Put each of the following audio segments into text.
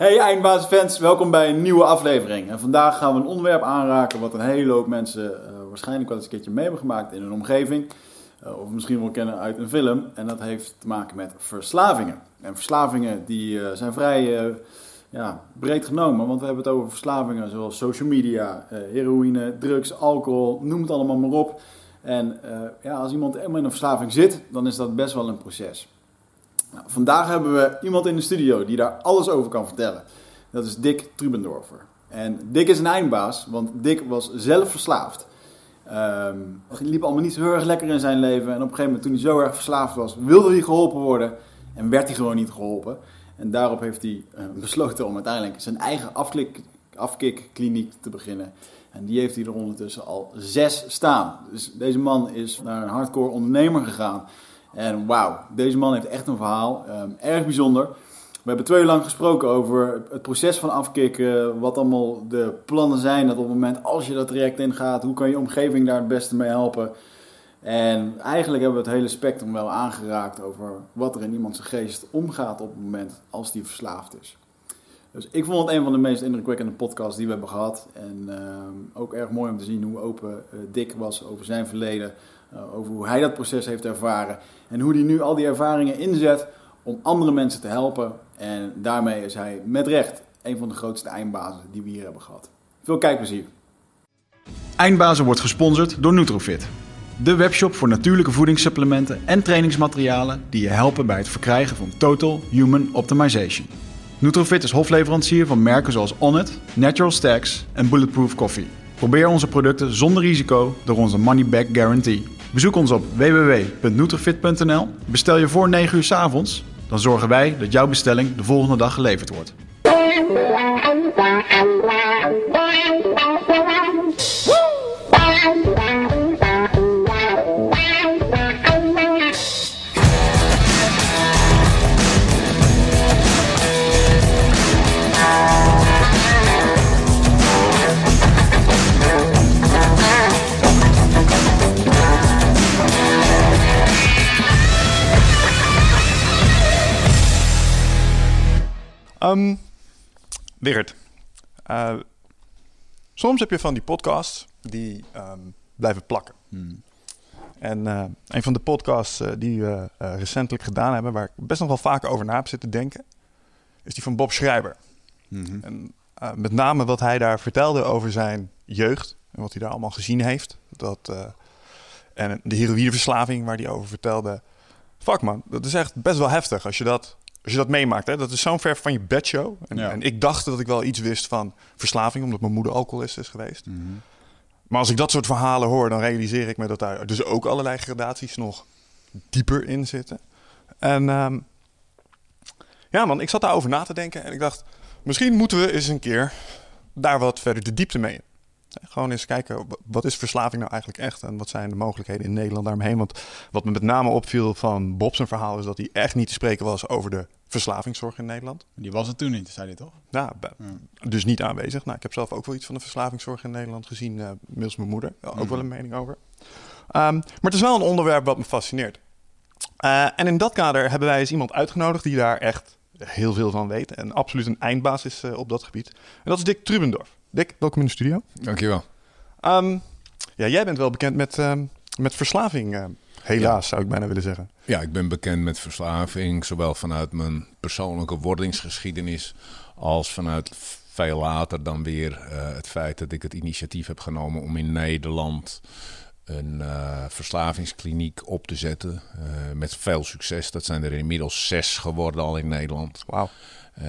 Hey eindbaasfans, welkom bij een nieuwe aflevering. En vandaag gaan we een onderwerp aanraken wat een hele hoop mensen uh, waarschijnlijk wel eens een keertje mee hebben gemaakt in hun omgeving. Uh, of misschien wel kennen uit een film. En dat heeft te maken met verslavingen. En verslavingen die uh, zijn vrij ja, breed genomen, want we hebben het over verslavingen zoals social media, heroïne, drugs, alcohol, noem het allemaal maar op. En ja, als iemand helemaal in een verslaving zit, dan is dat best wel een proces. Nou, vandaag hebben we iemand in de studio die daar alles over kan vertellen. Dat is Dick Trubendorfer. En Dick is een eindbaas, want Dick was zelf verslaafd. Um, het liep allemaal niet zo heel erg lekker in zijn leven. En op een gegeven moment, toen hij zo erg verslaafd was, wilde hij geholpen worden. En werd hij gewoon niet geholpen. En daarop heeft hij uh, besloten om uiteindelijk zijn eigen afklik, afkikkliniek te beginnen. En die heeft hij er ondertussen al zes staan. Dus deze man is naar een hardcore ondernemer gegaan. En wauw, deze man heeft echt een verhaal. Um, erg bijzonder. We hebben twee uur lang gesproken over het proces van afkicken. Wat allemaal de plannen zijn. Dat op het moment als je dat traject ingaat, hoe kan je omgeving daar het beste mee helpen. En eigenlijk hebben we het hele spectrum wel aangeraakt over wat er in iemands geest omgaat op het moment als die verslaafd is. Dus ik vond het een van de meest indrukwekkende podcasts die we hebben gehad. En uh, ook erg mooi om te zien hoe open uh, Dick was over zijn verleden. Uh, over hoe hij dat proces heeft ervaren. En hoe hij nu al die ervaringen inzet om andere mensen te helpen. En daarmee is hij met recht een van de grootste eindbazen die we hier hebben gehad. Veel kijkplezier. Eindbazen wordt gesponsord door Nutrofit. De webshop voor natuurlijke voedingssupplementen en trainingsmaterialen die je helpen bij het verkrijgen van Total Human Optimization. Nutrofit is hofleverancier van merken zoals Onnit, Natural Stacks en Bulletproof Coffee. Probeer onze producten zonder risico door onze money back guarantee. Bezoek ons op www.nutrifit.nl. Bestel je voor 9 uur s avonds, dan zorgen wij dat jouw bestelling de volgende dag geleverd wordt. Um, Wigert, uh, soms heb je van die podcasts die um, blijven plakken. Hmm. En uh, een van de podcasts uh, die we recentelijk gedaan hebben, waar ik best nog wel vaak over na heb zitten denken, is die van Bob Schrijber. Mm-hmm. En met name wat hij daar vertelde over zijn jeugd en wat hij daar allemaal gezien heeft. Dat, en de heroïneverslaving waar hij over vertelde. Fuck man, dat is echt best wel heftig als je dat als je dat meemaakt, hè, dat is zo'n ver van je bedshow. En, en, ik dacht dat ik wel iets wist van verslaving, omdat mijn moeder alcoholist is geweest. Mhm. Maar als ik dat soort verhalen hoor, dan realiseer ik me dat daar dus ook allerlei gradaties nog dieper in zitten. En ehm, ja, man, ik zat daarover na te denken en ik dacht, misschien moeten we eens een keer daar wat verder de diepte mee. Gewoon eens kijken, wat is verslaving nou eigenlijk echt? En wat zijn de mogelijkheden in Nederland daaromheen? Want wat me met name opviel van Bob zijn verhaal... is dat hij echt niet te spreken was over de verslavingszorg in Nederland. Die was het toen niet, zei hij toch? Ja, dus niet aanwezig. Nou, ik heb zelf ook wel iets van de verslavingszorg in Nederland gezien... Uh, middels mijn moeder. Ook mhm. wel een mening over. Um, maar het is wel een onderwerp wat me fascineert. Uh, en in dat kader hebben wij eens iemand uitgenodigd... die daar echt heel veel van weet... en absoluut een eindbaas is uh, op dat gebied. En dat is Dick Trubendorf. Dick, welkom in de studio. Dankjewel. Um, ja, jij bent wel bekend met, um, met verslaving, uh, helaas zou ik bijna willen zeggen. Ja, ik ben bekend met verslaving, zowel vanuit mijn persoonlijke wordingsgeschiedenis als vanuit veel later dan weer uh, het feit dat ik het initiatief heb genomen om in Nederland een uh, verslavingskliniek op te zetten. Uh, met veel succes. Dat zijn er inmiddels zes geworden al in Nederland. Wauw. Uh,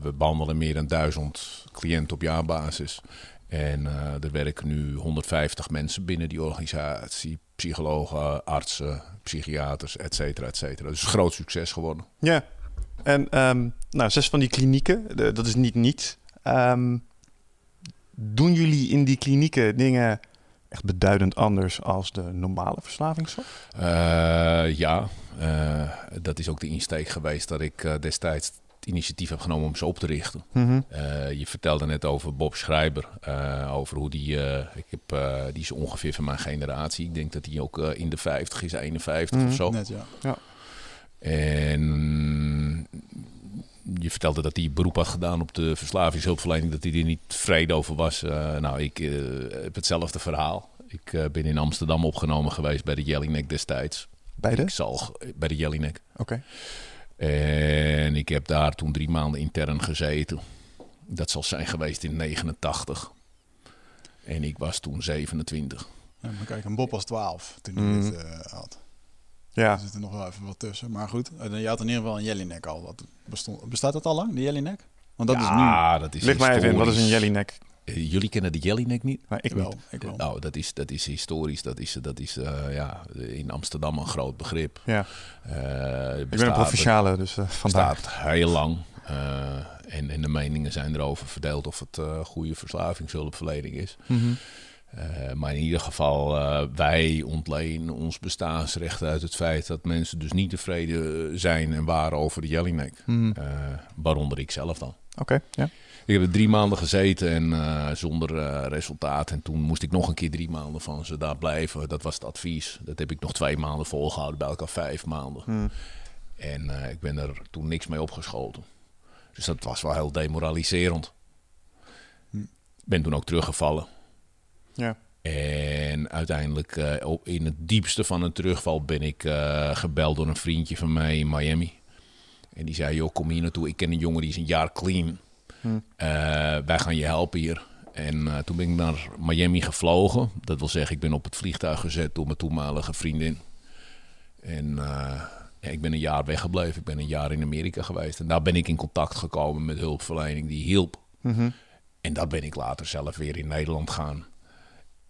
we behandelen meer dan duizend cliënten op jaarbasis. En er werken nu 150 mensen binnen die organisatie. Psychologen, artsen, psychiaters, et cetera, et cetera. Dus een groot succes geworden. Ja, en um, nou, zes van die klinieken, dat is niet niets. Um, doen jullie in die klinieken dingen echt beduidend anders als de normale verslavingszorg? Uh, ja, uh, dat is ook de insteek geweest dat ik uh, destijds initiatief heb genomen om ze op te richten. Mm je vertelde net over Bob Schrijber, over hoe die, ik heb, die is ongeveer van mijn generatie. Ik denk dat hij ook in de 50 is, 51 mm -hmm. of zo. Net, ja. ja. En je vertelde dat hij beroep had gedaan op de verslavingshulpverlening, dat hij er niet tevreden over was. Eh, nou, ik eh, heb hetzelfde verhaal. Ik eh, ben in Amsterdam opgenomen geweest bij de Jellinek destijds. Bij de? Ik zal bij de Jellinek. Oké. En ik heb daar toen drie maanden intern gezeten. Dat zal zijn geweest in 89. En ik was toen 27. Ja, maar kijk, een Bob was 12 toen hij Mm. dit had. Ja. Er zit er nog wel even wat tussen. Maar goed, eh, je had in ieder geval een Jellinek al. Dat bestond, bestaat dat al lang, de Jellinek? Want dat is nu... ja, dat is Lig mij even in, wat is een. Jellyneck? Eh, Jullie kennen de Jellinek niet? Nou, ik wel, niet. ik wel. Nou, dat is, dat is historisch. Dat is, dat is eh, ja, in Amsterdam een groot begrip. Ja. Eh, Ik ben een provinciale, dus vandaar. bestaat heel lang. Eh, en, en de meningen zijn erover verdeeld of het eh, goede verslavingshulpverlening is. Mhm. Eh, maar in ieder geval, eh, wij ontlenen ons bestaansrecht uit het feit dat mensen dus niet tevreden zijn en waren over de Jellinek. Mhm. Eh, waaronder ik zelf dan. Oké, ja. Ik heb er drie maanden gezeten en eh, zonder eh, resultaat. En toen moest ik nog een keer drie maanden van ze daar blijven. Dat was het advies. Dat heb ik nog twee maanden volgehouden, bij elkaar vijf maanden. Mhm. En eh, ik ben er toen niks mee opgeschoten. Dus dat was wel heel demoraliserend. Hm. Ben toen ook teruggevallen. Ja. En uiteindelijk, eh, in het diepste van een terugval, ben ik eh, gebeld door een vriendje van mij in Miami. En die zei, joh, kom hier naartoe. Ik ken een jongen die is een jaar clean. Hm. Eh, wij gaan je helpen hier. En toen ben ik naar Miami gevlogen. Dat wil zeggen, ik ben op het vliegtuig gezet door mijn toenmalige vriendin. En ik ben een jaar weggebleven. Ik ben een jaar in Amerika geweest. En daar ben ik in contact gekomen met hulpverlening die hielp. Mhm. En dat ben ik later zelf weer in Nederland gaan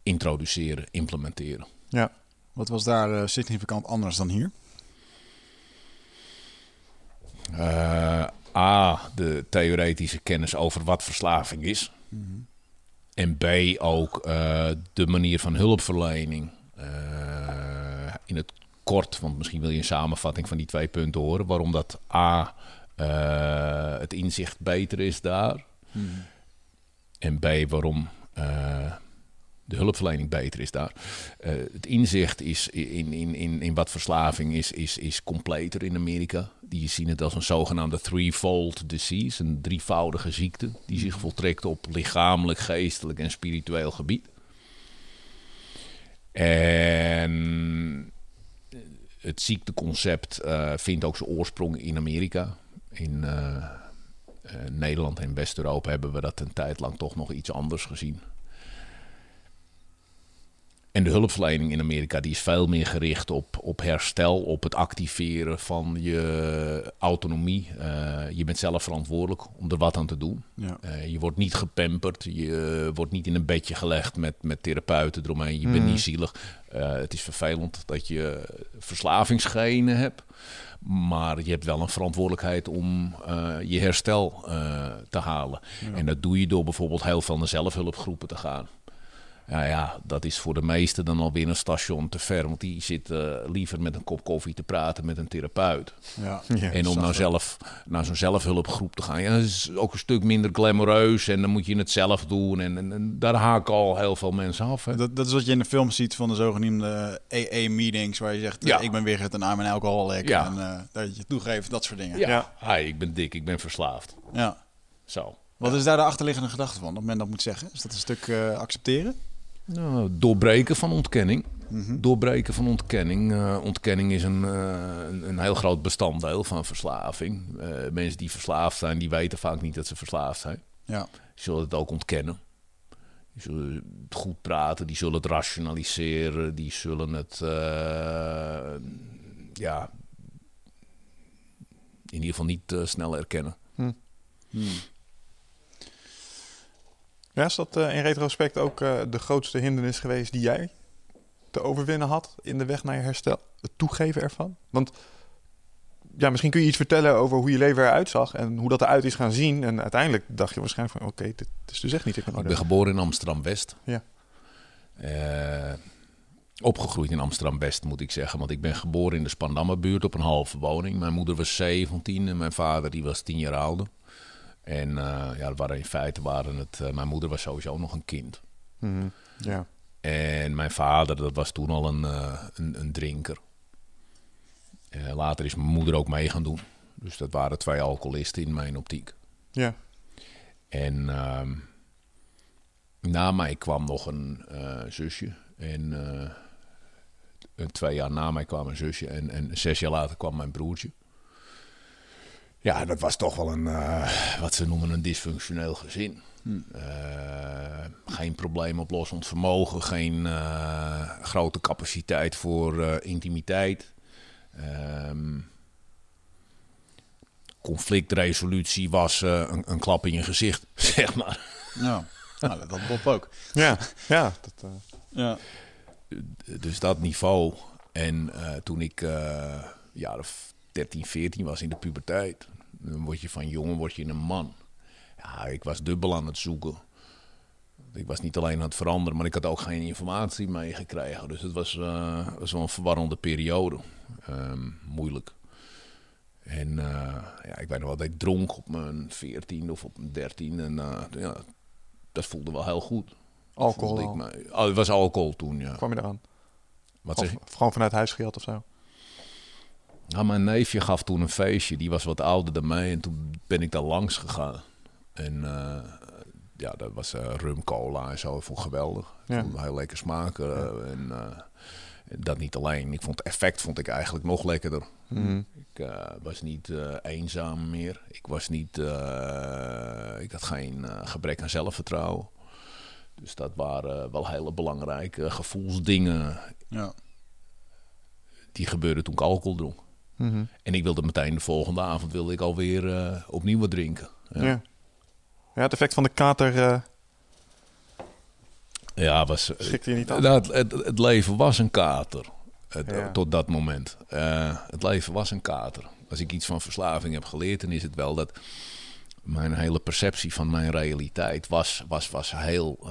introduceren, implementeren. Ja. Wat was daar eh, significant anders dan hier? Eh, A, de theoretische kennis over wat verslaving is. En B, ook eh, de manier van hulpverlening. In het kort, want misschien wil je een samenvatting van die twee punten horen. Waarom dat A, het inzicht beter is daar. En B, waarom de hulpverlening beter is daar. Eh, het inzicht is in, in, in, in wat verslaving is, is, is completer in Amerika. Die zien het als een zogenaamde threefold disease, een drievoudige ziekte die zich voltrekt op lichamelijk, geestelijk en spiritueel gebied. En het ziekteconcept eh, vindt ook zijn oorsprong in Amerika. In eh, eh, Nederland en West-Europa hebben we dat een tijd lang toch nog iets anders gezien. En de hulpverlening in Amerika die is veel meer gericht op, op herstel, op het activeren van je autonomie. Eh, je bent zelf verantwoordelijk om er wat aan te doen. Ja. Eh, je wordt niet gepamperd, je wordt niet in een bedje gelegd met, met therapeuten eromheen. Je bent niet zielig. Eh, het is vervelend dat je verslavingsgenen hebt. Maar je hebt wel een verantwoordelijkheid om je herstel te halen. En dat doe je door bijvoorbeeld heel veel naar zelfhulpgroepen te gaan. Ja, ja, dat is voor de meesten dan alweer een station te ver. Want die zitten liever met een kop koffie te praten met een therapeut. Ja. Ja, en om nou zelf naar zo'n zelfhulpgroep te gaan, ja, dat is ook een stuk minder glamoureus. En dan moet je het zelf doen. En, en, en daar haken al heel veel mensen af. Hè. Dat, dat is wat je in de film ziet van de zogenoemde AA-meetings, waar je zegt, eh, Ja. ik ben weer het en I'm an alcoholic. Ja. En eh, dat je toegeeft, dat soort dingen. Ja, Hi, ik ben dik, ik ben verslaafd. Ja. Zo. Wat is daar de achterliggende gedachte van, dat men dat moet zeggen? Is dat een stuk eh, accepteren? Nou, doorbreken van ontkenning. Doorbreken van ontkenning. Eh, ontkenning is een, eh, een, een heel groot bestanddeel van verslaving. Eh, mensen die verslaafd zijn, die weten vaak niet dat ze verslaafd zijn. Ja. Die zullen het ook ontkennen. Die zullen het goed praten, die zullen het rationaliseren, die zullen het, eh, ja, in ieder geval niet snel erkennen. Hmm. Ja, is dat eh, in retrospect ook eh, de grootste hindernis geweest die jij te overwinnen had in de weg naar je herstel? Het toegeven ervan? Want ja, misschien kun je iets vertellen over hoe je leven eruit zag en hoe dat eruit is gaan zien. En uiteindelijk dacht je waarschijnlijk van, oké, dit is dus echt niet. Ik ben Ik orde. ben geboren in Amsterdam-West. Ja. Eh, opgegroeid in Amsterdam-West, moet ik zeggen. Want ik ben geboren in de Spandammerbuurt op een halve woning. Mijn moeder was 17 en mijn vader die was 10 jaar ouder. En eh, ja, waren in feite waren het... eh, mijn moeder was sowieso nog een kind. Mhm. Ja. En mijn vader, dat was toen al een, eh, een, een drinker. Later is mijn moeder ook mee gaan doen. Dus dat waren twee alcoholisten in mijn optiek. Ja. En ehm, na mij kwam nog een zusje. En twee jaar na mij kwam een zusje. En, en zes jaar later kwam mijn broertje. Ja, dat was toch wel een, eh, wat ze noemen een dysfunctioneel gezin. Eh, geen probleemoplossend vermogen, geen eh, grote capaciteit voor eh, intimiteit. Ehm, conflictresolutie was eh, een, een klap in je gezicht, zeg maar. Ja, nou, dat Bob ook. Ja, ja. Dat, eh, Ja. Dus dat niveau. En eh, toen ik eh jaar of 13, 14 was in de puberteit, dan word je van jongen word je een man. Ja, ik was dubbel aan het zoeken. Ik was niet alleen aan het veranderen, maar ik had ook geen informatie meegekregen. Dus het was, eh, was wel een verwarrende periode. Ehm, moeilijk. En eh, ja, ik weet nog wel dat ik dronk op mijn 14 of op mijn 13. En eh, ja, dat voelde wel heel goed. alcohol. Ik me- oh, het was alcohol toen, ja. Kwam je eraan? Wat zeg Gewoon, je? gewoon vanuit huis gehad of zo? Nou, mijn neefje gaf toen een feestje. Die was wat ouder dan mij. En toen ben ik daar langs gegaan. En eh, ja, dat was eh, rum, cola en zo. Ik vond het geweldig. Ik Ja. vond het heel lekker smaken. eh, en dat niet alleen. Ik vond het effect vond ik eigenlijk nog lekkerder. Mhm. Ik was niet eenzaam meer. Ik was niet... ik had geen gebrek aan zelfvertrouwen. Dus dat waren wel hele belangrijke gevoelsdingen. Ja. Die gebeurden toen ik alcohol dronk. Mhm. En ik wilde meteen de volgende avond wilde ik alweer eh opnieuw wat drinken. Ja. Ja, ja. het effect van de kater eh ja was, eh, schikte je niet aan. nou, het, het, het leven was een kater. Het- Ja. Tot dat moment. Het leven was een kater. Als ik iets van verslaving heb geleerd, dan is het wel dat mijn hele perceptie van mijn realiteit was, was, was heel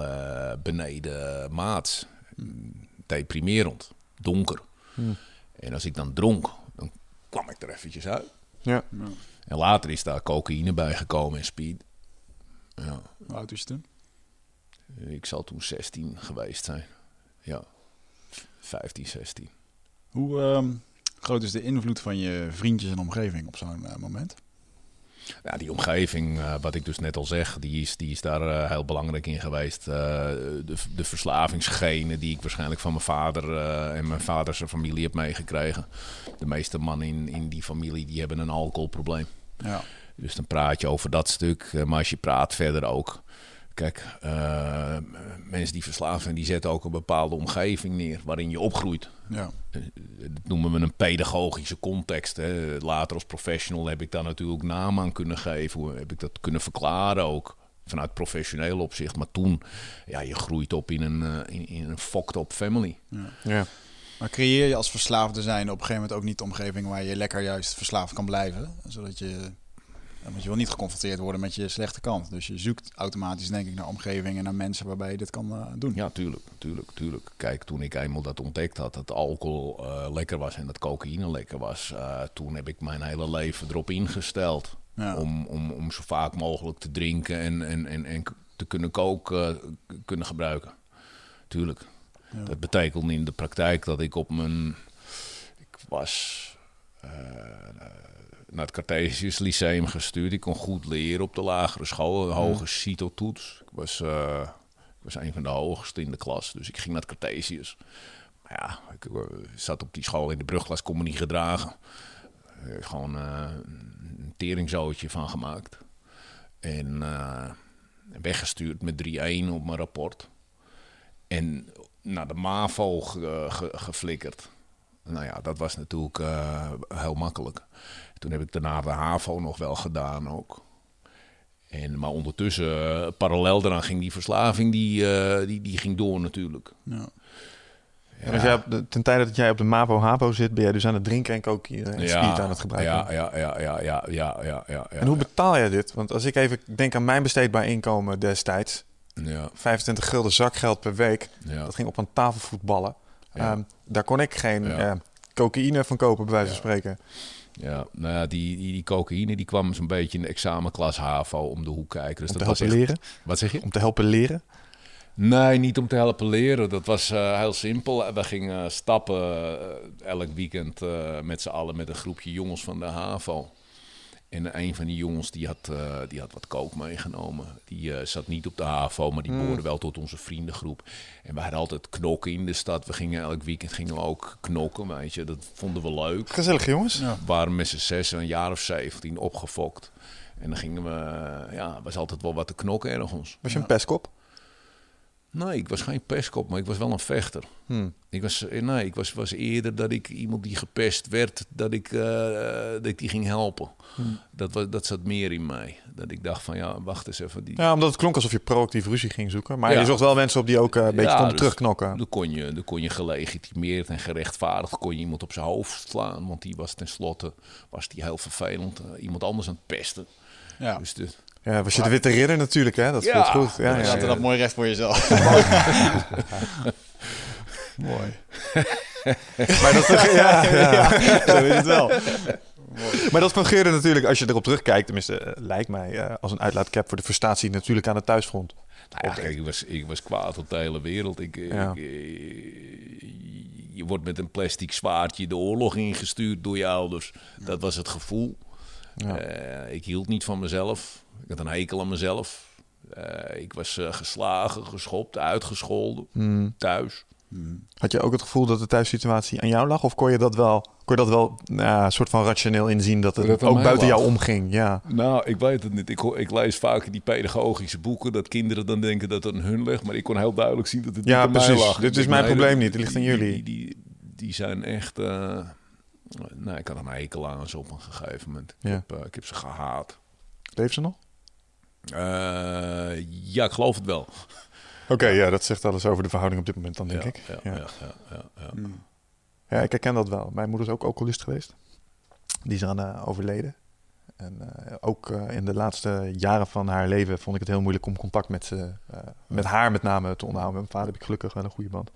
beneden maats. Deprimerend. Donker. Hmm. En als ik dan dronk, kwam ik er eventjes uit. Ja. ja. En later is daar cocaïne bij gekomen en speed. Ja. Hoe oud was je toen? Ik zal toen 16 geweest zijn. Ja, 15, 16. Hoe ehm, groot is de invloed van je vriendjes en omgeving op zo'n eh, moment? Ja, die omgeving, eh, wat ik dus net al zeg, die is, die is daar eh, heel belangrijk in geweest. Eh, de, de verslavingsgenen die ik waarschijnlijk van mijn vader en mijn vaders familie heb meegekregen. De meeste mannen in, in die familie die hebben een alcoholprobleem. Ja. Dus dan praat je over dat stuk. Maar als je praat verder ook. Kijk, eh, mensen die verslaafd zijn, die zetten ook een bepaalde omgeving neer waarin je opgroeit. Ja. Eh, Dat noemen we een pedagogische context. Hè. Later als professional heb ik daar natuurlijk naam aan kunnen geven. Hoe Heb ik dat kunnen verklaren ook. Vanuit professioneel opzicht. Maar toen, ja, je groeit op in een, eh, in, in een fucked up family. Ja. Maar creëer je als verslaafde zijn op een gegeven moment ook niet de omgeving waar je lekker juist verslaafd kan blijven? Zodat je, ja, want je wil niet geconfronteerd worden met je slechte kant. Dus je zoekt automatisch denk ik naar omgevingen en naar mensen waarbij je dit kan eh, doen. Ja, tuurlijk, tuurlijk, tuurlijk. Kijk, toen ik eenmaal dat ontdekt had, dat alcohol eh, lekker was en dat cocaïne lekker was, eh, toen heb ik mijn hele leven erop ingesteld. Ja. Om, om, om zo vaak mogelijk te drinken en, en, en, en te kunnen koken, kunnen gebruiken. Tuurlijk. Ja. Dat betekent in de praktijk dat ik op mijn... Ik was naar het Cartesius Lyceum gestuurd. Ik kon goed leren op de lagere school. Een hoge CITO-toets. Ik was, eh, ik was een van de hoogste in de klas. Dus ik ging naar het Cartesius. Maar ja, ik eh, zat op die school in de brugklas, kon me niet gedragen. Eh, gewoon een teringzootje van gemaakt. En weggestuurd met 3-1 op mijn rapport. En naar de MAVO ge- ge- geflikkerd. Nou ja, dat was natuurlijk heel makkelijk. Toen heb ik daarna de HAVO nog wel gedaan ook. En, maar ondertussen, eh, parallel daaraan ging die verslaving, die, eh, die, die ging door natuurlijk. Ja. En als jij op de, ten tijde dat jij op de MAVO-HAVO zit, ben jij dus aan het drinken en cocaïne en speed aan het gebruiken. Ja, ja, ja, ja, ja, ja, ja, ja. En hoe betaal jij dit? Want als ik even denk aan mijn besteedbaar inkomen destijds, Ja, 25 gulden zakgeld per week, ja. dat ging op een tafel voetballen. Ja. Ehm, daar kon ik geen Ja. eh, cocaïne van kopen, bij wijze van spreken. Ja, nou ja, die, die, die cocaïne die kwam zo'n beetje in de examenklas HAVO om de hoek kijken. Dus om dat te was helpen echt- leren. Wat zeg je? Om te helpen leren. Nee, niet om te helpen leren. Dat was eh, heel simpel. We gingen stappen eh, elk weekend eh, met z'n allen met een groepje jongens van de HAVO. En een van die jongens die had, eh, die had wat kook meegenomen. Die eh, zat niet op de HAVO, maar die behoorde wel tot onze vriendengroep. En we hadden altijd knokken in de stad. We gingen elk weekend gingen we ook knokken, weet je. Dat vonden we leuk. Gezellig, jongens. Ja. We waren met z'n zes, een jaar of zeventien, opgefokt. En dan gingen we, ja, was altijd wel wat te knokken ergens. Was je een pestkop? Nee, ik was geen pestkop, maar ik was wel een vechter. Hmm. Ik was, eh, nee, ik was, was eerder dat ik iemand die gepest werd, dat ik, eh, dat ik die ging helpen. Dat, was, dat zat meer in mij. Dat ik dacht van, ja, wacht eens even. Die... Ja, omdat het klonk alsof je proactief ruzie ging zoeken. Maar Ja. je zocht wel mensen op die ook eh, een beetje Ja, konden dus terugknokken. Dan kon, je, dan kon je gelegitimeerd en gerechtvaardigd kon je iemand op zijn hoofd slaan. Want die was tenslotte was die heel vervelend. iemand anders aan het pesten. Ja. Dus de, Ja, was je de witte ridder natuurlijk, hè? Dat Ja. voelt goed. Ja, ja, had ja. dat mooi recht voor jezelf. mooi. Maar dat, ja, ja. Zo is het wel. maar dat fungeerde natuurlijk, als je erop terugkijkt, tenminste, eh, lijkt mij, eh, als een uitlaatklep voor de frustratie natuurlijk aan het thuisfront. Nou ja, kijk, ik was, ik was kwaad op de hele wereld. Ik, eh, Ja. ik, je wordt met een plastic zwaardje de oorlog ingestuurd door je ouders. Dat was het gevoel. Ja. Eh, ik hield niet van mezelf. Ik had een hekel aan mezelf. Eh, ik was eh, geslagen, geschopt, uitgescholden. Hmm. Thuis. Had je ook het gevoel dat de thuissituatie aan jou lag? Of kon je dat wel, kon je dat wel nou, een soort van rationeel inzien dat het Dat ook buiten lag? jou omging? Ja. Nou, ik weet het niet. Ik, ik lees vaak in die pedagogische boeken dat kinderen dan denken dat het aan hun ligt. Maar ik kon heel duidelijk zien dat het Ja, niet aan mij precies. lag. Dit is denk, mijn nee, probleem niet. Het ligt aan die- jullie. Die, die, die zijn echt... eh nou, ik had een hekel aan ze op een gegeven moment. Ik, Ja. heb, eh, ik heb ze gehaat. Leeft ze nog? Eh, ja, ik geloof het wel. Oké, ja, dat zegt alles over de verhouding op dit moment dan, denk ja, ik. Ja, Ja. ja, ja, ja, ja. Ja, ik herken dat wel. Mijn moeder is ook alcoholist geweest. Die is aan eh, overleden. En eh, ook eh, in de laatste jaren van haar leven vond ik het heel moeilijk om contact met, ze, eh, met haar met name te onderhouden. Met mijn vader heb ik gelukkig wel een goede band.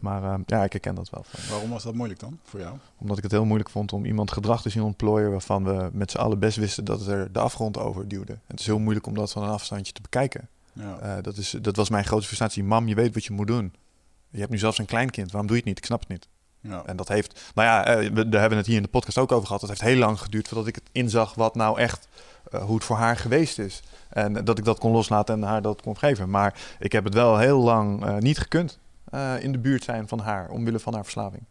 Maar ja, ik herken dat wel. Van, Waarom was dat moeilijk dan voor jou? omdat ik het heel moeilijk vond om iemand gedrag te zien ontplooien waarvan we met z'n allen best wisten dat het er de afgrond over duwde. En het is heel moeilijk om dat van een afstandje te bekijken. Ja. Dat, is, dat was mijn grootste frustratie. Mam, je weet wat je moet doen. Je hebt nu zelfs een kleinkind. Waarom doe je het niet? Ik snap het niet. Ja. En dat heeft, nou ja, eh, we, hebben het hier in de podcast ook over gehad. Dat heeft heel lang geduurd voordat ik het inzag wat nou echt, eh, hoe het voor haar geweest is. En dat ik dat kon loslaten en haar dat kon geven. Maar ik heb het wel heel lang eh, niet gekund in de buurt zijn van haar, omwille van haar verslaving.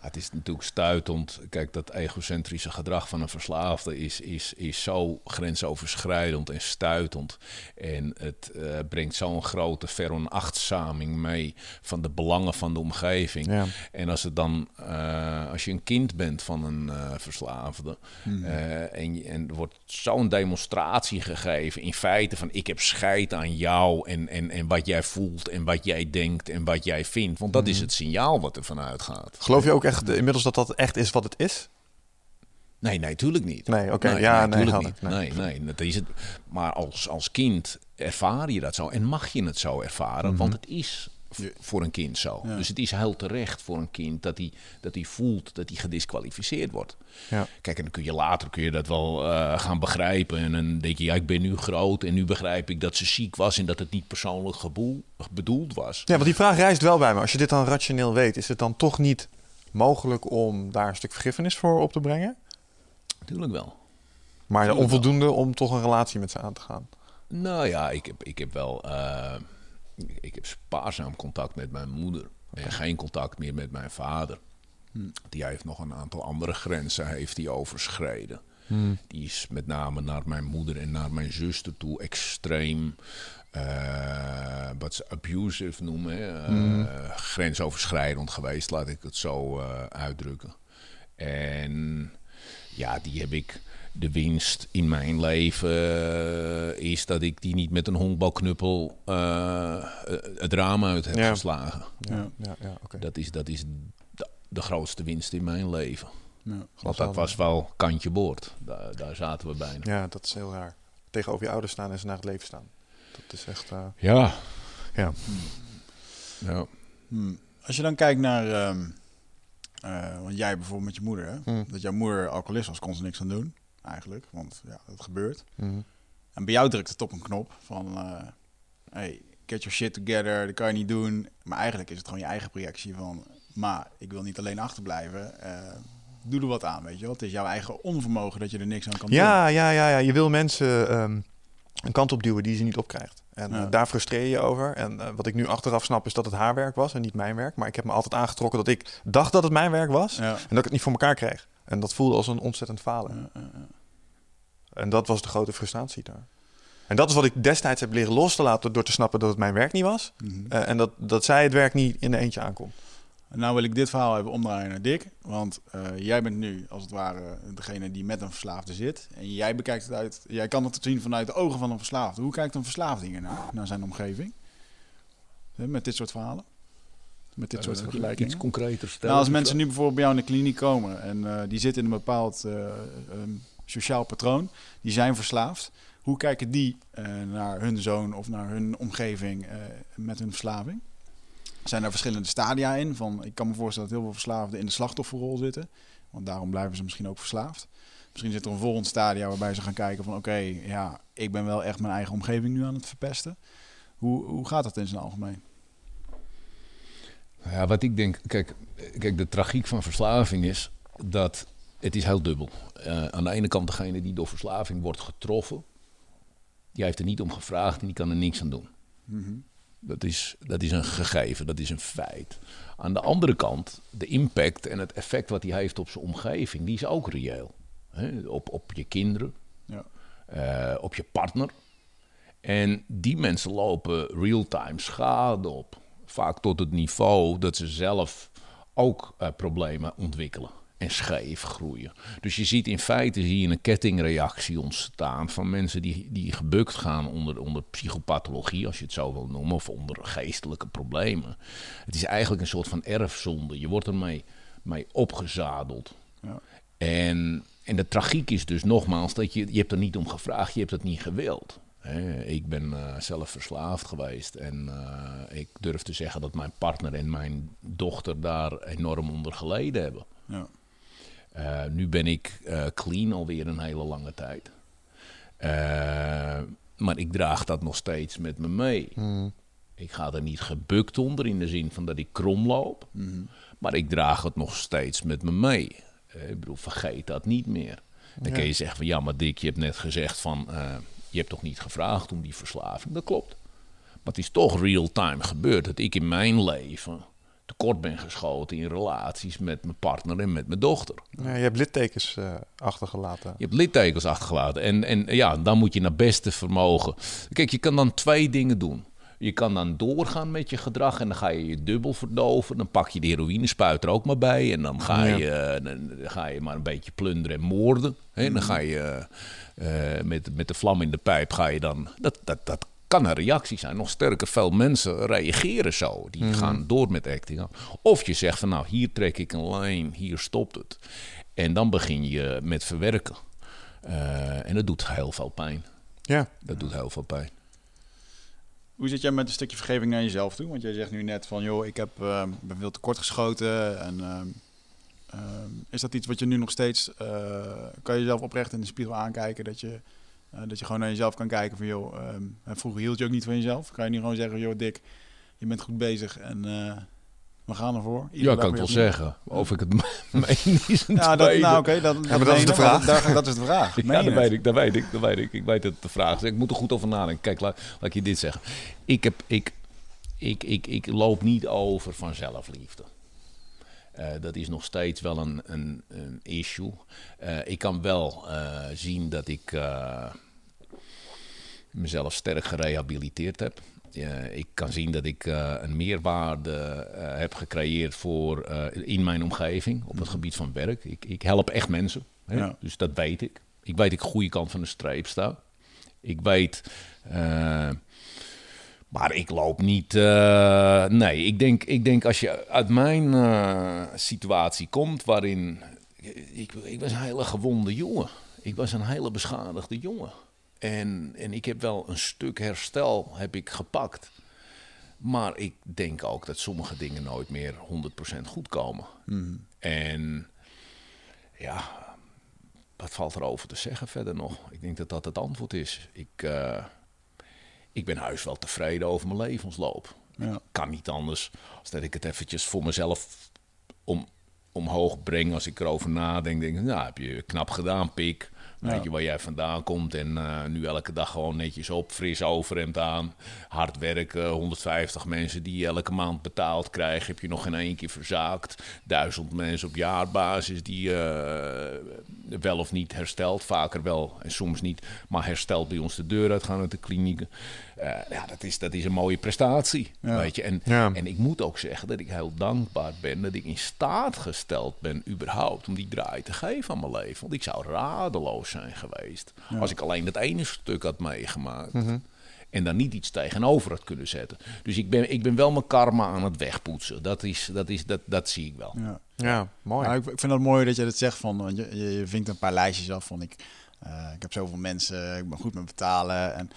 Het is natuurlijk stuitend. Kijk, dat egocentrische gedrag van een verslaafde is, is, is zo grensoverschrijdend en stuitend. En het eh, brengt zo'n grote veronachtzaming mee van de belangen van de omgeving. Ja. En als het dan, eh, als je een kind bent van een eh, verslaafde, eh, en, en er wordt zo'n demonstratie gegeven in feite van ik heb scheid aan jou en, en, en wat jij voelt en wat jij denkt en wat jij vindt. Want dat is het signaal wat er vanuit gaat. Geloof je ook echt inmiddels dat dat echt is wat het is? Nee, nee, tuurlijk niet. Nee, oké, ja, nee, niet. Nee, nee, dat is het. Maar als, als kind ervaar je dat zo en mag je het zo ervaren, want het is voor een kind zo. Ja. Dus het is heel terecht voor een kind dat hij, dat hij voelt dat hij gedisqualificeerd wordt. Ja. Kijk, en dan kun je later kun je dat wel eh, gaan begrijpen. En dan denk je, ja, ik ben nu groot en nu begrijp ik dat ze ziek was en dat het niet persoonlijk bedoeld was. Ja, want die vraag rijst wel bij me. Als je dit dan rationeel weet, is het dan toch niet mogelijk om daar een stuk vergiffenis voor op te brengen? Natuurlijk wel. Maar Tuurlijk onvoldoende om toch een relatie met ze aan te gaan. Nou ja, ik heb, ik heb wel. eh, ik- heb spaarzaam contact met mijn moeder. En geen contact meer met mijn vader. Die heeft nog een aantal andere grenzen heeft die overschreden. Die is met name naar mijn moeder en naar mijn zuster toe extreem. Eh, wat ze abusive noemen. eh, Grensoverschrijdend geweest, laat ik het zo eh, uitdrukken. En ja, die heb ik. De winst in mijn leven is dat ik die niet met een honkbalknuppel eh, het raam uit heb Ja. geslagen. Ja, Ja. ja. Dat is, dat is de, de grootste winst in mijn leven. Ja. Want dat was wel kantje boord. Daar, daar zaten we bijna. Ja, dat is heel raar. Tegenover je ouders staan en ze naar het leven staan. Dat is echt... eh, Ja. ja. ja. Hmm. Als je dan kijkt naar, ehm, eh, want jij bijvoorbeeld met je moeder, hè? Hmm. dat jouw moeder alcoholist was, kon ze niks aan doen, eigenlijk, want ja, dat gebeurt. En bij jou drukt het op een knop van, eh, hey, get your shit together, dat kan je niet doen. Maar eigenlijk is het gewoon je eigen projectie van, maar ik wil niet alleen achterblijven. eh, doe er wat aan, weet je wel. Het is jouw eigen onvermogen dat je er niks aan kan doen. Ja, ja, ja, ja. Je wil mensen ehm, een kant op duwen die ze niet opkrijgt. En Ja. eh, daar frustreer je je over. En eh, wat ik nu achteraf snap is dat het haar werk was en niet mijn werk. Maar ik heb me altijd aangetrokken dat ik dacht dat het mijn werk was. Ja. En dat ik het niet voor elkaar kreeg. En dat voelde als een ontzettend falen. Ja. En dat was de grote frustratie daar. En dat is wat ik destijds heb leren los te laten door te snappen dat het mijn werk niet was. Mhm. Eh, en dat, dat zij het werk niet in de eentje aankomt. Nou wil ik dit verhaal even omdraaien naar Dick. Want eh, jij bent nu, als het ware, degene die met een verslaafde zit. En jij bekijkt het uit, jij kan het zien vanuit de ogen van een verslaafde. Hoe kijkt een verslaafde hier naar, naar zijn omgeving? Met dit soort verhalen? Met dit soort Eh, vergelijkingen? Iets concreter stellen. Nou, als mensen nu bijvoorbeeld bij jou in de kliniek komen en eh, die zitten in een bepaald eh, ehm, sociaal patroon, die zijn verslaafd. Hoe kijken die naar hun zoon of naar hun omgeving met hun verslaving? Zijn er verschillende stadia in? Van, ik kan me voorstellen dat heel veel verslaafden in de slachtofferrol zitten, want daarom blijven ze misschien ook verslaafd. Misschien zit er een volgend stadia waarbij ze gaan kijken van oké, ja, ik ben wel echt mijn eigen omgeving nu aan het verpesten. Hoe, hoe gaat dat in zijn algemeen? Ja, wat ik denk, kijk, kijk, de tragiek van verslaving is dat het is heel dubbel. Eh aan de ene kant degene die door verslaving wordt getroffen, die heeft er niet om gevraagd en die kan er niks aan doen. Mhm. Dat is, dat is een gegeven, dat is een feit. Aan de andere kant, de impact en het effect wat hij heeft op zijn omgeving, die is ook reëel. Op, op je kinderen, Ja. eh, op je partner. En die mensen lopen real-time schade op. Vaak tot het niveau dat ze zelf ook eh, problemen ontwikkelen en scheef groeien. Dus je ziet in feite zie je een kettingreactie ontstaan van mensen die, die gebukt gaan onder, onder psychopathologie, als je het zo wil noemen, of onder geestelijke problemen. Het is eigenlijk een soort van erfzonde. Je wordt ermee mee opgezadeld. Ja. En, en de tragiek is dus nogmaals dat je, je hebt er niet om gevraagd, je hebt het niet gewild. Ik ben eh, zelf verslaafd geweest en eh, ik durf te zeggen dat mijn partner en mijn dochter daar enorm onder geleden hebben. Ja. Eh, nu ben ik eh, clean alweer een hele lange tijd. Eh, maar ik draag dat nog steeds met me mee. Ik ga er niet gebukt onder in de zin van dat ik krom loop. Mhm. Maar ik draag het nog steeds met me mee. Ik bedoel, vergeet dat niet meer. Dan Ja. kun je zeggen van ja, maar Dick, je hebt net gezegd van je hebt toch niet gevraagd om die verslaving. Dat klopt. Maar het is toch real-time gebeurd dat ik in mijn leven tekort ben geschoten in relaties met mijn partner en met mijn dochter. Ja, je hebt littekens eh, achtergelaten. Je hebt littekens achtergelaten. En, en ja, dan moet je naar beste vermogen. Kijk, je kan dan twee dingen doen. Je kan dan doorgaan met je gedrag en dan ga je je dubbel verdoven. Dan pak je de heroïnespuit er ook maar bij. En dan ga Ja. je, eh, dan ga je maar een beetje plunderen en moorden. Hè? Dan ga je eh, met, met de vlam in de pijp ga je dan... Dat, dat, dat kan een reactie zijn. Nog sterker, veel mensen reageren zo. Die gaan door met acting. Of je zegt van nou, hier trek ik een lijn, hier stopt het. En dan begin je met verwerken. Eh, en dat doet heel veel pijn. Ja. Dat doet heel veel pijn. Hoe zit jij met een stukje vergeving naar jezelf toe? Want jij zegt nu net van, joh, ik heb, eh, ben veel tekort geschoten. En, ehm, ehm, is dat iets wat je nu nog steeds... eh, kan je jezelf oprecht in de spiegel aankijken? Dat je, eh, dat je gewoon naar jezelf kan kijken van, joh, ehm, en vroeger hield je ook niet van jezelf. Kan je nu gewoon zeggen, joh, Dick, je bent goed bezig en eh, we gaan ervoor. Iedere Ja, kan ik wel zeggen. Of ik het meen is een Ja, dat, nou oké, dat, dat is de vraag. Dat, dat is de vraag. Ja, dat het? weet ik, dat weet ik, dat weet ik. Ik weet dat het de vraag is. Ik moet er goed over nadenken. Kijk, laat, laat ik je dit zeggen. Ik, heb, ik, ik, ik, ik loop niet over van zelfliefde. Eh, dat is nog steeds wel een, een, een issue. Eh, ik kan wel eh, zien dat ik mezelf sterk gerehabiliteerd heb. Ik kan zien dat ik een meerwaarde heb gecreëerd voor, in mijn omgeving op het gebied van werk. Ik, ik help echt mensen. Hè? Ja. Dus dat weet ik. Ik weet dat ik goede kant van de streep sta. Ik weet. Maar ik loop niet. eh, nee, ik denk, ik denk als je uit mijn eh, situatie komt, waarin. Ik, ik was een hele gewonde jongen. Ik was een hele beschadigde jongen. En, en ik heb wel een stuk herstel heb ik gepakt. Maar ik denk ook dat sommige dingen nooit meer 100% goed komen. En ja, wat valt er over te zeggen verder nog? Ik denk dat dat het antwoord is. Ik, eh, ik ben huis wel tevreden over mijn levensloop. Ja. Kan niet anders als dat ik het eventjes voor mezelf om omhoog breng als ik erover nadenk. Denk ik, nou, heb je knap gedaan, pik. Weet je waar jij vandaan komt en eh, nu elke dag gewoon netjes op, fris overhemd aan, hard werken, 150 mensen die je elke maand betaald krijgen, heb je nog geen één keer verzaakt. Duizend mensen op jaarbasis die eh, wel of niet hersteld, vaker wel en soms niet, maar hersteld bij ons de deur uitgaan uit de klinieken. Eh, ja, dat is, dat is een mooie prestatie, Ja. weet je. En, Ja. en ik moet ook zeggen dat ik heel dankbaar ben dat ik in staat gesteld ben überhaupt om die draai te geven aan mijn leven. Want ik zou radeloos zijn geweest als ik alleen dat ene stuk had meegemaakt. En daar niet iets tegenover had kunnen zetten. Dus ik ben, ik ben wel mijn karma aan het wegpoetsen. Dat, is, dat, is, dat, dat zie ik wel. Ja. Ja, mooi. Nou, ik, ik vind het mooi dat je dat zegt. Van, want je, je, je vinkt een paar lijstjes af van ik, eh, ik heb zoveel mensen, ik ben goed met betalen. En,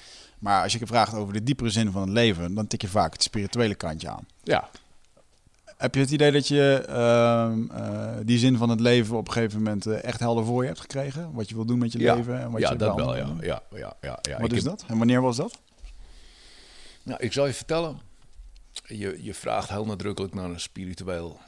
maar als je vraagt over de diepere zin van het leven, dan tik je vaak het spirituele kantje aan. Ja, Heb je het idee dat je ehm, eh, die zin van het leven op een gegeven moment eh, echt helder voor je hebt gekregen? Wat je wil doen met je ja, leven en wat ja je dat wel. Ja, ja, ja, ja, ja. Wat Ik is heb- dat? En wanneer was dat? Nou, ik zal je vertellen. Je, je vraagt heel nadrukkelijk naar een spiritueel.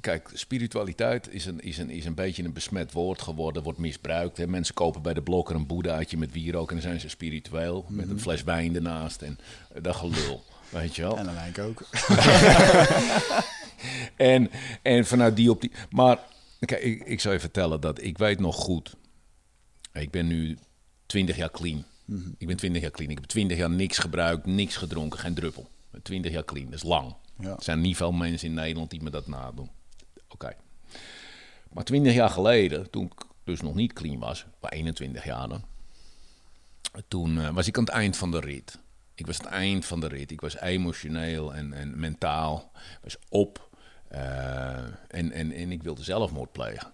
Kijk, spiritualiteit is een, is, een, is een beetje een besmet woord geworden, wordt misbruikt. Hè. Mensen kopen bij de blokker een boeddhaatje met wierook en dan zijn ze spiritueel. Met een fles wijn ernaast en eh, dat gelul. Weet je wel? En dan ik ook. En, en vanuit die op die. Maar kijk, ik, ik zou je vertellen dat ik weet nog goed. Ik ben nu 20 jaar clean. Ik ben 20 jaar clean. Ik heb 20 jaar niks gebruikt, niks gedronken, geen druppel. 20 jaar clean, dat is lang. Ja. Er zijn niet veel mensen in Nederland die me dat nadoen. Oké. Maar 20 jaar geleden, toen ik dus nog niet clean was, maar 21 jaar dan, toen eh, was ik aan het eind van de rit. Ik was het eind van de rit. Ik was emotioneel en, en mentaal. was op. eh, en, en, en ik wilde zelfmoord plegen.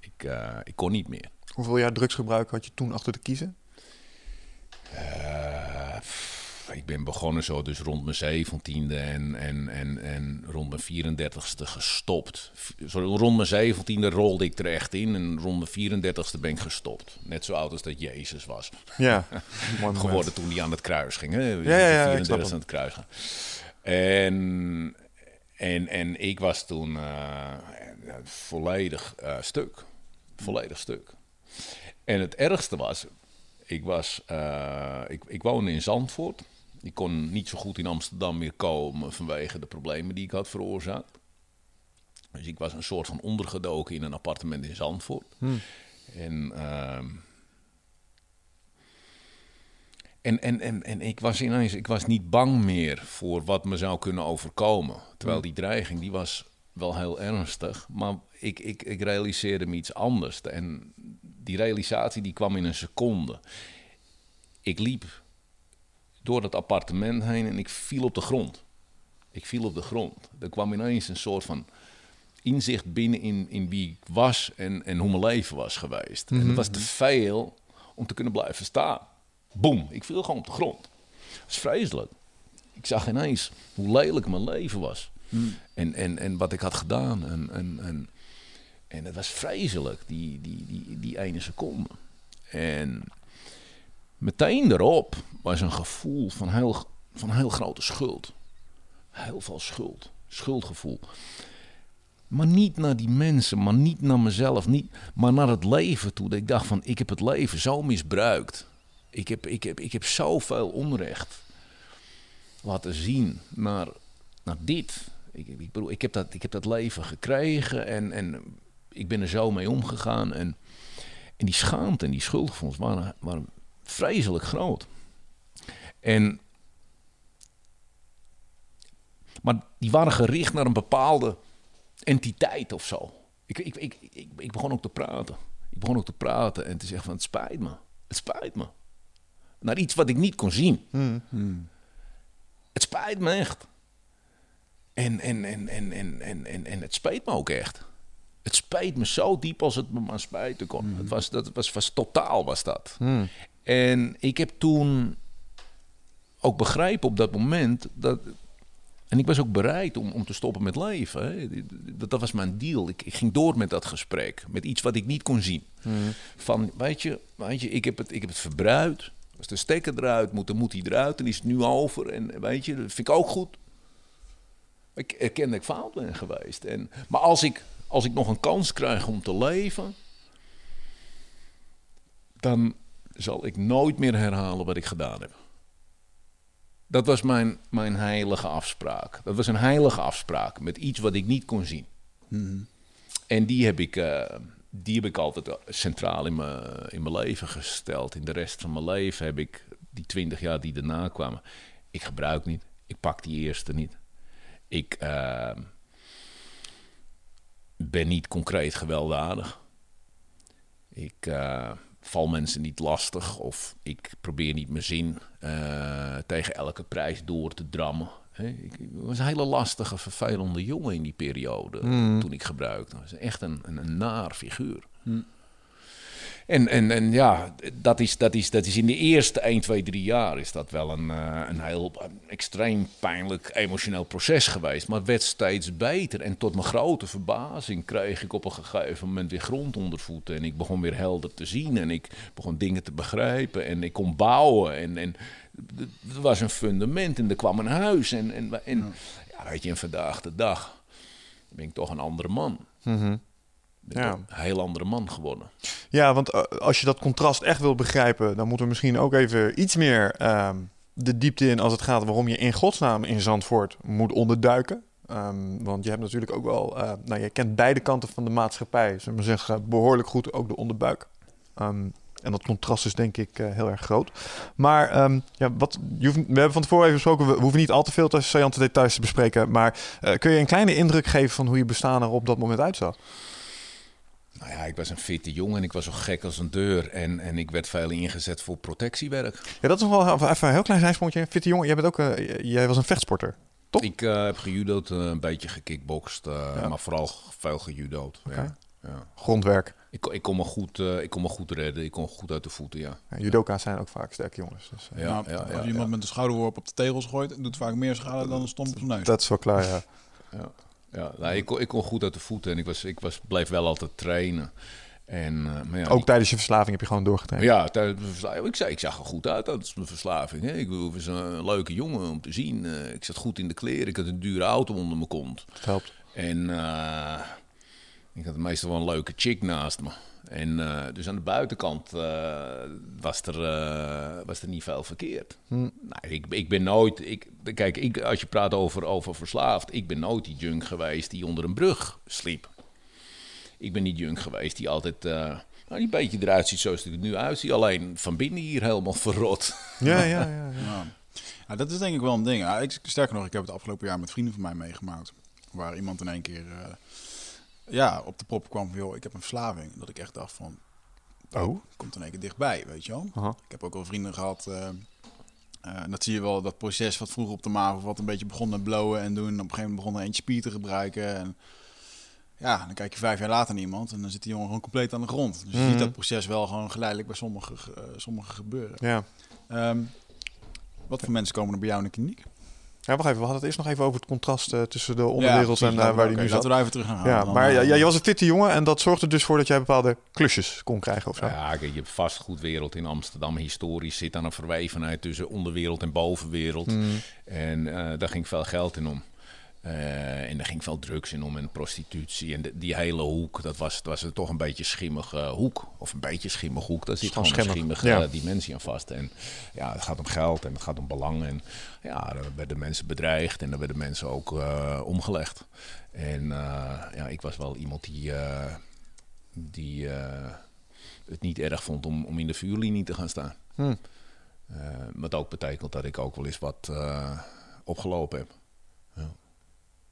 Ik, eh, ik kon niet meer. Hoeveel jaar drugsgebruik had je toen achter de kiezen? Ik ben begonnen zo dus rond mijn zeventiende en, en, en, en rond mijn 34ste gestopt. Zo rond mijn zeventiende rolde ik er echt in en rond mijn 34ste ben ik gestopt. Net zo oud als dat Jezus was. Ja, geworden toen hij aan het kruis ging. Hè? ja, ja, ik 34 snap aan het kruis gaan. En, en, en ik was toen eh, volledig eh, stuk. Volledig stuk. En het ergste was, ik, was eh, ik, ik woonde in Zandvoort. Ik kon niet zo goed in Amsterdam meer komen vanwege de problemen die ik had veroorzaakt. Dus ik was een soort van ondergedoken in een appartement in Zandvoort. En ehm, en, en, en, en ik was ineens, ik was niet bang meer voor wat me zou kunnen overkomen. Terwijl die dreiging, die was wel heel ernstig. Maar ik, ik, ik realiseerde me iets anders. En die realisatie die kwam in een seconde. Ik liep door dat appartement heen en ik viel op de grond. Ik viel op de grond. Er kwam ineens een soort van inzicht binnen in, in wie ik was en, en hoe mijn leven was geweest. En dat was te veel om te kunnen blijven staan. Boom, ik viel gewoon op de grond. Dat is vreselijk. Ik zag ineens hoe lelijk mijn leven was. En, en, en wat ik had gedaan. En, en, en, en het was vreselijk, die, die, die, die ene seconde. En meteen erop was een gevoel van heel, van heel grote schuld. Heel veel schuld. Schuldgevoel. Maar niet naar die mensen, maar niet naar mezelf, niet, maar naar het leven toe. Dat ik dacht van, ik heb het leven zo misbruikt. Ik heb, ik heb, ik heb zoveel onrecht laten zien naar, naar dit. Ik, ik bedoel, ik heb, dat, ik heb dat leven gekregen en, en ik ben er zo mee omgegaan. En, en die schaamte en die schuldgevoelens waren, waren vreselijk groot. En, maar die waren gericht naar een bepaalde entiteit of zo. Ik, ik, ik, ik, ik begon ook te praten. Ik begon ook te praten en te zeggen van het spijt me. Het spijt me. Naar iets wat ik niet kon zien. Het spijt me echt. En, en, en, en, en, en, en, en het spijt me ook echt. Het spijt me zo diep als het me maar spijten kon. Het was, dat was, was totaal was dat. En ik heb toen ook begrepen op dat moment dat. En ik was ook bereid om, om te stoppen met leven. Hè. Dat, dat was mijn deal. Ik, ik ging door met dat gesprek. Met iets wat ik niet kon zien. Van, weet je, weet je ik, heb het, ik heb het verbruikt. Als de stekker eruit moet, dan moet hij eruit. Dan is het nu over. En weet je, dat vind ik ook goed. Ik erken dat ik fout ben geweest. En, maar als ik als ik nog een kans krijg om te leven, dan zal ik nooit meer herhalen wat ik gedaan heb. Dat was mijn, mijn heilige afspraak. Dat was een heilige afspraak met iets wat ik niet kon zien. En die heb ik, eh, die heb ik altijd centraal in mijn, in mijn leven gesteld. In de rest van mijn leven heb ik die twintig jaar die daarna kwamen. Ik gebruik niet. Ik pak die eerste niet. Ik eh, ben niet concreet gewelddadig. Ik eh, val mensen niet lastig of ik probeer niet mijn zin eh, tegen elke prijs door te drammen. Ik, ik was een hele lastige, vervelende jongen in die periode toen ik gebruikte. Ik was echt een, een, een naar figuur. En, en, en ja, dat is, dat, is, dat is in de eerste 1, 2, 3 jaar is dat wel een, eh, een heel een extreem pijnlijk emotioneel proces geweest. Maar het werd steeds beter. En tot mijn grote verbazing kreeg ik op een gegeven moment weer grond onder voeten. En ik begon weer helder te zien. En ik begon dingen te begrijpen. En ik kon bouwen. En, en er was een fundament. En er kwam een huis. En, en, en ja, weet je, en vandaag de dag ben ik toch een andere man. Ben Ja. een heel andere man geworden. Ja, want eh, als je dat contrast echt wil begrijpen, dan moeten we misschien ook even iets meer ehm, de diepte in als het gaat waarom je in godsnaam in Zandvoort moet onderduiken. Ehm, want je hebt natuurlijk ook wel, eh, nou je kent beide kanten van de maatschappij, zullen we zeggen, behoorlijk goed ook de onderbuik. Ehm, en dat contrast is denk ik eh, heel erg groot. Maar ja, wat, je hoeft, we hebben van tevoren even besproken, we hoeven niet al te veel te saillante details te bespreken. Maar eh, kun je een kleine indruk geven van hoe je bestaan er op dat moment uitzag? Nou ja, ik was een fitte jongen en ik was zo gek als een deur. En, en ik werd veel ingezet voor protectiewerk. Ja, dat is nog wel even een heel klein zijsprongetje. Fitte jongen, jij, bent ook, eh, jij was een vechtsporter. Top. Ik eh, heb gejudo'd, eh, een beetje gekickboxd, eh, Ja. maar vooral veel gejudo'd. Ja. Ja. Grondwerk. Ik, kon- ik, kon me goed, eh, ik kon me goed redden, ik kon goed uit de voeten, ja. Ja, judoka's zijn ook vaak sterke jongens. Dus, Ja, Nou, ja, als ja, iemand ja. met een schouderworp op de tegels gooit, doet vaak meer schade dan een stomp op zijn neus. Dat is wel klaar, ja. Ja, nou, ik, kon, ik kon goed uit de voeten en ik, was, ik was, bleef wel altijd trainen. En, eh, maar ja, Ook ik- tijdens je verslaving heb je gewoon doorgetraind. Ja, tijdens mijn verslaving. Ik, zei, ik zag er goed uit tijdens mijn verslaving. Hè. Ik was een leuke jongen om te zien. Eh, ik zat goed in de kleren. Ik had een dure auto onder mijn kont. Dat helpt. En eh, ik had meestal wel een leuke chick naast me. En eh, dus aan de buitenkant eh, was, er, eh, was er niet veel verkeerd. Nou, ik, ik ben nooit... Ik, kijk, ik, als je praat over, over verslaafd... Ik ben nooit die junk geweest die onder een brug sliep. Ik ben niet junk geweest die altijd... eh, nou, die een beetje eruit ziet zoals ik er nu uitzie. Alleen van binnen hier helemaal verrot. Ja, ja, ja. ja. Ja. Ja, dat is denk ik wel een ding. Ik, sterker nog, ik heb het afgelopen jaar met vrienden van mij meegemaakt. Waar iemand in één keer eh, ja, op de prop kwam van, joh, ik heb een verslaving. Dat ik echt dacht van, Oh. komt in één keer dichtbij, weet je wel. Aha. Ik heb ook wel vrienden gehad. eh, eh, dat zie je wel, dat proces wat vroeger op de MAVO wat een beetje begon met blowen en doen. En op een gegeven moment begon er eentje spier te gebruiken. En ja, dan kijk je vijf jaar later naar iemand en dan zit die jongen gewoon compleet aan de grond. Dus je Mhm. ziet dat proces wel gewoon geleidelijk bij sommigen eh, sommigen gebeuren. Ja. Ehm, wat voor mensen komen er bij jou in de kliniek? Ja, wacht even. We hadden het eerst nog even over het contrast eh, tussen de onderwereld precies. en eh, waar die nu zat. Laten we daar even terug naar gaan. Ja, Dan, maar eh, ja, je was een fitte jongen en dat zorgde dus voor dat jij bepaalde klusjes kon krijgen of zo. Ja, je hebt vastgoedwereld in Amsterdam. Historisch zit aan een verwevenheid tussen onderwereld en bovenwereld. Mm. En eh, daar ging veel geld in om. Eh, en daar ging veel drugs in om en prostitutie. En de- die hele hoek, dat was, dat was een toch een beetje schimmige hoek. Of een beetje schimmig hoek. Daar zit gewoon een schimmig, schimmige ja. dimensie aan vast. En ja, het gaat om geld en het gaat om belang. En ja, daar werden mensen bedreigd en daar werden mensen ook eh, omgelegd. En eh, ja, ik was wel iemand die, die het niet erg vond om, om in de vuurlinie te gaan staan. Hm. Wat ook betekent dat ik ook wel eens wat opgelopen heb.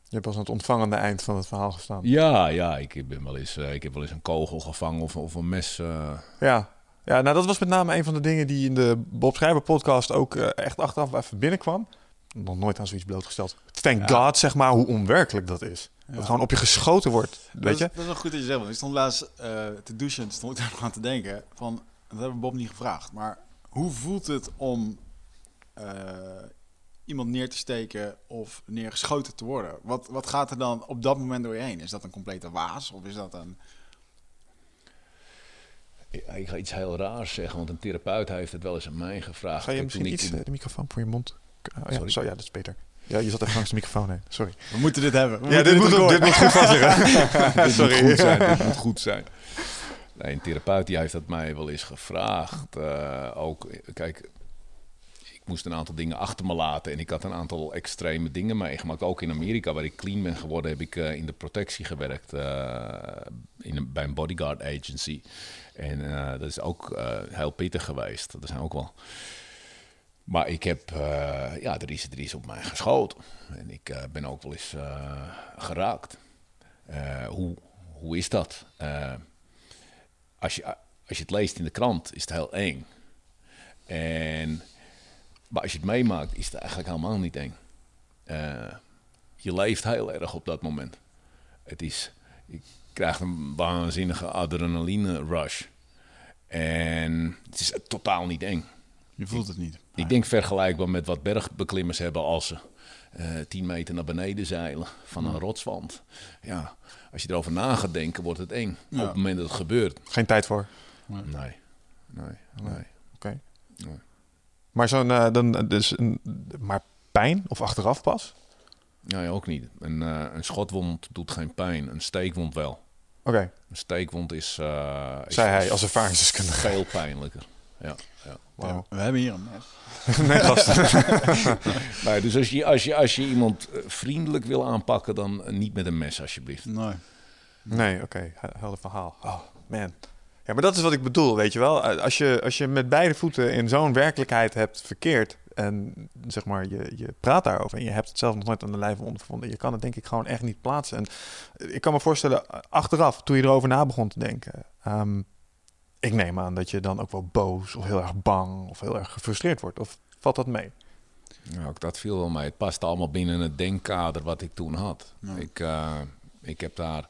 Je hebt als aan het ontvangende eind van het verhaal gestaan. Ja, ja, ik ben wel eens, eh, ik heb wel eens een kogel gevangen of, of een mes. eh, Ja. ja, nou dat was met name een van de dingen die in de Bob Schrijver podcast ook eh, echt achteraf even binnenkwam. Nog nooit aan zoiets blootgesteld. Thank Ja. God, zeg maar, hoe onwerkelijk dat is. Dat gewoon op je geschoten wordt, dat, weet is, je? dat is wel goed dat je zegt. want Ik stond laatst eh, te douchen, stond ik daar aan te denken. Van, dat hebben we Bob niet gevraagd. Maar hoe voelt het om eh, iemand neer te steken of neergeschoten te worden? Wat, wat gaat er dan op dat moment door je heen? Is dat een complete waas? Of is dat een... ik, ik ga iets heel raars zeggen, want een therapeut heeft het wel eens aan mij gevraagd. Ga je toen misschien iets in- eh, de microfoon voor je mond? Oh, ja, Sorry. zo, ja, dat is beter. Ja, je zat even langs de microfoon heen. Sorry. We moeten dit hebben. We Ja, dit moet, dit moet goed Sorry. moet goed zijn, dit moet goed zijn. Nee, een therapeut die heeft dat mij wel eens gevraagd. Eh, ook, kijk, moest een aantal dingen achter me laten. En ik had een aantal extreme dingen meegemaakt. Ook in Amerika, waar ik clean ben geworden, heb ik eh, in de protectie gewerkt. eh, in een, bij een bodyguard agency. En eh, dat is ook heel pittig geweest. Dat zijn ook wel... Maar ik heb, ja, er is, op mij geschoten. En ik ben ook wel eens geraakt. Hoe, hoe is dat? Als, je, als je het leest in de krant, is het heel eng. En, maar als je het meemaakt, is het eigenlijk helemaal niet eng. Eh, je leeft heel erg op dat moment. Het is, je krijgt een waanzinnige adrenaline rush. En het is totaal niet eng. Je voelt het niet. Ik denk vergelijkbaar met wat bergbeklimmers hebben als ze eh 10 meter naar beneden zeilen van een rotswand. Ja, als je erover na gaat denken, wordt het eng. Ja. Op het moment dat het gebeurt. Geen tijd voor. Nee, nee, nee. Oké. Nee. Maar zo'n, eh, dan, dus een, maar pijn of achteraf pas? Nee, ook niet. Een, eh, een schotwond doet geen pijn, een steekwond wel. Oké, Een steekwond is, eh, is zei hij als ervaringsdeskundige. veel pijnlijker. Ja, ja. Wauw. We hebben hier een mes. nee, gast. Nee, dus als je, als, je, als je iemand eh, vriendelijk wil aanpakken, dan eh, niet met een mes alsjeblieft. Nee. Nee, oké. he- Helder verhaal. Oh, man. Ja, maar dat is wat ik bedoel, weet je wel. Als je, als je met beide voeten in zo'n werkelijkheid hebt verkeerd... en zeg maar, je, je praat daarover... en je hebt het zelf nog nooit aan de lijve ondervonden... je kan het denk ik gewoon echt niet plaatsen. En eh, ik kan me voorstellen, eh, achteraf, toen je erover na begon te denken... ehm, ik neem aan dat je dan ook wel boos of heel erg bang... of heel erg gefrustreerd wordt. Of valt dat mee? Ja, ook dat viel wel mee. Het past allemaal binnen het denkkader wat ik toen had. Ik, eh, ik heb daar,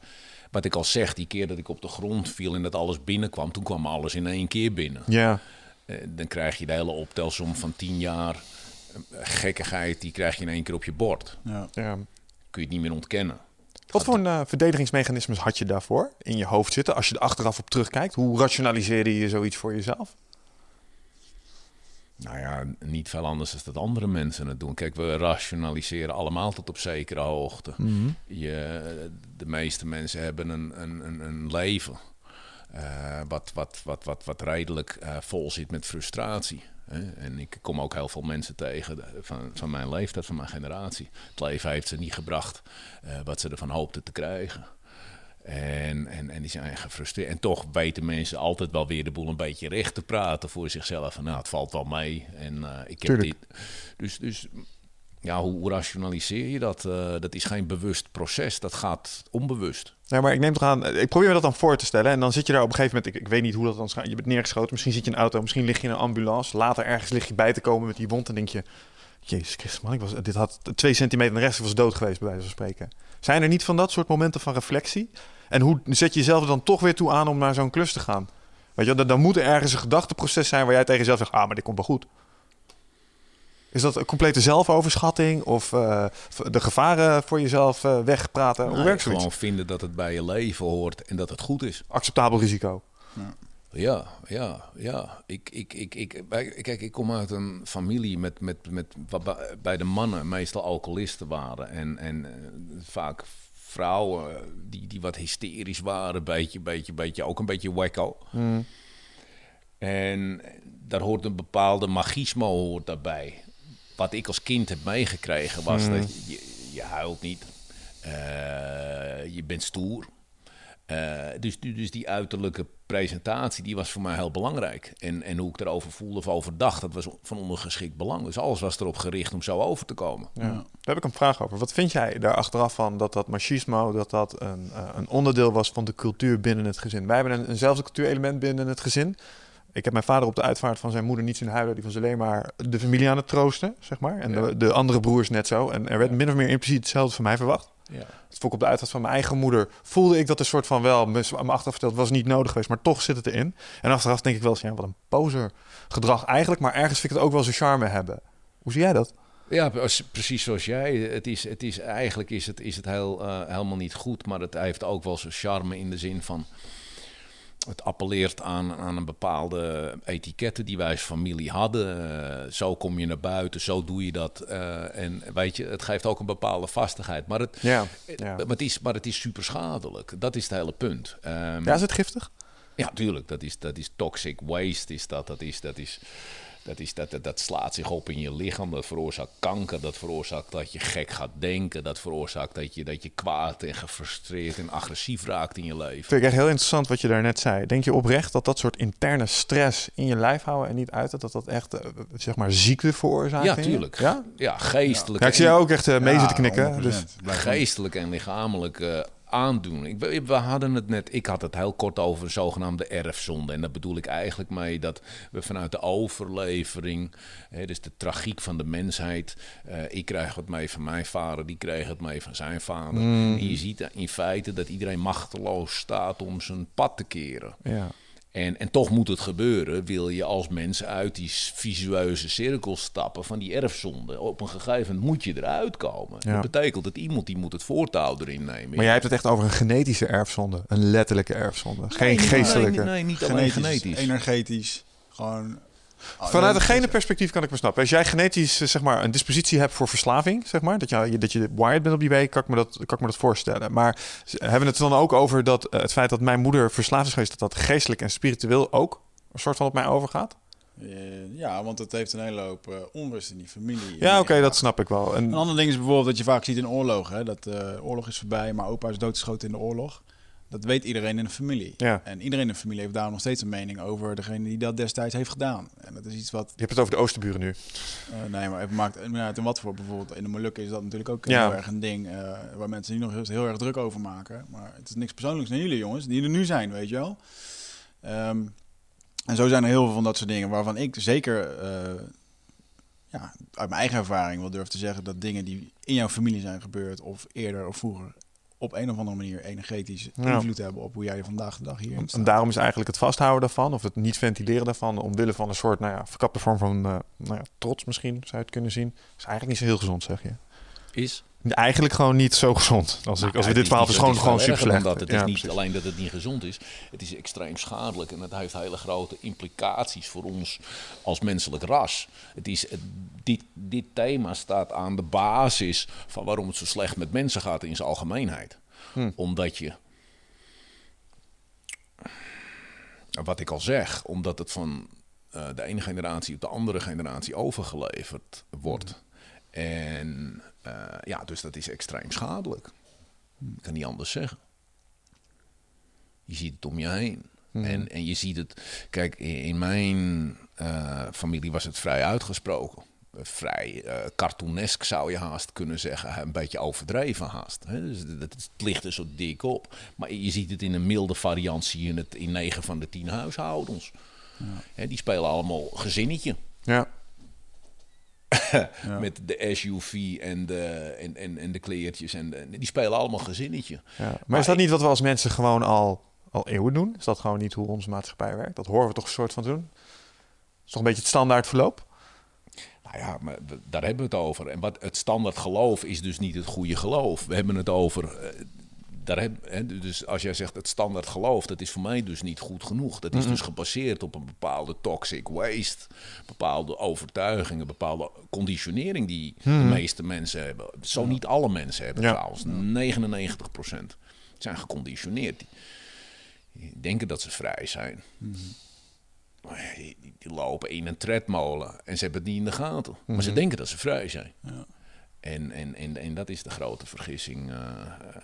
wat ik al zeg, die keer dat ik op de grond viel en dat alles binnenkwam, toen kwam alles in één keer binnen. Ja, Eh, dan krijg je de hele optelsom van tien jaar eh, gekkigheid, die krijg je in één keer op je bord. Ja. ja. Kun je het niet meer ontkennen. Wat voor een, eh, verdedigingsmechanismes had je daarvoor in je hoofd zitten? Als je er achteraf op terugkijkt, hoe rationaliseerde je zoiets voor jezelf? Nou ja, niet veel anders dan dat andere mensen het doen. Kijk, we rationaliseren allemaal tot op zekere hoogte. Je, de meeste mensen hebben een, een, een, leven eh, wat, wat, wat, wat, wat redelijk eh, vol zit met frustratie. Hè? En ik kom ook heel veel mensen tegen van, van mijn leeftijd, van mijn generatie. Het leven heeft ze niet gebracht eh, wat ze ervan hoopten te krijgen. En, en, en die zijn gefrustreerd. En toch weten mensen altijd wel weer de boel een beetje recht te praten voor zichzelf. Van, nou, het valt wel mee. En eh, ik heb Tuurlijk. dit. Dus, dus ja, hoe, rationaliseer je dat? Eh, dat is geen bewust proces. Dat gaat onbewust. Nee, maar ik neem toch aan, ik probeer me dat dan voor te stellen. En dan zit je daar op een gegeven moment, ik, ik weet niet hoe dat dan gaat. Je bent neergeschoten, misschien zit je in een auto, misschien lig je in een ambulance. Later ergens lig je bij te komen met die wond en denk je... Jezus Christus man, ik was, dit had twee centimeter en de rest was dood geweest, bij wijze van spreken. Zijn er niet van dat soort momenten van reflectie? En hoe zet je jezelf er dan toch weer toe aan om naar zo'n klus te gaan? Weet je, dan, dan moet er ergens een gedachteproces zijn waar jij tegen jezelf zegt, ah, maar dit komt wel goed. Is dat een complete zelfoverschatting of eh, de gevaren voor jezelf eh, wegpraten? Hoe Nee, werkt zoiets? gewoon vinden dat het bij je leven hoort en dat het goed is. Acceptabel risico. Ja, ja, ja. Ik, ik, ik, kijk, ik kom uit een familie met, met, met wat bij- bij de mannen meestal alcoholisten waren. En, en eh, vaak vrouwen die, die wat hysterisch waren, beetje, beetje, beetje, ook een beetje wacko. En daar hoort een bepaalde magismo hoort daarbij. Wat ik als kind heb meegekregen was dat je, je, je huilt niet. Eh, je bent stoer. Eh, dus, dus die uiterlijke presentatie die was voor mij heel belangrijk. En, en hoe ik erover voelde of over dacht, dat was van ondergeschikt belang. Dus alles was erop gericht om zo over te komen. Ja. Daar heb ik een vraag over. Wat vind jij daar achteraf van dat dat machismo dat dat een, eh, een onderdeel was van de cultuur binnen het gezin? Wij hebben een, eenzelfde cultuurelement binnen het gezin. Ik heb mijn vader op de uitvaart van zijn moeder niet zien huilen. Die was alleen maar de familie aan het troosten, zeg maar. En Ja. de, de andere broers net zo. En er werd min of meer impliciet hetzelfde van mij verwacht. Ja. Het ik op de uitvaart van mijn eigen moeder. Voelde ik dat een soort van wel, me achteraf verteld, was niet nodig geweest. Maar toch zit het erin. En achteraf denk ik wel eens, ja, wat een poser gedrag eigenlijk. Maar ergens vind ik het ook wel zijn charme hebben. Hoe zie jij dat? Ja, precies zoals jij. Het is, het is, eigenlijk is het, is het heel, eh, helemaal niet goed, maar het heeft ook wel zijn charme in de zin van... het appelleert aan, aan een bepaalde etiketten die wij als familie hadden. Eh, zo kom je naar buiten, zo doe je dat. Eh, en weet je, het geeft ook een bepaalde vastigheid. Maar het, Ja, eh, ja. maar het, is, maar het is super schadelijk. Dat is het hele punt. Ehm, Ja, is het giftig? ja, tuurlijk. Dat is, dat is toxic waste. Is dat, dat, is, dat, is, dat, is, dat, dat, dat slaat zich op in je lichaam. Dat veroorzaakt kanker. Dat veroorzaakt dat je gek gaat denken. Dat veroorzaakt dat je, dat je kwaad en gefrustreerd en agressief raakt in je leven. Vind ik echt heel interessant wat je daarnet zei. Denk je oprecht dat dat soort interne stress in je lijf houden en niet uit, dat dat echt, eh, zeg maar, ziekte veroorzaakt? Ja, tuurlijk. Ja? Ja, geestelijk. Ja, ik zie jou ook echt eh, mee Ja, zitten knikken. 100%. Dus, geestelijk en lichamelijk eh, aandoening. We, we hadden het net, ik had het heel kort over een zogenaamde erfzonde. En daar bedoel ik eigenlijk mee dat we vanuit de overlevering, hè, dus de tragiek van de mensheid. eh, ik krijg het mee van mijn vader, die kreeg het mee van zijn vader. En je ziet in feite dat iedereen machteloos staat om zijn pad te keren. ja. En, en toch moet het gebeuren, wil je als mens uit die visueuze cirkel stappen van die erfzonde. Op een gegeven moment moet je eruit komen. Ja. Dat betekent dat iemand die moet het voortouw erin nemen. Maar jij hebt het echt over een genetische erfzonde, een letterlijke erfzonde, geen Nee, geestelijke. Nee, nee, niet alleen genetisch, genetisch. energetisch, gewoon... Vanuit een geneperspectief kan ik me snappen. Als jij genetisch eh, zeg maar, een dispositie hebt voor verslaving, zeg maar, dat, je, dat je wired bent op die week, kan ik me dat, kan ik me dat voorstellen. Maar hebben we het dan ook over dat eh, het feit dat mijn moeder verslaafd is geweest, dat dat geestelijk en spiritueel ook een soort van op mij overgaat? Eh, ja, want het heeft een hele hoop onrust in die familie. Ja, oké, dat snap ik wel. En, Een ander ding is bijvoorbeeld dat je vaak ziet in oorlogen. Hè, dat de oorlog is voorbij, maar opa is doodgeschoten in de oorlog. Dat weet iedereen in de familie. Ja. En iedereen in de familie heeft daar nog steeds een mening over degene die dat destijds heeft gedaan. En dat is iets wat... je hebt het over de oosterburen nu. eh, nee, maar het maakt uit in wat voor. Bijvoorbeeld in de Molukken is dat natuurlijk ook Ja. heel erg een ding... eh, waar mensen nu nog heel, heel erg druk over maken. Maar het is niks persoonlijks naar jullie jongens, die er nu zijn, weet je wel. Ehm, en zo zijn er heel veel van dat soort dingen waarvan ik zeker... eh, ja, uit mijn eigen ervaring wel durf te zeggen dat dingen die in jouw familie zijn gebeurd, of eerder of vroeger, op een of andere manier energetisch Ja. invloed hebben op hoe jij vandaag de dag hier En daarom is eigenlijk het vasthouden daarvan, of het niet ventileren daarvan, omwille van een soort nou ja, verkapte vorm van eh, nou ja, trots misschien, zou je het kunnen zien, is eigenlijk niet zo heel gezond, zeg je. Is. Eigenlijk gewoon niet zo gezond. Als, ik, als we dit verhaal is gewoon, gewoon super slecht. Dat het is niet alleen dat het niet gezond is, het is extreem schadelijk en het heeft hele grote implicaties voor ons als menselijk ras. Het is, dit, dit thema staat aan de basis van waarom het zo slecht met mensen gaat in zijn algemeenheid. Hm. Omdat je, wat ik al zeg, omdat het van eh, de ene generatie op de andere generatie overgeleverd wordt. En eh, ja, dus dat is extreem schadelijk. Ik kan niet anders zeggen. Je ziet het om je heen. En, en je ziet het. Kijk, in, mijn eh, familie was het vrij uitgesproken. Eh, Vrij eh cartoonesk zou je haast kunnen zeggen. Een beetje overdreven haast. Hè? Dus dat, het ligt er zo dik op. Maar je ziet het in een milde variant. Zie je het in 9 van de 10 huishoudens. Hè, die spelen allemaal gezinnetje. Ja. Ja. Met de SUV en de, en, en, en de kleertjes. En de- die spelen allemaal gezinnetje. Ja. Maar is dat niet wat we als mensen gewoon al, al eeuwen doen? Is dat gewoon niet hoe onze maatschappij werkt? Dat horen we toch een soort van doen? is toch een beetje het standaard verloop? Nou ja, maar daar hebben we het over. En wat het standaard geloof is dus niet het goede geloof. We hebben het over. Daar heb, hè, dus als jij zegt het standaard geloof, dat is voor mij dus niet goed genoeg. Dat is dus gebaseerd op een bepaalde toxic waste, bepaalde overtuigingen, bepaalde conditionering die de meeste mensen hebben. Zo niet alle mensen hebben Ja. trouwens. 99% zijn geconditioneerd. Die, denken dat ze vrij zijn. Die, die- die lopen in een tredmolen en ze hebben het niet in de gaten. Maar ze denken dat ze vrij zijn. Ja. En, en, en, en dat is de grote vergissing. eh, eh.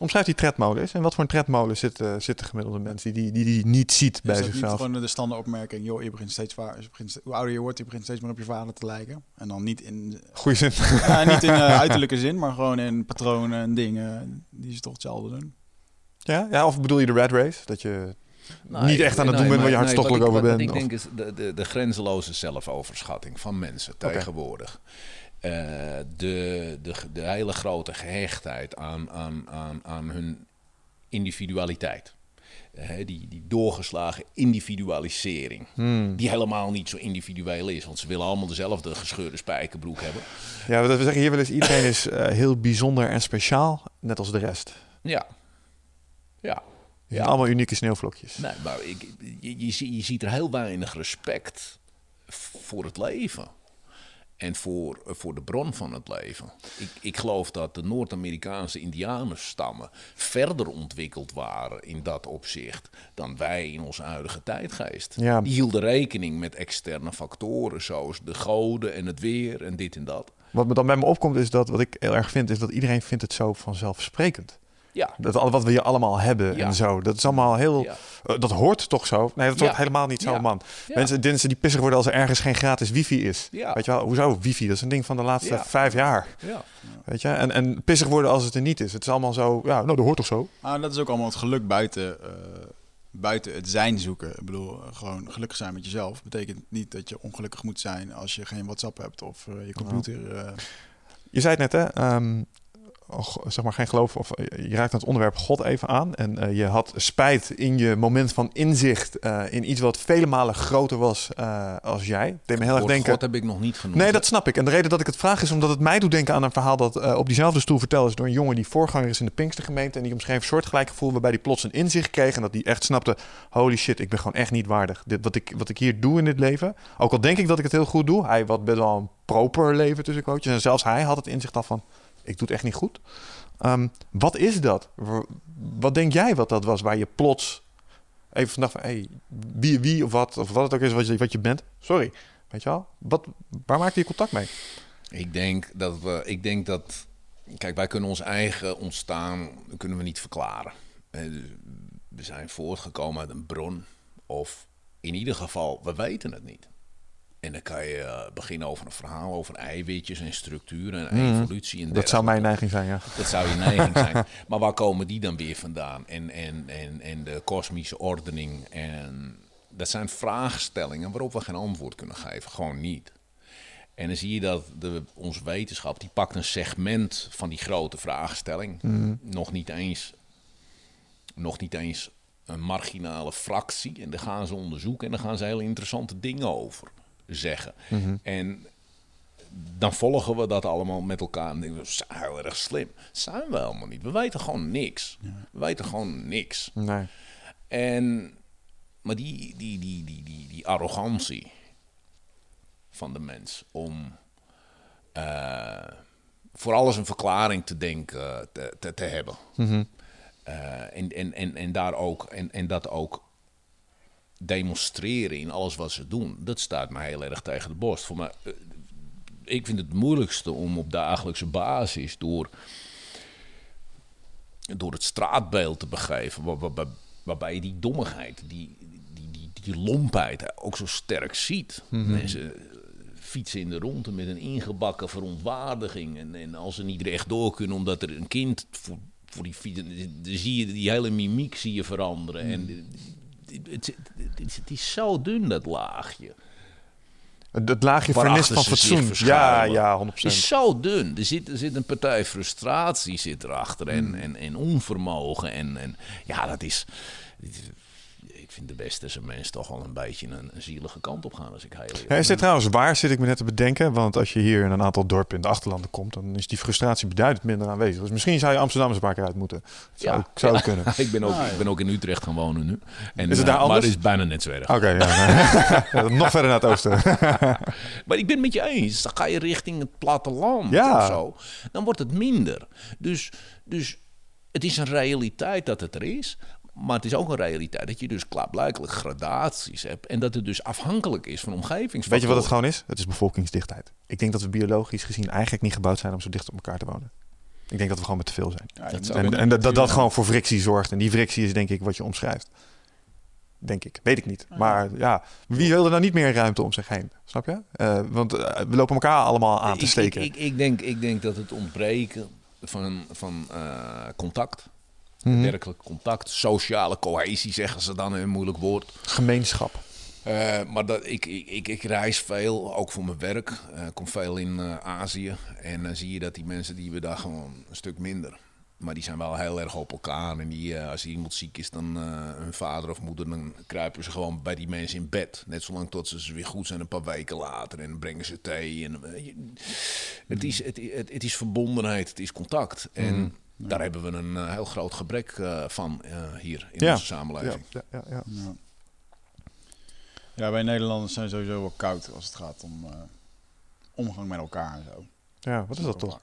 Omschrijf die tredmolen eens. En wat voor een tredmolen zit, eh, zit de gemiddelde mens die die, die, die niet ziet bij is dat niet zichzelf? gewoon de standaard opmerking, joh, je begint steeds vaar, je begint, hoe ouder je wordt, je begint steeds meer op je vader te lijken. En dan niet in, Goeie zin. ja, niet in eh, uiterlijke zin, maar gewoon in patronen en dingen die ze toch hetzelfde doen. ja? ja, of bedoel je de red race? Dat je Nou, niet ik- echt aan het nee, doen bent waar je hartstochtelijk over bent? Wat ik of- denk is de, de, de grenzeloze zelfoverschatting van mensen tegenwoordig. Eh, de, de, de hele grote gehechtheid aan, aan, aan, aan hun individualiteit. Eh, die, die doorgeslagen individualisering. Hmm. Die helemaal niet zo individueel is. Want ze willen allemaal dezelfde gescheurde spijkerbroek hebben. Ja, we we zeggen hier wel eens, iedereen is eh, heel bijzonder en speciaal, net als de rest. Ja. Ja. Ja. Allemaal unieke sneeuwvlokjes. Nee, maar ik, je, je, je ziet er heel weinig respect voor het leven en voor, voor de bron van het leven. Ik, ik geloof dat de Noord-Amerikaanse indianenstammen verder ontwikkeld waren in dat opzicht dan wij in onze huidige tijdgeest. Ja. Die hielden rekening met externe factoren zoals de goden en het weer en dit en dat. Wat me dan bij me opkomt is dat wat ik heel erg vind, is dat iedereen vindt het zo vanzelfsprekend. Ja. Dat wat we hier allemaal hebben Ja. en zo. Dat is allemaal heel. Ja. eh, dat hoort toch zo? Nee, dat Ja. hoort helemaal niet zo, Ja. man. Ja. Mensen, mensen die pissig worden als er ergens geen gratis wifi is. Ja. Weet je wel? Hoezo wifi? Dat is een ding van de laatste Ja. vijf jaar. Ja. Weet je? En, en pissig worden als het er niet is. Het is allemaal zo. Ja, nou, dat hoort toch zo? Maar dat is ook allemaal het geluk buiten, eh, buiten het zijn zoeken. Ik bedoel, eh, gewoon gelukkig zijn met jezelf. Betekent niet dat je ongelukkig moet zijn als je geen WhatsApp hebt of je computer. eh, Je zei het net, hè? ehm, zeg maar geen geloof. Of eh, je raakt het onderwerp God even aan. En eh, je had spijt in je moment van inzicht. eh, in iets wat vele malen groter was als jij. Het deed me heel erg denken. God heb ik nog niet genoemd. Nee, dat snap ik. En de reden dat ik het vraag is omdat het mij doet denken aan een verhaal dat op diezelfde stoel verteld is door een jongen die voorganger is in de Pinkstergemeente. En die omschreef een soortgelijk gevoel waarbij hij plots een inzicht kreeg. En dat hij echt snapte: holy shit, ik ben gewoon echt niet waardig. Dit, wat, ik, wat ik hier doe in dit leven. Ook al denk ik dat ik het heel goed doe. Hij wat best wel een proper leven tussen quotes. En zelfs hij had het inzicht af van: ik doe het echt niet goed. Ehm, wat is dat? Wat denk jij wat dat was waar je plots even vandaag van: hey, wie, wie of wat, of wat het ook is wat je, wat je bent. Sorry. Weet je wel? Wat, waar maakte je contact mee? Ik denk dat we, ik denk dat, kijk, wij kunnen ons eigen ontstaan kunnen we niet verklaren. Eh, We zijn voortgekomen uit een bron, of in ieder geval, we weten het niet. En dan kan je eh, beginnen over een verhaal over eiwitjes en structuren en evolutie. En Mhm. Dat zou mijn neiging zijn, ja. dat zou je neiging zijn. Maar waar komen die dan weer vandaan? En, en, en, en de kosmische ordening. En dat zijn vraagstellingen waarop we geen antwoord kunnen geven. Gewoon niet. En dan zie je dat de, onze wetenschap, die pakt een segment van die grote vraagstelling. Nog niet eens nog niet eens een marginale fractie. En dan gaan ze onderzoeken en dan gaan ze hele interessante dingen over zeggen. En dan volgen we dat allemaal met elkaar en denken we, "Ze zijn heel erg slim. Zijn we helemaal niet. We weten gewoon niks. We weten gewoon niks. Nee. En, maar die, die, die, die, die, die arrogantie van de mens om eh, voor alles een verklaring te denken, te, te, te hebben. Eh, en, en, en, en, daar ook, en, en dat ook demonstreren in alles wat ze doen, dat staat me heel erg tegen de borst. Voor mij, eh, ik vind het moeilijkste om op dagelijkse basis door, door het straatbeeld te begeven, waar- waar- waar- waarbij je die dommigheid, die, die, die, die lompheid ook zo sterk ziet. Mensen fietsen in de ronde met een ingebakken verontwaardiging. En, en als ze niet recht door kunnen omdat er een kind voor, voor die fiets... Dan zie je die hele mimiek zie je veranderen. En het, het, het, het is zo dun, dat laagje. Het, laagje vernis van fatsoen. Ja, ja, 100%. Het is zo dun. Er zit, er zit een partij frustratie zit erachter en, en, en onvermogen. En, en ja, dat is... Vind de westerse mens toch wel een beetje een, een zielige kant op gaan als ik heel eerlijk Ja, is dit trouwens waar, zit ik me net te bedenken? Want als je hier in een aantal dorpen in de achterlanden komt, dan is die frustratie beduidend minder aanwezig. Dus misschien zou je Amsterdam eens een paar keer uit moeten. Zou, Ja. zou kunnen. ik, ben ook, ik ben ook in Utrecht gaan wonen nu. En, Is het eh, daar Maar anders? het is bijna net zo erg. Oké. Ja, nog verder naar het oosten. Maar ik ben het met je eens. Dan ga je richting het platteland Ja. of zo. Dan wordt het minder. Dus, dus het is een realiteit dat het er is. Maar het is ook een realiteit dat je dus klaarblijkelijk gradaties hebt. En dat het dus afhankelijk is van omgevingsfactoren. Weet je wat het gewoon is? Het is bevolkingsdichtheid. Ik denk dat we biologisch gezien eigenlijk niet gebouwd zijn om zo dicht op elkaar te wonen. Ik denk dat we gewoon met te veel zijn. ja, Dat En, en dat, dat gewoon voor frictie zorgt. En die frictie is denk ik wat je omschrijft. Denk ik. Weet ik niet. Maar ja, wie wil er nou niet meer ruimte om zich heen? Snap je? Eh, want eh, we lopen elkaar allemaal aan te steken. Ik, ik, ik, denk, ik denk dat het ontbreken van, van eh, contact, Mhm. werkelijk contact, sociale cohesie zeggen ze dan in een moeilijk woord. Gemeenschap. Eh, maar dat, ik, ik, ik, reis veel, ook voor mijn werk. Ik kom veel in eh, Azië. En dan zie je dat die mensen, die we daar gewoon een stuk minder. Maar die zijn wel heel erg op elkaar. En die, als iemand ziek is, dan hun vader of moeder, dan kruipen ze gewoon bij die mensen in bed. Net zolang tot ze weer goed zijn, een paar weken later. En dan brengen ze thee. En, het, is, het, het, het is verbondenheid, het is contact. En Daar hebben we een eh, heel groot gebrek eh, van eh, hier in Ja. onze samenleving. Ja, ja, ja. Ja. ja, wij Nederlanders zijn sowieso wel koud als het gaat om eh, omgang met elkaar en zo. ja, wat is dat toch?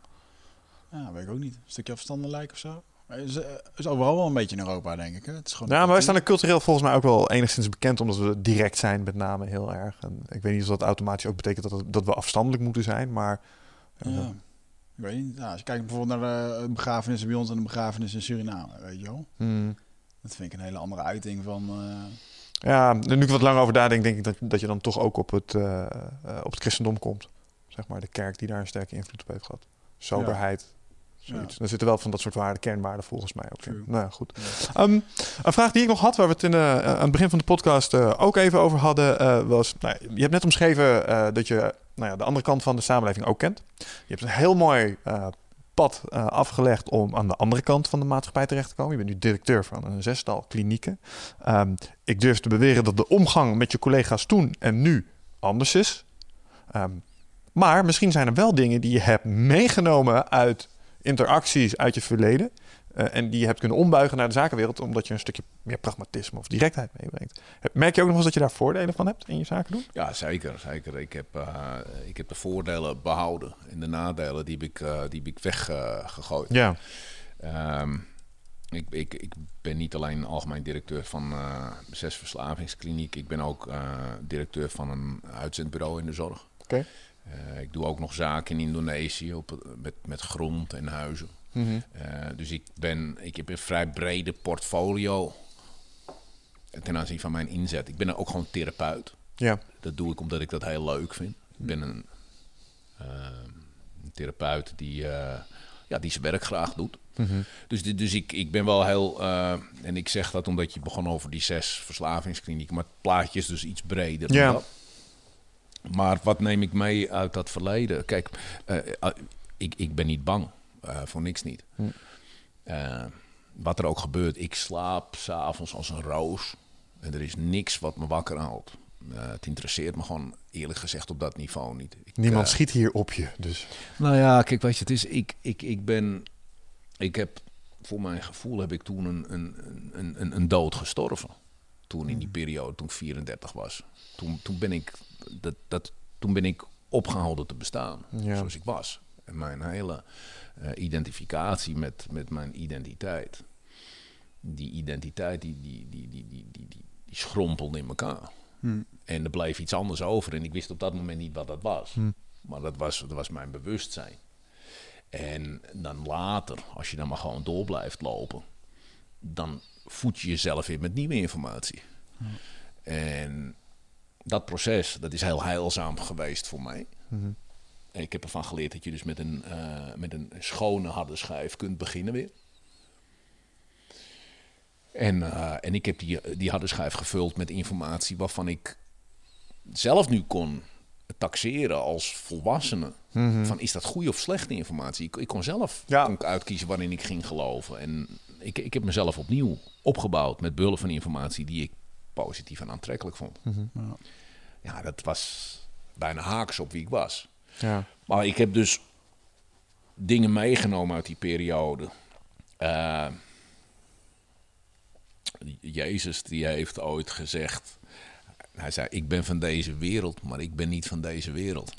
Ja, weet ik ook niet. Een stukje afstandelijk of zo. Is, is overal wel een beetje in Europa, denk ik. Hè? Het is gewoon Ja, maar wij staan er cultureel volgens mij ook wel enigszins bekend omdat we direct zijn, met name heel erg. En ik weet niet of dat automatisch ook betekent dat, dat we afstandelijk moeten zijn, maar Ja. Ik weet niet. Ja, als je kijkt bijvoorbeeld naar de begrafenissen bij ons en de begrafenis in Suriname, weet je wel. hmm. Dat vind ik een hele andere uiting van... eh, ja, nu ik wat langer over nadenk, denk ik dat, dat je dan toch ook op het, eh, eh, op het christendom komt. Zeg maar de kerk die daar een sterke invloed op heeft gehad. Soberheid. Zoiets. Er zitten wel van dat soort waarden, kernwaarden volgens mij ook in. Nou ja, goed. ja. Ehm, een vraag die ik nog had, waar we het in, eh, aan het begin van de podcast eh, ook even over hadden, eh, was: nou, je hebt net omschreven eh, dat je nou ja, de andere kant van de samenleving ook kent. Je hebt een heel mooi eh, pad eh, afgelegd om aan de andere kant van de maatschappij terecht te komen. Je bent nu directeur van een zestal klinieken. Ehm, ik durf te beweren dat de omgang met je collega's toen en nu anders is. Ehm, maar misschien zijn er wel dingen die je hebt meegenomen uit interacties uit je verleden. Eh, en die je hebt kunnen ombuigen naar de zakenwereld, omdat je een stukje meer pragmatisme of directheid meebrengt. Merk je ook nog eens dat je daar voordelen van hebt in je zaken doen? Ja, zeker. zeker. Ik, heb, eh, ik heb de voordelen behouden en de nadelen die heb ik, eh, die heb ik weggegooid. Ja. Ehm, ik, ik, ik ben niet alleen algemeen directeur van zes verslavingskliniek. Ik ben ook directeur van een uitzendbureau in de zorg. Oké. Ik doe ook nog zaken in Indonesië op, met, met grond en huizen. Mhm. Eh, dus ik, ben, ik heb een vrij brede portfolio ten aanzien van mijn inzet. Ik ben ook gewoon therapeut. Ja. Dat doe ik omdat ik dat heel leuk vind. Ik ben een, eh, een therapeut die, eh, ja, die zijn werk graag doet. Mhm. Dus, dus ik, ik ben wel heel... eh, en ik zeg dat omdat je begon over die zes verslavingsklinieken. Maar het plaatje is dus iets breder dan Ja. dat. Maar wat neem ik mee uit dat verleden? Kijk, ik, ik ben niet bang. Eh, voor niks niet. Hm. Eh, wat er ook gebeurt, ik slaap s'avonds als een roos. En er is niks wat me wakker houdt. Eh, het interesseert me gewoon eerlijk gezegd op dat niveau niet. Ik, Niemand schiet hier op je, dus. nou ja, kijk, weet je, het is, ik, ik, ik ben, ik heb, voor mijn gevoel heb ik toen een, een, een, een, een dood gestorven. Toen in die periode, toen ik 34 was. Toen, toen ben ik, dat, dat, toen ben ik opgehouden te bestaan, Ja. zoals ik was. Mijn hele eh, identificatie met, met mijn identiteit. Die identiteit die, die, die, die, die, die, die, die schrompelde in elkaar. Hmm. En er bleef iets anders over. En ik wist op dat moment niet wat dat was. Hmm. Maar dat was, dat was mijn bewustzijn. En dan later, als je dan maar gewoon door blijft lopen, dan voed je jezelf in met nieuwe informatie. En dat proces, dat is heel heilzaam geweest voor mij. Hmm. Mhm. En ik heb ervan geleerd dat je dus met een, eh, met een schone harde schijf kunt beginnen weer. En, eh, en ik heb die, die harde schijf gevuld met informatie waarvan ik zelf nu kon taxeren als volwassene. Mhm. Van is dat goede of slechte informatie? Ik, ik kon zelf Ja. kon ik uitkiezen waarin ik ging geloven. En ik, ik heb mezelf opnieuw opgebouwd met behulp van informatie die ik positief en aantrekkelijk vond. Ja. Ja, dat was bijna haaks op wie ik was. Ja. Maar ik heb dus dingen meegenomen uit die periode. Eh, Jezus die heeft ooit gezegd... Hij zei, ik ben van deze wereld, maar ik ben niet van deze wereld.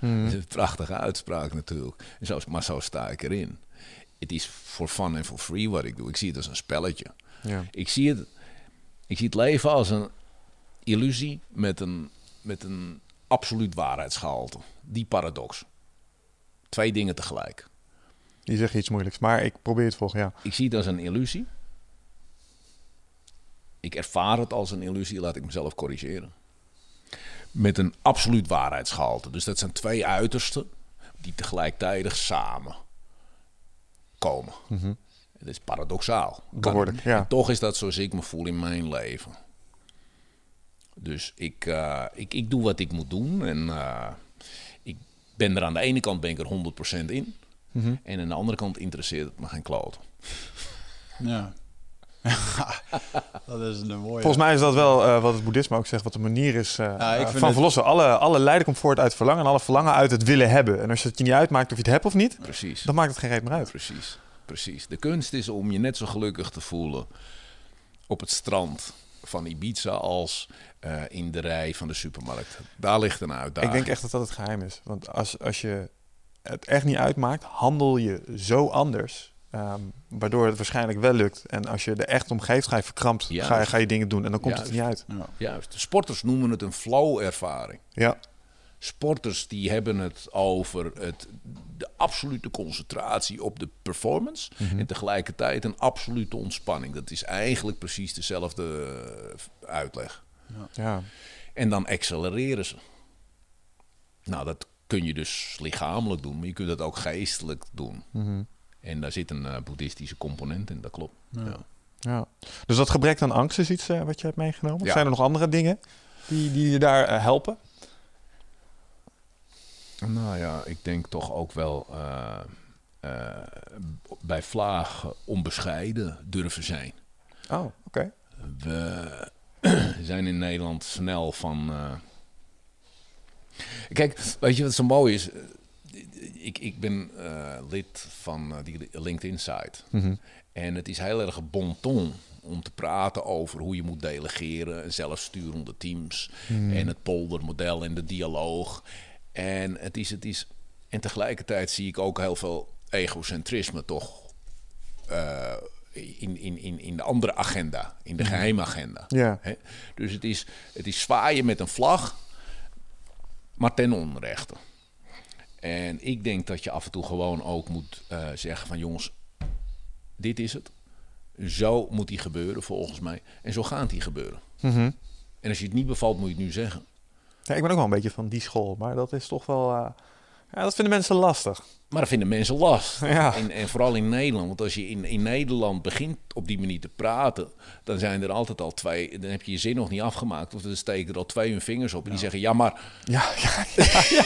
Dat is een prachtige uitspraak natuurlijk. En zo, maar zo sta ik erin. Het is voor fun en voor free wat ik doe. Ik zie het als een spelletje. Ja. Ik zie het, ik zie het leven als een illusie met een, met een absoluut waarheidsgehalte. Die paradox. Twee dingen tegelijk. Je iets moeilijks, maar ik probeer het volgen, ja. Ik zie het als een illusie. Ik ervaar het als een illusie, laat ik mezelf corrigeren. Met een absoluut waarheidsgehalte. Dus dat zijn twee uitersten die tegelijkertijd samen komen. Mhm. Het is paradoxaal. Behoorlijk, ja. En toch is dat zoals ik me voel in mijn leven. Dus ik, eh, ik, ik doe wat ik moet doen. En eh, ben er aan de ene kant ben ik er 100% in. Mhm. En aan de andere kant interesseert het me geen kloot. Ja. dat is een mooie. Volgens mij is dat wel eh, wat het boeddhisme ook zegt, wat de manier is eh, Ja, ik eh, van het- verlossen. Alle, alle lijden komt voort uit verlangen en alle verlangen uit het willen hebben. En als het je niet uitmaakt of je het hebt of niet, Precies. dan maakt het geen reet meer uit. Precies. precies. De kunst is om je net zo gelukkig te voelen op het strand van Ibiza als eh, in de rij van de supermarkt. Daar ligt een uitdaging. Ik denk echt dat dat het geheim is. Want als, als je het echt niet uitmaakt, handel je zo anders. ehm, waardoor het waarschijnlijk wel lukt. En als je er echt om geeft, ga je verkrampt, Juist. ga je, ga je dingen doen. En dan komt het er niet uit. Ja. Juist. De sporters noemen het een flow-ervaring. Ja, Sporters die hebben het over het, de absolute concentratie op de performance. En tegelijkertijd een absolute ontspanning. Dat is eigenlijk precies dezelfde eh, uitleg. Ja. En dan accelereren ze. Nou, dat kun je dus lichamelijk doen, maar je kunt dat ook geestelijk doen. Mhm. En daar zit een eh, boeddhistische component in, dat klopt. Ja. ja. Dus dat gebrek aan angst is iets eh, wat je hebt meegenomen? Ja. Zijn er nog andere dingen die, die je daar eh, helpen? Nou ja, ik denk toch ook wel eh, eh, bij vlaag onbescheiden durven zijn. Oh, oké. We zijn in Nederland snel van. eh, Kijk, weet je wat zo mooi is? Ik, ik ben eh, lid van eh, die LinkedIn-site. Mhm. En het is heel erg bon ton om te praten over hoe je moet delegeren, en zelfsturende teams en het poldermodel en de dialoog. En het is, het is, en tegelijkertijd zie ik ook heel veel egocentrisme toch in, in, in, in de andere agenda, in de geheime agenda. Ja. Dus het is, het is zwaaien met een vlag, maar ten onrechte. En ik denk dat je af en toe gewoon ook moet eh, zeggen van jongens, dit is het. Zo moet die gebeuren volgens mij. En zo gaat die gebeuren. Mhm. En als je het niet bevalt, moet je het nu zeggen. Ja, ik ben ook wel een beetje van die school, maar dat is toch wel... eh, ja, dat vinden mensen lastig. Maar dat vinden mensen last. Ja. En, en vooral in Nederland. Want als je in, in Nederland begint op die manier te praten, dan zijn er altijd al twee. Dan heb je je zin nog niet afgemaakt. Of dan steken er al twee hun vingers op. En die zeggen: Ja, maar. Ja, ja,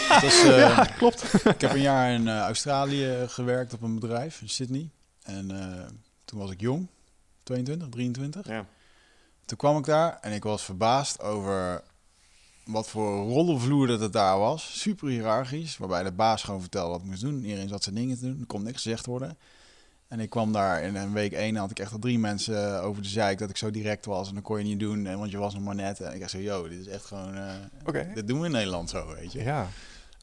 Dat is, eh, klopt. Ik heb een jaar in eh, Australië gewerkt op een bedrijf in Sydney. En eh, toen was ik jong, 22, 23. Ja. Toen kwam ik daar en ik was verbaasd over wat voor rollenvloer dat het daar was. Super hiërarchisch, waarbij de baas gewoon vertelde wat ik moest doen. Iedereen zat zijn dingen te doen, er kon niks gezegd worden. En ik kwam daar in een week één, had ik echt al drie mensen over de zeik dat ik zo direct was. En dat kon je niet doen, want je was nog maar net. En ik dacht zo, yo, dit is echt gewoon... eh, Oké. Dit doen we in Nederland zo, weet je. Ja.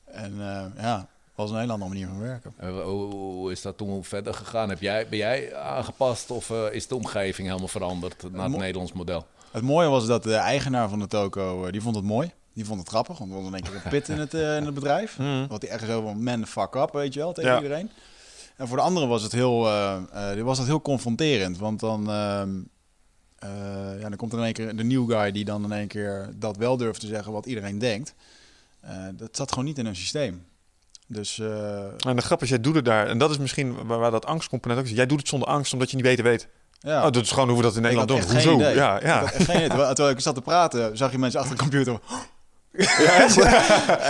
En eh, ja, was een hele andere manier van werken. hoe, hoe is dat toen verder gegaan? Heb jij, ben jij aangepast of eh, is de omgeving helemaal veranderd naar het mo- Nederlands model? Het mooie was dat de eigenaar van de toko, eh, die vond het mooi. Die vond het grappig, want er was in één keer een pit in het, eh, in het bedrijf. Mhm. Wat hij echt zo van, man, fuck up, weet je wel, tegen Ja. iedereen. En voor de anderen was het heel, eh, was dat heel confronterend. Want dan, ehm, eh, ja, dan komt er in één keer de new guy die dan in één keer dat wel durft te zeggen wat iedereen denkt. Dat zat gewoon niet in hun systeem. Dus En de grap is, jij doet het daar. En dat is misschien waar, waar dat angstcomponent ook is. Jij doet het zonder angst, omdat je niet beter weet. Ja. Oh, dat is gewoon hoe we dat in Ik Nederland doen. Hoezo? idee. Ja, Ik ja. echt geen idee. Terwijl, ik zat te praten, zag je mensen achter de computer.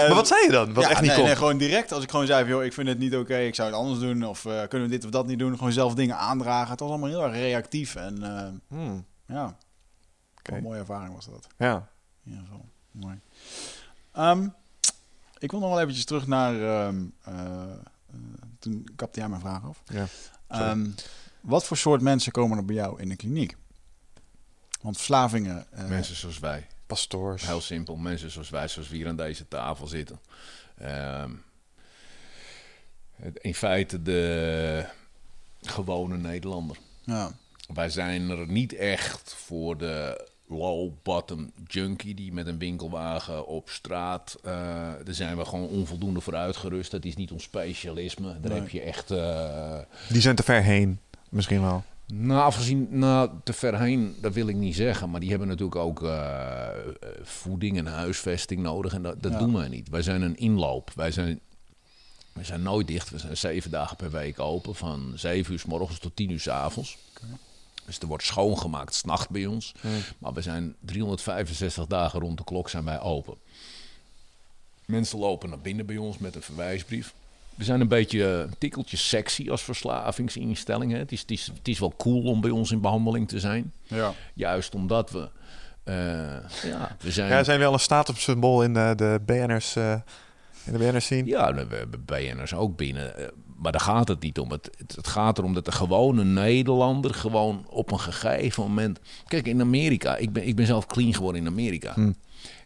maar wat zei je dan? Wat ja, echt niet nee, kon? nee, gewoon direct. Als ik gewoon zei van, joh, ik vind het niet oké, ik zou het anders doen. Of eh, kunnen we dit of dat niet doen? Gewoon zelf dingen aandragen. Het was allemaal heel erg reactief. En eh, Hmm, ja, Oké. een mooie ervaring was dat. Ja. Ieder geval, mooi. Ehm, ik wil nog wel eventjes terug naar... ehm, eh, toen kapte jij mijn vraag af. Ja, sorry. Wat voor soort mensen komen er bij jou in de kliniek? Want verslavingen... eh, Mensen zoals wij. Pastoors. Heel simpel, mensen zoals wij, zoals we hier aan deze tafel zitten. Ehm, in feite de gewone Nederlander. Ja, Wij zijn er niet echt voor de low-bottom junkie die met een winkelwagen op straat. eh, daar zijn we gewoon onvoldoende voor uitgerust. Dat is niet ons specialisme. Daar Nee. heb je echt. eh, Die zijn te ver heen, misschien wel. nou, afgezien nou, te ver heen, dat wil ik niet zeggen. Maar die hebben natuurlijk ook eh, eh, voeding en huisvesting nodig. En dat, dat Ja. doen wij niet. Wij zijn een inloop. Wij zijn, wij zijn nooit dicht. We zijn zeven dagen per week open. Van zeven uur s morgens tot tien uur s avonds. Dus er wordt schoongemaakt s'nacht bij ons. Maar we zijn 365 dagen rond de klok zijn wij open. Mensen lopen naar binnen bij ons met een verwijsbrief. We zijn een beetje een tikkeltje sexy als verslavingsinstelling. Hè. Het, is, het, is, het is wel cool om bij ons in behandeling te zijn. ja. Juist omdat we... eh, ja, we zijn... Ja, zijn wel een statussymbool in de, de BN'ers, eh in de BN'ers zien. Ja, we hebben BN'ers ook binnen. Eh, maar daar gaat het niet om. Het, het, het gaat erom dat de gewone Nederlander gewoon op een gegeven moment... Kijk, in Amerika, ik ben, ik ben zelf clean geworden in Amerika. Hm.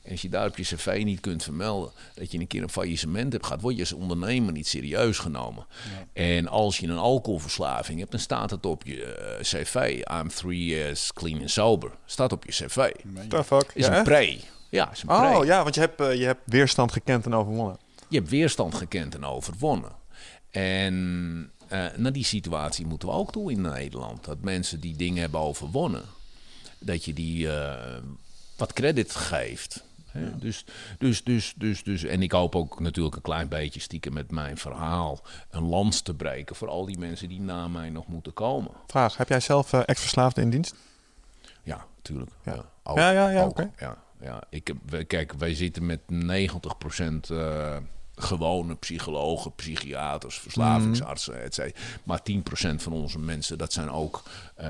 En als je daar op je cv niet kunt vermelden dat je een keer een faillissement hebt gehad, word je als ondernemer niet serieus genomen. En als je een alcoholverslaving hebt, dan staat het op je eh, cv. I'm three years clean and sober. Staat op je cv. The fuck? Is Ja, een pre. Ja, is een pre. Oh ja, want je hebt, eh, je hebt weerstand gekend en overwonnen. Je hebt weerstand gekend en overwonnen. En eh, naar die situatie moeten we ook toe in Nederland. Dat mensen die dingen hebben overwonnen, dat je die eh, wat credit geeft. Hè? Dus, dus, dus, dus, dus, en ik hoop ook natuurlijk een klein beetje stiekem met mijn verhaal een lans te breken voor al die mensen die na mij nog moeten komen. Vraag, heb jij zelf eh, ex-verslaafden in dienst? Ja, tuurlijk. Ja. Ja, ook, Ja, ja, oké. ja, ja. Ik kijk, wij zitten met 90% eh gewone psychologen, psychiaters, verslavingsartsen, et cetera. Maar 10% van onze mensen, dat zijn ook eh,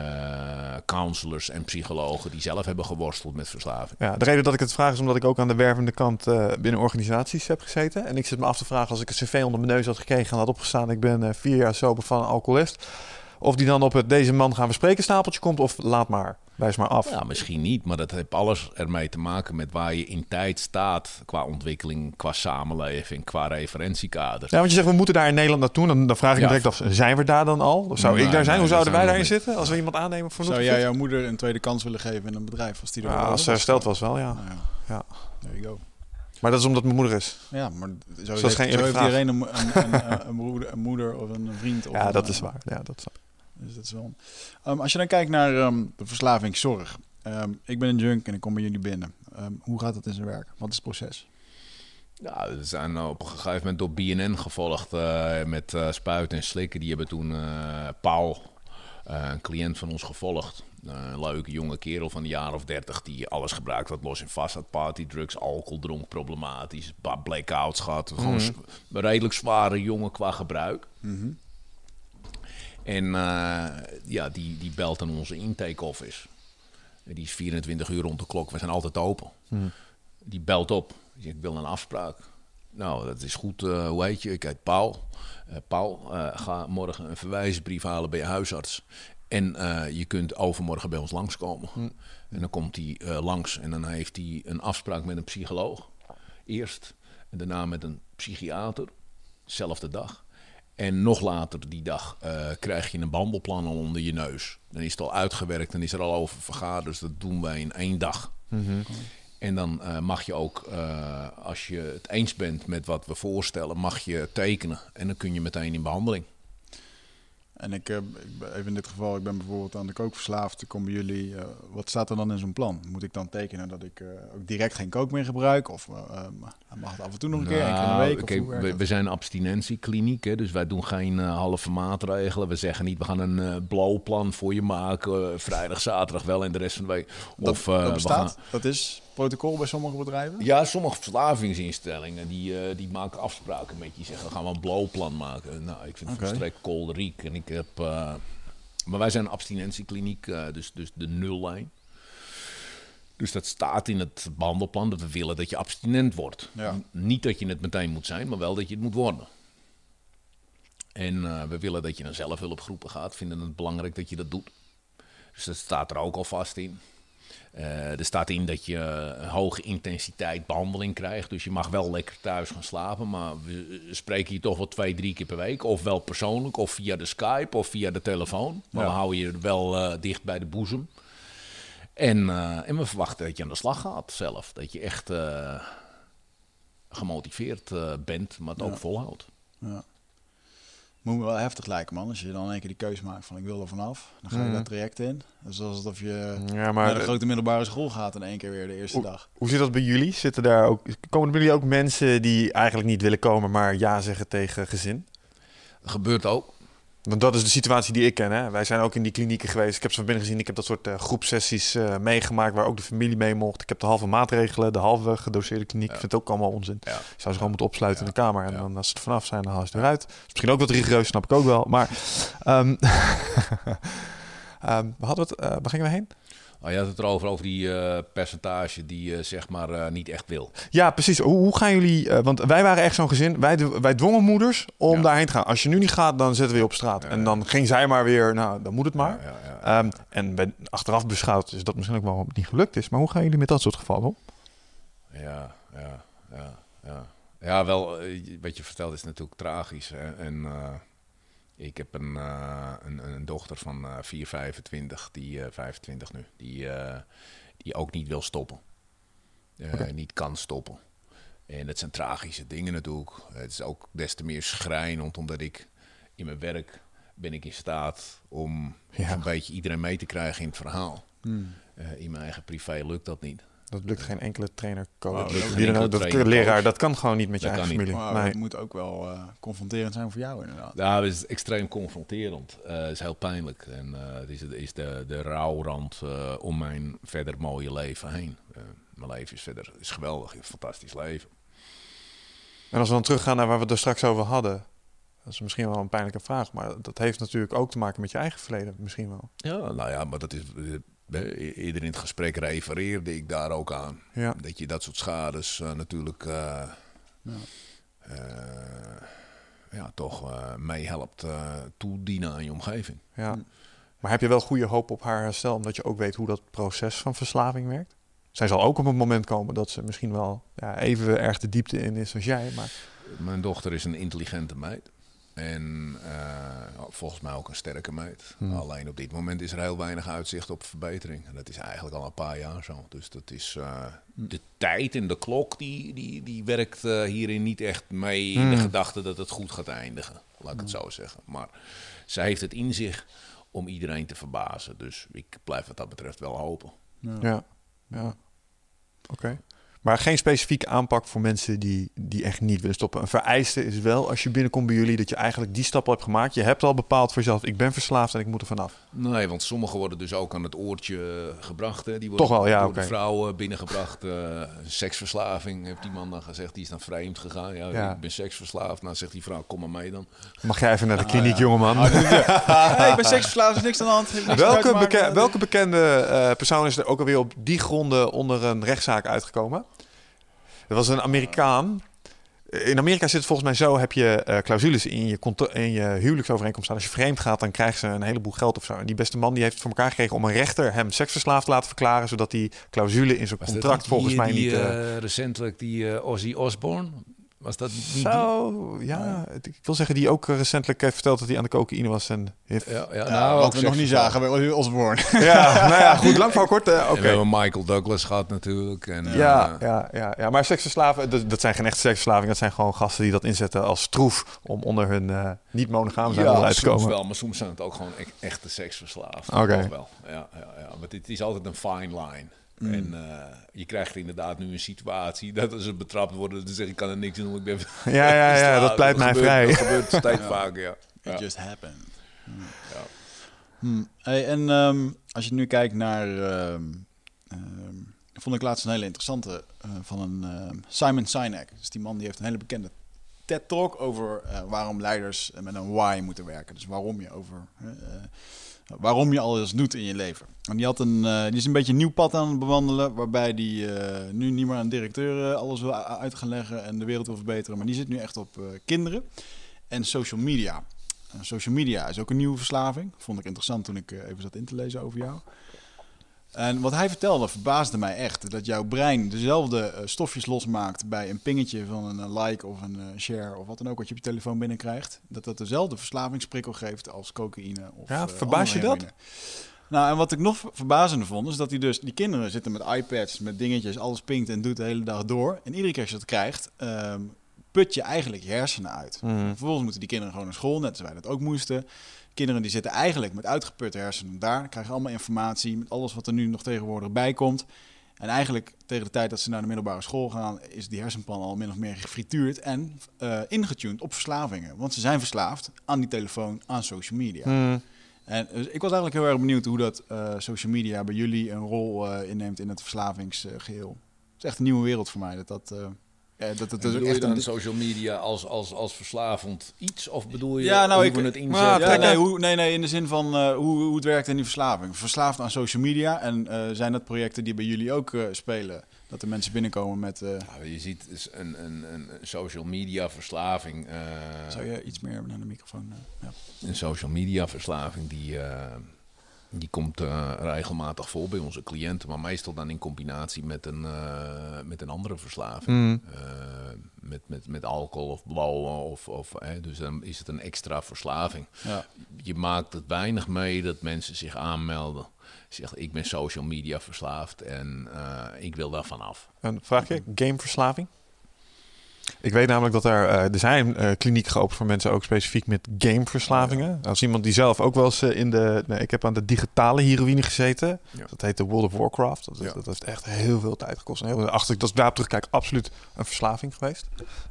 counselors en psychologen die zelf hebben geworsteld met verslaving. Ja, de reden dat ik het vraag is omdat ik ook aan de wervende kant eh, binnen organisaties heb gezeten. En ik zit me af te vragen als ik een cv onder mijn neus had gekregen en had opgestaan... ik ben eh, vier jaar sober van een alcoholist. Of die dan op het deze man gaan we spreken stapeltje komt of laat maar, wijs maar af. Ja, misschien niet, maar dat heeft alles ermee te maken met waar je in tijd staat qua ontwikkeling, qua samenleving, qua referentiekader. Ja, want je zegt we moeten daar in Nederland naartoe. Dan, dan vraag ik me direct af, zijn we daar dan al? Of zou Nee, ik daar zijn? nee, Hoe zouden wij daarin zitten als we iemand aannemen voor Zou jij jouw moeder een tweede kans willen geven in een bedrijf als die er Ja, al als ze hersteld was wel, ja. Nou ja, ja. there you go. Maar dat is omdat mijn moeder is. Ja, maar zo, is heeft, geen zo heeft iedereen een, een, een, een, broeder, een moeder of een vriend. Of Ja, een, dat eh, is waar. Ja, dat is waar. Dus dat is wel. Ehm, als je dan kijkt naar ehm, de verslavingszorg. Ehm, ik ben een junk en ik kom bij jullie binnen. Hoe gaat dat in zijn werk? Wat is het proces? We zijn op een gegeven moment door BNN gevolgd eh, met eh, spuiten en slikken. Die hebben toen eh, Paul, eh, een cliënt van ons, gevolgd. Eh, een leuke jonge kerel van een jaar of dertig die alles gebruikt wat los en vast had. Partydrugs, alcohol, dronk, problematisch. Blackouts gehad. Gewoon s- een redelijk zware jongen qua gebruik. En eh, ja, die, die belt aan onze intake office. Die is 24 uur rond de klok. We zijn altijd open. Die belt op. Die zegt, ik wil een afspraak. Nou, dat is goed. eh, hoe heet je? Ik heet Paul. Eh, Paul, ga morgen een verwijsbrief halen bij je huisarts. En je kunt overmorgen bij ons langskomen. En dan komt hij langs en dan heeft hij een afspraak met een psycholoog. Eerst. En daarna met een psychiater. Zelfde dag. En nog later die dag eh, krijg je een behandelplan al onder je neus. Dan is het al uitgewerkt, dan is er al over vergaderd. Dus dat doen wij in één dag. En dan eh, mag je ook, eh, als je het eens bent met wat we voorstellen, mag je tekenen. En dan kun je meteen in behandeling. En ik, eh, even in dit geval, ik ben bijvoorbeeld aan de kook verslaafd. Ik kom bij jullie. eh, wat staat er dan in zo'n plan? Moet ik dan tekenen dat ik eh, ook direct geen kook meer gebruik? Of mag het af en toe nog een keer, één keer in de Nou, week? Of hoe werkt we, dat? we zijn een abstinentiekliniek, hè, dus wij doen geen halve maatregelen. We zeggen niet, we gaan een eh blauwplan voor je maken. vrijdag, zaterdag wel en de rest van de week. dat, Of dat we bestaat? gaan... Dat is protocol bij sommige bedrijven? Ja, sommige verslavingsinstellingen die, eh, die maken afspraken met je. Zeggen, gaan we een blauwplan maken. Nou, ik vind het Oké. volstrekt kolderiek. En ik heb... eh, maar wij zijn een abstinentiekliniek, eh, dus, dus de nullijn. Dus dat staat in het behandelplan dat we willen dat je abstinent wordt. Ja. Niet dat je het meteen moet zijn, maar wel dat je het moet worden. En we willen dat je naar zelfhulpgroepen gaat. Vinden het belangrijk dat je dat doet. Dus dat staat er ook al vast in. Eh, er staat in dat je een hoge intensiteit behandeling krijgt. Dus je mag wel lekker thuis gaan slapen. Maar we spreken je toch wel twee, drie keer per week. Of wel persoonlijk, of via de Skype, of via de telefoon. Maar Ja. we houden je wel eh, dicht bij de boezem. En, eh, en we verwachten dat je aan de slag gaat zelf. Dat je echt eh, gemotiveerd eh, bent, maar het ook volhoudt. Ja. Moet me wel heftig lijken, man. Als je dan in één keer die keuze maakt van ik wil er vanaf. Dan ga je dat traject in. Dus alsof je Ja, naar de grote middelbare school gaat in één keer weer de eerste Hoe- dag. hoe zit dat bij jullie? Zitten daar ook, komen er bij jullie ook mensen die eigenlijk niet willen komen, maar ja zeggen tegen gezin? Dat gebeurt ook. Want dat is de situatie die ik ken. Hè? Wij zijn ook in die klinieken geweest. Ik heb ze van binnen gezien. Ik heb dat soort eh, groepsessies eh, meegemaakt waar ook de familie mee mocht. Ik heb de halve maatregelen, de halve gedoseerde kliniek. Ik vind het ook allemaal onzin. Ja. Ik zou ze gewoon moeten opsluiten in de kamer. En dan als ze er vanaf zijn, dan halen ze eruit. Is misschien ook wat rigoureus, snap ik ook wel. Maar ehm, ehm, we hadden het, eh, waar gingen we heen? Oh, je had het erover over die eh, percentage die eh, zeg maar eh, niet echt wil. Ja, precies. Hoe, hoe gaan jullie... want wij waren echt zo'n gezin. Wij, wij dwongen moeders om Ja. daarheen te gaan. Als je nu niet gaat, dan zetten we je op straat. Ja, En dan ging zij maar weer... Nou, dan moet het maar. Ehm, en bij, achteraf beschouwd is dat misschien ook wel niet gelukt is. Maar hoe gaan jullie met dat soort gevallen om? Ja, ja, ja, ja. Ja, wel, wat je vertelt is natuurlijk tragisch. Hè? En ik heb een, eh, een, een dochter van eh 4, 25, die eh 25 nu, die, eh, die ook niet wil stoppen. Eh. Niet kan stoppen. En dat zijn tragische dingen natuurlijk. Het is ook des te meer schrijnend, omdat ik in mijn werk ben ik in staat om Ja. een beetje iedereen mee te krijgen in het verhaal. Eh, in mijn eigen privé lukt dat niet. Dat lukt geen enkele trainer, coach, Wow, dat trainer, leraar. coach. Dat kan gewoon niet met je Dat eigen familie. Nee. dat moet ook wel eh, confronterend zijn voor jou inderdaad. Ja, het is extreem confronterend. Eh, het is heel pijnlijk. En eh, het is, het is de, de rouwrand eh, om mijn verder mooie leven heen. Eh, mijn leven is verder is geweldig, een fantastisch leven. En als we dan teruggaan naar waar we het er straks over hadden. Dat is misschien wel een pijnlijke vraag. Maar dat heeft natuurlijk ook te maken met je eigen verleden. Misschien wel. Ja, nou ja, maar dat is. Eerder in het gesprek refereerde ik daar ook aan. Ja. Dat je dat soort schades eh, natuurlijk. eh, Ja. eh, ja, toch meehelpt eh toedienen aan je omgeving. Ja. Maar heb je wel goede hoop op haar herstel, omdat je ook weet hoe dat proces van verslaving werkt? Zij zal ook op een moment komen dat ze misschien wel ja, even erg de diepte in is als jij. Maar Mijn dochter is een intelligente meid. En eh, volgens mij ook een sterke meid. Hmm. Alleen op dit moment is er heel weinig uitzicht op verbetering. En dat is eigenlijk al een paar jaar zo. Dus dat is eh, de tijd en de klok die, die, die werkt eh, hierin niet echt mee in de Hmm. gedachte dat het goed gaat eindigen. Laat ik het zo zeggen. Maar zij heeft het in zich om iedereen te verbazen. Dus ik blijf wat dat betreft wel hopen. ja, ja. oké. Maar geen specifieke aanpak voor mensen die, die echt niet willen stoppen. Een vereiste is wel, als je binnenkomt bij jullie, dat je eigenlijk die stap al hebt gemaakt. Je hebt al bepaald voor jezelf, ik ben verslaafd en ik moet er vanaf. Nee, want sommigen worden dus ook aan het oortje eh, gebracht. Hè. Die worden Toch wel, ja, door de vrouwen binnengebracht. eh, seksverslaving, heeft die man dan gezegd. Die is dan vreemd gegaan. Ja, Ja. ik ben seksverslaafd. Nou zegt die vrouw, kom maar mee dan. Mag jij even naar de kliniek, ja. jongeman? hey, ik ben seksverslaafd, is niks aan de hand. Welke, beke- welke bekende eh, persoon is er ook alweer op die gronden onder een rechtszaak uitgekomen? Er was een Amerikaan. In Amerika zit het volgens mij zo: heb je eh, clausules in je, in je huwelijksovereenkomst staan. Als je vreemd gaat, dan krijgen ze een heleboel geld of zo. En die beste man die heeft het voor elkaar gekregen om een rechter hem seksverslaafd te laten verklaren, zodat die clausule in zijn dat contract volgens die, mij die, niet. eh, recentelijk die Ozzy Osbourne? Was dat niet die? zo, ja. Ik wil zeggen, die ook eh, recentelijk heeft verteld dat hij aan de cocaïne was en heeft. Ja, ja, Ja, nou, wat ook we nog niet zagen bij Osborne. Ja, nou ja, goed, lang van kort. Oké. En we hebben Michael Douglas gehad natuurlijk. En, Ja, eh, ja, ja, ja, maar seksverslaven, dat, dat zijn geen echte seksverslaving. Dat zijn gewoon gasten die dat inzetten als troef om onder hun eh, niet monogaam zijn ja, onderuit te soms komen. wel, maar soms zijn het ook gewoon e- echte seksverslaafden. Oké. Toch wel. Ja, ja, ja. Maar het is altijd een fine line. Mm. En eh, je krijgt inderdaad nu een situatie dat als ze betrapt worden, dan zeg ik, ik kan er niks doen, ik ben Ja, ja, ja, dat pleit mij gebeurt, vrij. Dat gebeurt steeds vaker, ja. It Ja. just happened. Ja. Hmm. Hey, en ehm, als je nu kijkt naar... ehm, ehm, vond ik laatst een hele interessante eh, van een Simon Sinek. Dus die man die heeft een hele bekende TED-talk over eh, waarom leiders met een why moeten werken. Dus waarom je over... waarom je alles doet in je leven. En die, had een, eh, die is een beetje een nieuw pad aan het bewandelen, waarbij die eh, nu niet meer aan directeur eh, alles wil uit gaan leggen en de wereld wil verbeteren, maar die zit nu echt op kinderen en social media. Social media is ook een nieuwe verslaving. Vond ik interessant toen ik even zat in te lezen over jou. En wat hij vertelde verbaasde mij echt. Dat jouw brein dezelfde eh, stofjes losmaakt bij een pingetje van een eh, like of een eh, share of wat dan ook wat je op je telefoon binnenkrijgt. Dat dat dezelfde verslavingsprikkel geeft als cocaïne. Of, Ja, verbaas je dat? Nou, en wat ik nog verbazender vond, is dat die dus, die kinderen zitten met iPads, met dingetjes, alles pinkt en doet de hele dag door. En iedere keer als je dat krijgt, ehm, put je eigenlijk je hersenen uit. Mhm. Vervolgens moeten die kinderen gewoon naar school, net als wij dat ook moesten. Kinderen die zitten eigenlijk met uitgeputte hersenen daar, krijgen allemaal informatie met alles wat er nu nog tegenwoordig bij komt. En eigenlijk tegen de tijd dat ze naar de middelbare school gaan, is die hersenpan al min of meer gefrituurd en eh ingetuned op verslavingen. Want ze zijn verslaafd aan die telefoon, aan social media. Hmm. En dus ik was eigenlijk heel erg benieuwd hoe dat eh, social media bij jullie een rol eh, inneemt in het verslavingsgeheel. Het is echt een nieuwe wereld voor mij. Dat dat, dat, dat En is ook bedoel je echt dan een... social media als, als, als verslavend iets? Of bedoel je Ja, nou, hoe ik- we het maar- inzetten? Ja, Kijk, nee, hoe, nee, nee, in de zin van eh, hoe, hoe het werkt in die verslaving. Verslaafd aan social media. En eh, zijn dat projecten die bij jullie ook eh, spelen? Dat de mensen binnenkomen met... eh, Nou, je ziet dus een, een, een social media verslaving. eh, zou je iets meer naar de microfoon... eh, ja. Een social media verslaving die, eh, die komt eh, regelmatig voor bij onze cliënten, maar meestal dan in combinatie met een, eh, met een andere verslaving. Mm. Eh, met, met, met alcohol of blauwen. Of, of, hè, dus dan is het een extra verslaving. Ja. Je maakt het weinig mee dat mensen zich aanmelden. Zeggen, ik ben social media verslaafd en ik wil daar vanaf. Een vraagje, gameverslaving? Ik weet namelijk dat er, eh, er zijn eh klinieken geopend voor mensen ook specifiek met gameverslavingen. Als iemand die zelf ook wel eens eh, in de... Nee, ik heb aan de digitale heroïne gezeten. Ja. Dat heette World of Warcraft. Dat, Ja. dat heeft echt heel veel tijd gekost. En heel, als ik dat daarop terugkijk, absoluut een verslaving geweest.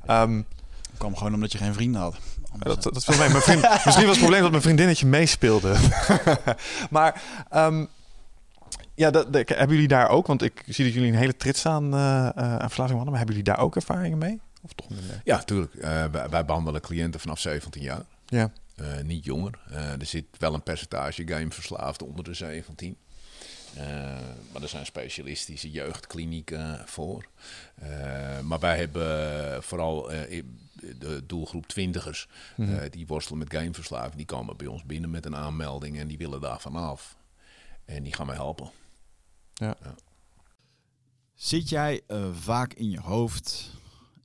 Ehm, Dat kwam gewoon omdat je geen vrienden had. Dat, dat viel mee. Mijn vriend, misschien was het probleem dat mijn vriendinnetje meespeelde. maar ehm, ja, dat, dat- hebben jullie daar ook? Want ik zie dat jullie een hele trits aan, eh, aan verslaving hadden. Maar hebben jullie daar ook ervaringen mee? Of toch minder? Ja, natuurlijk. wij, wij behandelen cliënten vanaf 17 jaar. Ja. Eh, niet jonger. Eh, er zit wel een percentage gameverslaafden onder de 17. Eh, maar er zijn specialistische jeugdklinieken voor. Eh, maar wij hebben vooral eh, de doelgroep twintigers eh, die worstelen met gameverslaving. Die komen bij ons binnen met een aanmelding en die willen daar vanaf. En die gaan mij helpen. Zit jij eh, vaak in je hoofd?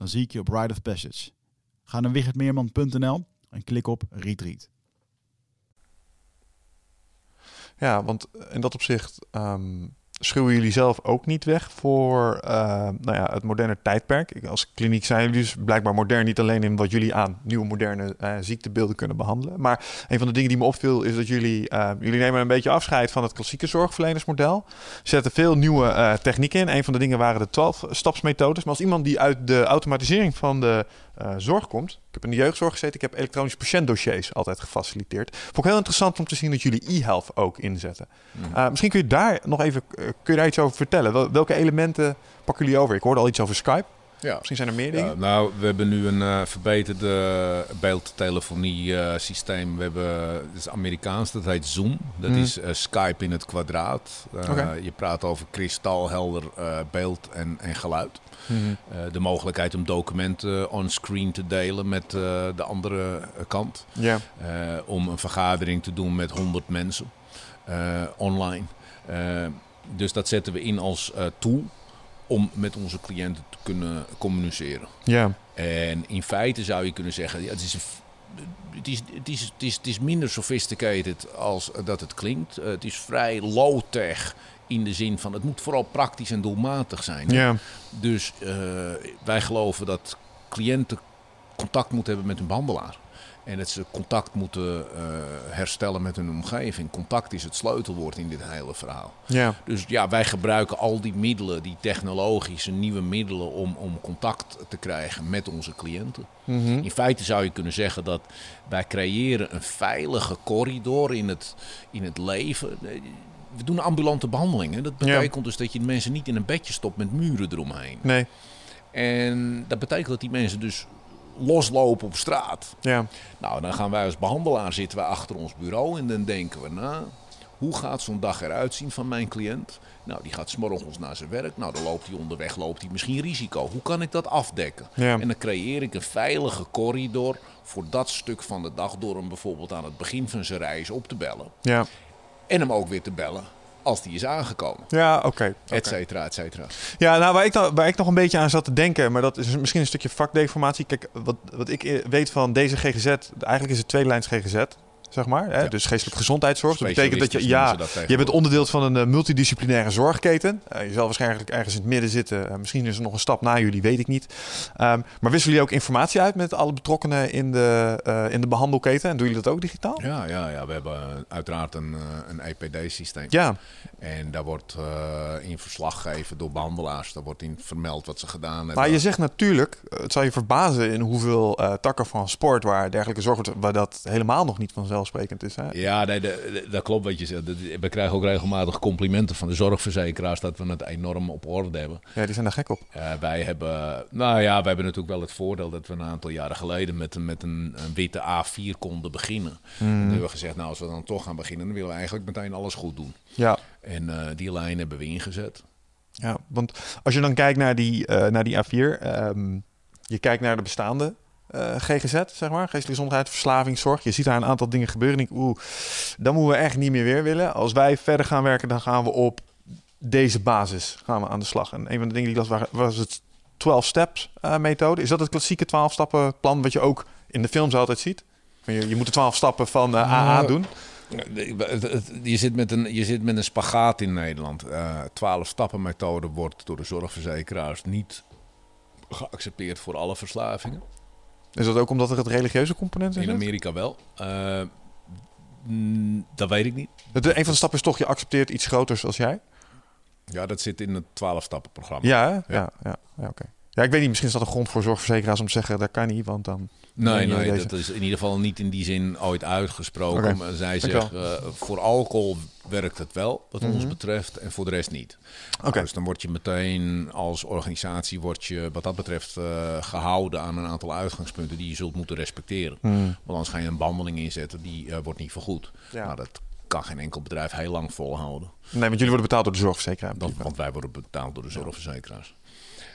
Dan zie ik je op Ride of Passage. Ga naar wichertmeerman.nl en klik op Retreat. Ja, want in dat opzicht ehm, schuwen jullie zelf ook niet weg voor eh, nou ja, het moderne tijdperk. Als kliniek zijn jullie dus blijkbaar modern niet alleen in wat jullie aan nieuwe moderne eh, ziektebeelden kunnen behandelen. Maar een van de dingen die me opviel is dat jullie, eh, jullie nemen een beetje afscheid van het klassieke zorgverlenersmodel. Zetten veel nieuwe technieken in. Een van de dingen waren de 12-stapsmethodes. Maar als iemand die uit de automatisering van de eh, zorg komt. Ik heb in de jeugdzorg gezeten. Ik heb elektronische patiëntdossiers altijd gefaciliteerd. Vond ik heel interessant om te zien dat jullie e-health ook inzetten. Uh, misschien kun je daar nog even uh, kun je daar iets over vertellen. Wel, welke elementen pakken jullie over? Ik hoorde al iets over Skype. Ja. Misschien zijn er meer dingen. Ja, nou, we hebben nu een verbeterde beeldtelefonie systeem. We hebben, het is Amerikaans, dat heet Zoom. Dat Mhm. is Skype in het kwadraat. Je praat over kristalhelder beeld en, en geluid. Mhm. de mogelijkheid om documenten onscreen te delen met de andere kant. Ja. om een vergadering te doen met 100 mensen online. dus dat zetten we in als tool om met onze cliënten te kunnen communiceren. Ja. En in feite zou je kunnen zeggen, ja, het, is, het, is, het, is, het, is, het is minder sophisticated als dat het klinkt. Uh, het is vrij low-tech in de zin van het moet vooral praktisch en doelmatig zijn. Ja. Dus uh, wij geloven dat cliënten contact moeten hebben met hun behandelaar. En dat ze contact moeten eh, herstellen met hun omgeving. Contact is het sleutelwoord in dit hele verhaal. Ja. Dus ja, wij gebruiken al die middelen, die technologische nieuwe middelen, om, om contact te krijgen met onze cliënten. Mhm. In feite zou je kunnen zeggen dat wij creëren een veilige corridor in het, in het leven. We doen ambulante behandelingen. Dat betekent dus dat je de mensen niet in een bedje stopt met muren eromheen. Nee. En dat betekent dat die mensen dus loslopen op straat. Ja. Nou, dan gaan wij als behandelaar zitten wij achter ons bureau en dan denken we na. Hoe gaat zo'n dag eruit zien van mijn cliënt? Nou, die gaat s'morgens naar zijn werk. Nou, dan loopt hij onderweg, loopt hij misschien risico. Hoe kan ik dat afdekken? Ja. En dan creëer ik een veilige corridor voor dat stuk van de dag... door hem bijvoorbeeld aan het begin van zijn reis op te bellen. Ja. En hem ook weer te bellen als die is aangekomen. Ja, oké. oké. Et cetera, et cetera. Ja, nou, waar ik, dan, waar ik nog een beetje aan zat te denken, maar dat is misschien een stukje vakdeformatie. Kijk, wat, wat ik eh, weet van deze GGZ, eigenlijk is het tweede lijns GGZ, zeg maar. Hè? Ja. Dus geestelijke gezondheidszorg. Dat betekent dat je, ja, dat je bent onderdeel van een eh, multidisciplinaire zorgketen. Eh, je zal waarschijnlijk ergens in het midden zitten. Eh, misschien is er nog een stap na jullie, weet ik niet. Ehm, maar wisselen jullie ook informatie uit met alle betrokkenen in de, in de behandelketen? En doen jullie dat ook digitaal? Ja, ja, ja, we hebben uiteraard een, een EPD-systeem. Ja, En daar wordt in verslag gegeven door behandelaars. Daar wordt in vermeld wat ze gedaan hebben. maar je zegt natuurlijk, het zal je verbazen in hoeveel takken van sport waar dergelijke zorg wordt, waar dat helemaal nog niet vanzelfsprekend is. Hè? Ja, nee, de- de- dat klopt wat je zegt. We krijgen ook regelmatig complimenten van de zorgverzekeraars dat we het enorm op orde hebben. Ja, die zijn daar gek op. Wij hebben, nou ja, wij hebben natuurlijk wel het voordeel dat we een aantal jaren geleden met, een- met een, een witte A4 konden beginnen. En toen hebben we gezegd, nou als we dan toch gaan beginnen, dan willen we eigenlijk meteen alles goed doen. Ja. En eh, die lijn hebben we ingezet. Ja, want als je dan kijkt naar die, eh, naar die A4, ehm, je kijkt naar de bestaande eh, GGZ, zeg maar, geestelijke gezondheid, verslavingszorg. Je ziet daar een aantal dingen gebeuren. En ik, oeh, dan moeten we echt niet meer weer willen. Als wij verder gaan werken, dan gaan we op deze basis gaan we aan de slag. En een van de dingen die ik las waren- was het 12 steps eh, methode. Is dat het klassieke 12 stappen plan wat je ook in de films altijd ziet? Je, je moet de 12 stappen van eh, AA Nou, doen. Je zit met een, je zit met een spagaat in Nederland. Eh 12 stappen methode wordt door de zorgverzekeraars niet geaccepteerd voor alle verslavingen. Is dat ook omdat er het religieuze component in In? Amerika wel. Eh, mm, dat weet ik niet. Het- Een van de stappen is toch, je accepteert iets groters als jij. Ja, dat zit in het 12 stappen programma. Ja, hè? ja, ja, ja, oké. Ja, ik weet niet, misschien is dat een grond voor zorgverzekeraars om te zeggen, dat kan niet, want dan... Nee, Nee, dat is in ieder geval niet in die zin ooit uitgesproken. Maar zij zegt, eh, voor alcohol werkt het wel, wat ons Mhm. betreft, en voor de rest niet. Oké. Nou, dus dan word je meteen als organisatie, word je, wat dat betreft, eh, gehouden aan een aantal uitgangspunten die je zult moeten respecteren. Hmm. Want anders ga je een behandeling inzetten, die eh, wordt niet vergoed. Ja. Nou, dat kan geen enkel bedrijf heel lang volhouden. Nee, want jullie worden betaald door de zorgverzekeraar. Want wij worden betaald door de zorgverzekeraars.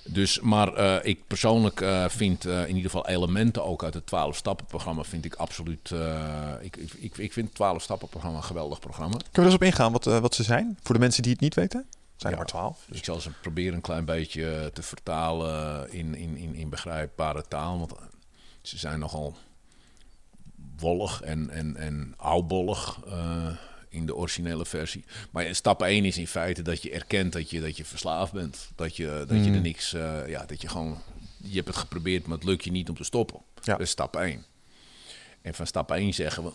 Dus, maar eh, ik persoonlijk eh, vind eh, in ieder geval elementen ook uit het 12-stappen-programma vind ik absoluut. ik, ik, ik, vind het 12-stappen-programma een geweldig programma. Kunnen we er eens op ingaan wat, wat ze zijn? Voor de mensen die het niet weten? Het zijn er maar twaalf. Dus ik zal ze proberen een klein beetje te vertalen in, in, in, in begrijpbare taal. Want ze zijn nogal wollig en, en, en oudbollig in de originele versie. Maar stap 1 is in feite dat je erkent dat je, dat je verslaafd bent. Dat je, dat je Mm. er niks... eh, ja, dat je gewoon... Je hebt het geprobeerd, maar het lukt je niet om te stoppen. Ja. Dat is stap 1. En van stap 1 zeggen we...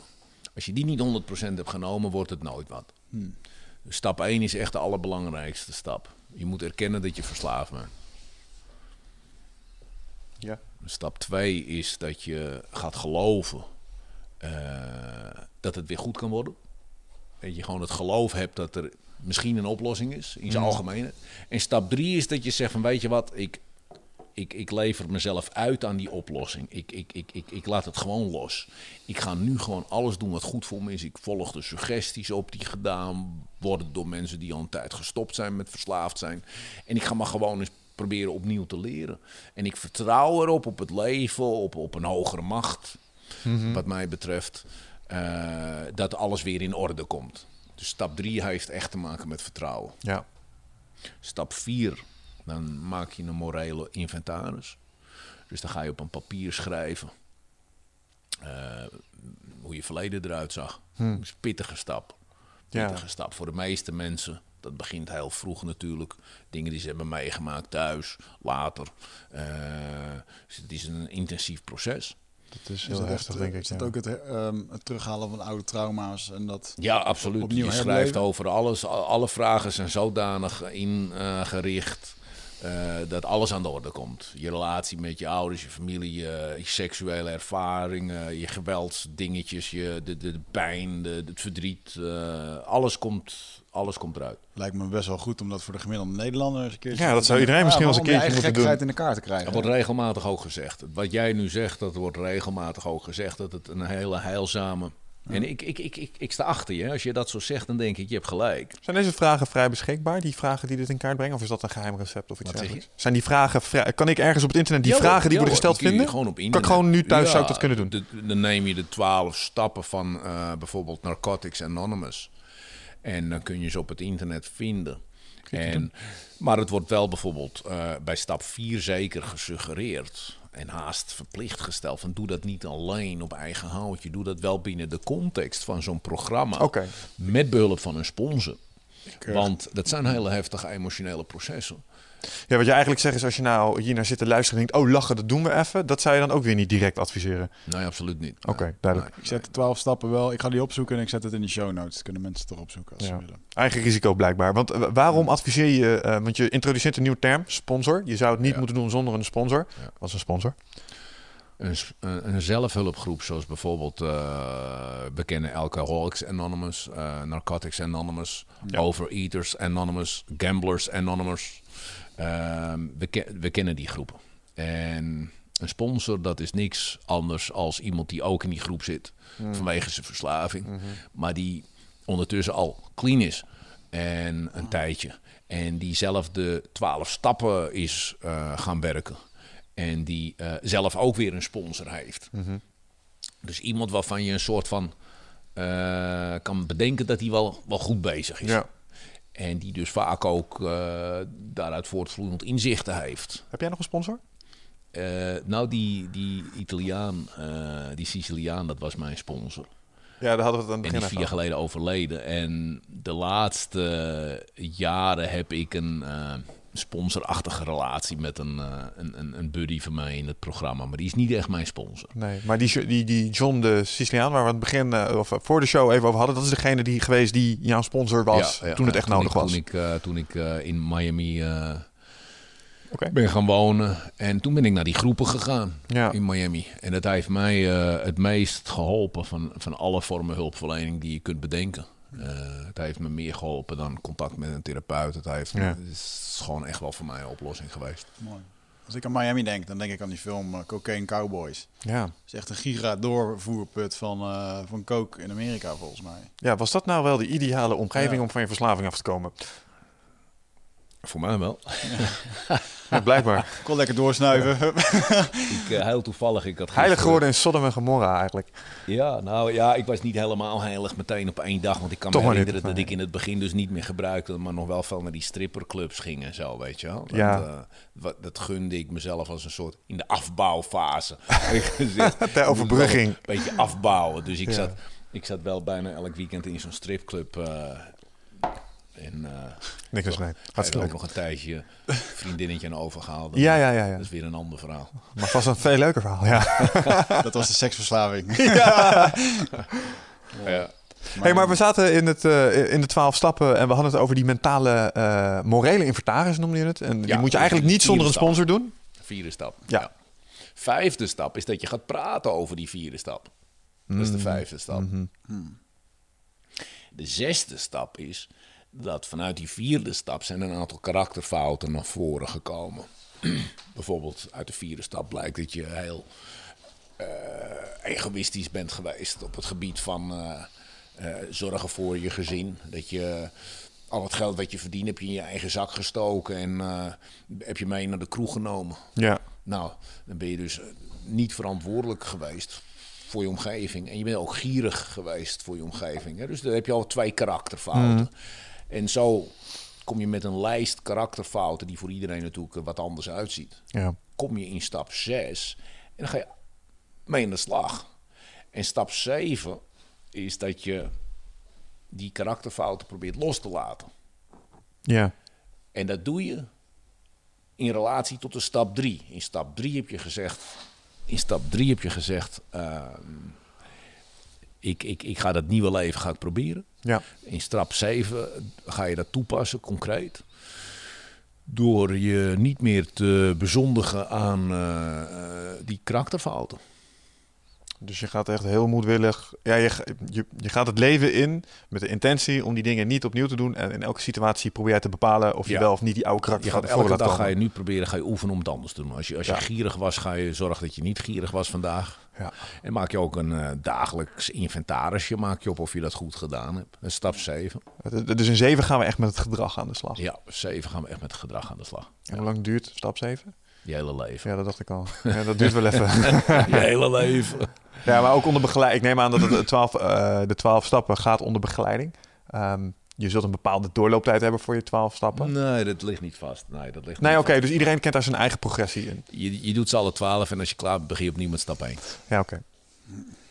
Als je die niet 100% hebt genomen, wordt het nooit wat. Dus stap 1 is echt de allerbelangrijkste stap. Je moet erkennen dat je verslaafd bent. Ja. Stap 2 is dat je gaat geloven eh, dat het weer goed kan worden. Dat je gewoon het geloof hebt dat er misschien een oplossing is, in zijn Mm. algemene. En stap 3 is dat je zegt van weet je wat, ik, ik, ik lever mezelf uit aan die oplossing. Ik, ik, ik, ik, ik laat het gewoon los. Ik ga nu gewoon alles doen wat goed voor me is. Ik volg de suggesties op die gedaan worden door mensen die al een tijd gestopt zijn met verslaafd zijn. En ik ga maar gewoon eens proberen opnieuw te leren. En ik vertrouw erop, op het leven, op, op een hogere macht, Mhm. wat mij betreft, eh, dat alles weer in orde komt. Dus stap 3 heeft echt te maken met vertrouwen. Ja. Stap 4, dan maak je een morele inventaris. Dus dan ga je op een papier schrijven eh, hoe je verleden eruit zag. Hmm. Dat is een pittige stap. Ja. Pittige stap voor de meeste mensen. Dat begint heel vroeg natuurlijk. Dingen die ze hebben meegemaakt thuis, later. Uh, dus het is een intensief proces. Dat is heel heftig, denk ik. Is dat ook het, um, het, terughalen van oude trauma's en dat? Ja, absoluut. Opnieuw je schrijft over alles. Alle vragen zijn zodanig ingericht. Uh, dat alles aan de orde komt. Je relatie met je ouders, je familie, je, je seksuele ervaringen, je geweldsdingetjes, je, de, de, de pijn, de, het verdriet. Uh, alles, komt, alles komt eruit. Lijkt me best wel goed om dat voor de gemiddelde Nederlander eens een keer Ja, dat zou iedereen misschien wel eens een keertje moeten doen. in de kaart te krijgen. Dat wordt regelmatig ook gezegd. Wat jij nu zegt, dat wordt regelmatig ook gezegd. Dat het een hele heilzame en ik, ik, ik, ik, ik sta achter je. Als je dat zo zegt, dan denk ik, je hebt gelijk. Zijn deze vragen vrij beschikbaar, die vragen die dit in kaart brengen? Of is dat een geheim recept of iets dergelijks? Zijn die vragen vrij... Kan ik ergens op het internet die vragen die worden gesteld vinden? Gewoon op internet. Kan ik gewoon nu thuis zou ik dat kunnen doen? De, dan neem je de twaalf stappen van uh, bijvoorbeeld Narcotics Anonymous. En dan kun je ze op het internet vinden. En, maar het wordt wel bijvoorbeeld uh, bij stap 4 zeker gesuggereerd en haast verplicht gesteld van doe dat niet alleen op eigen houtje. Doe dat wel binnen de context van zo'n programma. Okay. Met behulp van een sponsor. Eh, Want dat zijn hele heftige emotionele processen. Ja, wat je eigenlijk zegt is als je nou hier naar zit te luisteren en denkt... oh, lachen, dat doen we even. Dat zou je dan ook weer niet direct adviseren? Nee, absoluut niet. Oké, duidelijk. ik zet de twaalf stappen wel. Ik ga die opzoeken en ik zet het in de show notes. Kunnen mensen toch opzoeken als ze willen. Eigen risico blijkbaar. Want eh, waarom adviseer je... Uh, want je introduceert een nieuwe term, sponsor. Je zou het niet moeten doen zonder een sponsor. Wat is een sponsor? Een, een, zelfhulpgroep zoals bijvoorbeeld uh, bekende Alcoholics Anonymous, uh, Narcotics Anonymous, Overeaters Anonymous, Gamblers Anonymous. Ehm, we, we kennen die groepen. En een sponsor, dat is niks anders als iemand die ook in die groep zit. Hmm. Vanwege zijn verslaving. Mhm. Maar die ondertussen al clean is. En een tijdje. En die zelf de twaalf stappen is uh, gaan werken. En die uh, zelf ook weer een sponsor heeft. Mhm. Dus iemand waarvan je een soort van uh, kan bedenken dat hij wel, wel goed bezig is. Ja. En die dus vaak ook uh, daaruit voortvloeiend inzichten heeft. Heb jij nog een sponsor? Uh, nou, die, die Italiaan, uh, die Siciliaan, dat was mijn sponsor. Ja, daar hadden we het aan het begin En die vier jaar geleden overleden. En de laatste jaren heb ik een sponsorachtige relatie met een, uh, een, een, buddy van mij in het programma. Maar die is niet echt mijn sponsor. Nee, maar die, die, die John de Siciliaan, waar we aan het begin, uh, of voor de show even over hadden, dat is degene die geweest die jouw sponsor was ja, ja, toen het echt nodig was. Toen ik, uh, toen ik in Miami okay. ben gaan wonen. En toen ben ik naar die groepen gegaan in Miami. En dat heeft mij het meest geholpen van, van alle vormen hulpverlening die je kunt bedenken. Uh, het heeft me meer geholpen dan contact met een therapeut. Het, heeft, het is gewoon echt wel voor mij een oplossing geweest. Mooi. Als ik aan Miami denk, dan denk ik aan die film uh, Cocaine Cowboys. Ja. Het is echt een giga doorvoerput van, uh, van coke in Amerika, volgens mij. Ja, was dat nou wel de ideale omgeving om van je verslaving af te komen? Voor mij wel. Ja. blijkbaar. Kon lekker doorsnuiven. ik uh, heel toevallig. Ik had Heilig geworden in Sodom en Gomorra eigenlijk. Ja, nou ja, ik was niet helemaal heilig meteen op één dag. Want ik kan me herinneren dat ik in het begin dus niet meer gebruikte. Maar nog wel veel naar die stripperclubs ging en zo, weet je wel. Dat, ja. Uh, wat, dat gunde ik mezelf als een soort in de afbouwfase. Ter overbrugging. Een beetje afbouwen. Dus ik, ja. zat, ik zat wel bijna elk weekend in zo'n stripclub... Uh, en uh, Niks nee. Hartstikke ook nog een tijdje vriendinnetje aan overgehaald. Ja, ja, ja, ja. Dat is weer een ander verhaal. Maar vast een veel leuker verhaal, ja. dat was de seksverslaving. ja. ja. Maar, hey, maar we zaten in, het, uh, in de twaalf stappen en we hadden het over die mentale uh, morele inventaris, noemde je het. En die moet je eigenlijk niet zonder een sponsor doen. Vierde stap. Ja. ja. Vijfde stap is dat je gaat praten over die vierde stap. Dat is de mm. vijfde stap. Mm -hmm. De zesde stap is dat vanuit die vierde stap zijn een aantal karakterfouten naar voren gekomen. Bijvoorbeeld uit de vierde stap blijkt dat je heel uh, egoïstisch bent geweest op het gebied van uh, uh, zorgen voor je gezin. Dat je al het geld wat je verdient heb je in je eigen zak gestoken en heb je mee naar de kroeg genomen. Ja. Nou, dan ben je dus niet verantwoordelijk geweest voor je omgeving. En je bent ook gierig geweest voor je omgeving. Hè? Dus dan heb je al twee karakterfouten. Mm. En zo kom je met een lijst karakterfouten die voor iedereen natuurlijk wat anders uitziet. Ja. Kom je in stap 6 en dan ga je mee in de slag. En stap 7 is dat je die karakterfouten probeert los te laten. Ja. En dat doe je in relatie tot de stap 3. In stap 3 heb je gezegd. In stap 3 heb je gezegd. ehm, ik, ik, ik ga dat nieuwe leven ga ik proberen. Ja. In stap 7 ga je dat toepassen, concreet. Door je niet meer te bezondigen aan eh, eh, die karakterfouten. Dus je gaat echt heel moedwillig. Ja, je, je, je gaat het leven in met de intentie om die dingen niet opnieuw te doen. En in elke situatie probeer je te bepalen of je Ja. wel of niet die oude karakter Je gaat elke dag ga je nu proberen, ga je oefenen om het anders te doen. Als je, als je Ja. gierig was, ga je zorgen dat je niet gierig was vandaag. Ja. En maak je ook een eh, dagelijks inventarisje maak je op of je dat goed gedaan hebt. Dat is stap 7. Het- Dus in 7 gaan we echt met het gedrag aan de slag. Ja, 7 gaan we echt met het gedrag aan de slag. En hoe lang duurt stap 7? Je hele leven. Ja, dat dacht ik al. Ja, dat duurt wel even. Je hele leven. ja, maar ook onder begeleiding. Ik neem aan dat het de 12, eh, de 12 stappen gaat onder begeleiding. Ehm, je zult een bepaalde doorlooptijd hebben voor je 12 stappen. Nee, dat ligt niet vast. Nee, dat ligt Nee, oké, dus iedereen kent daar zijn eigen progressie in. Je, je doet ze alle 12 en als je klaar bent, begin je opnieuw met stap 1. Ja, oké.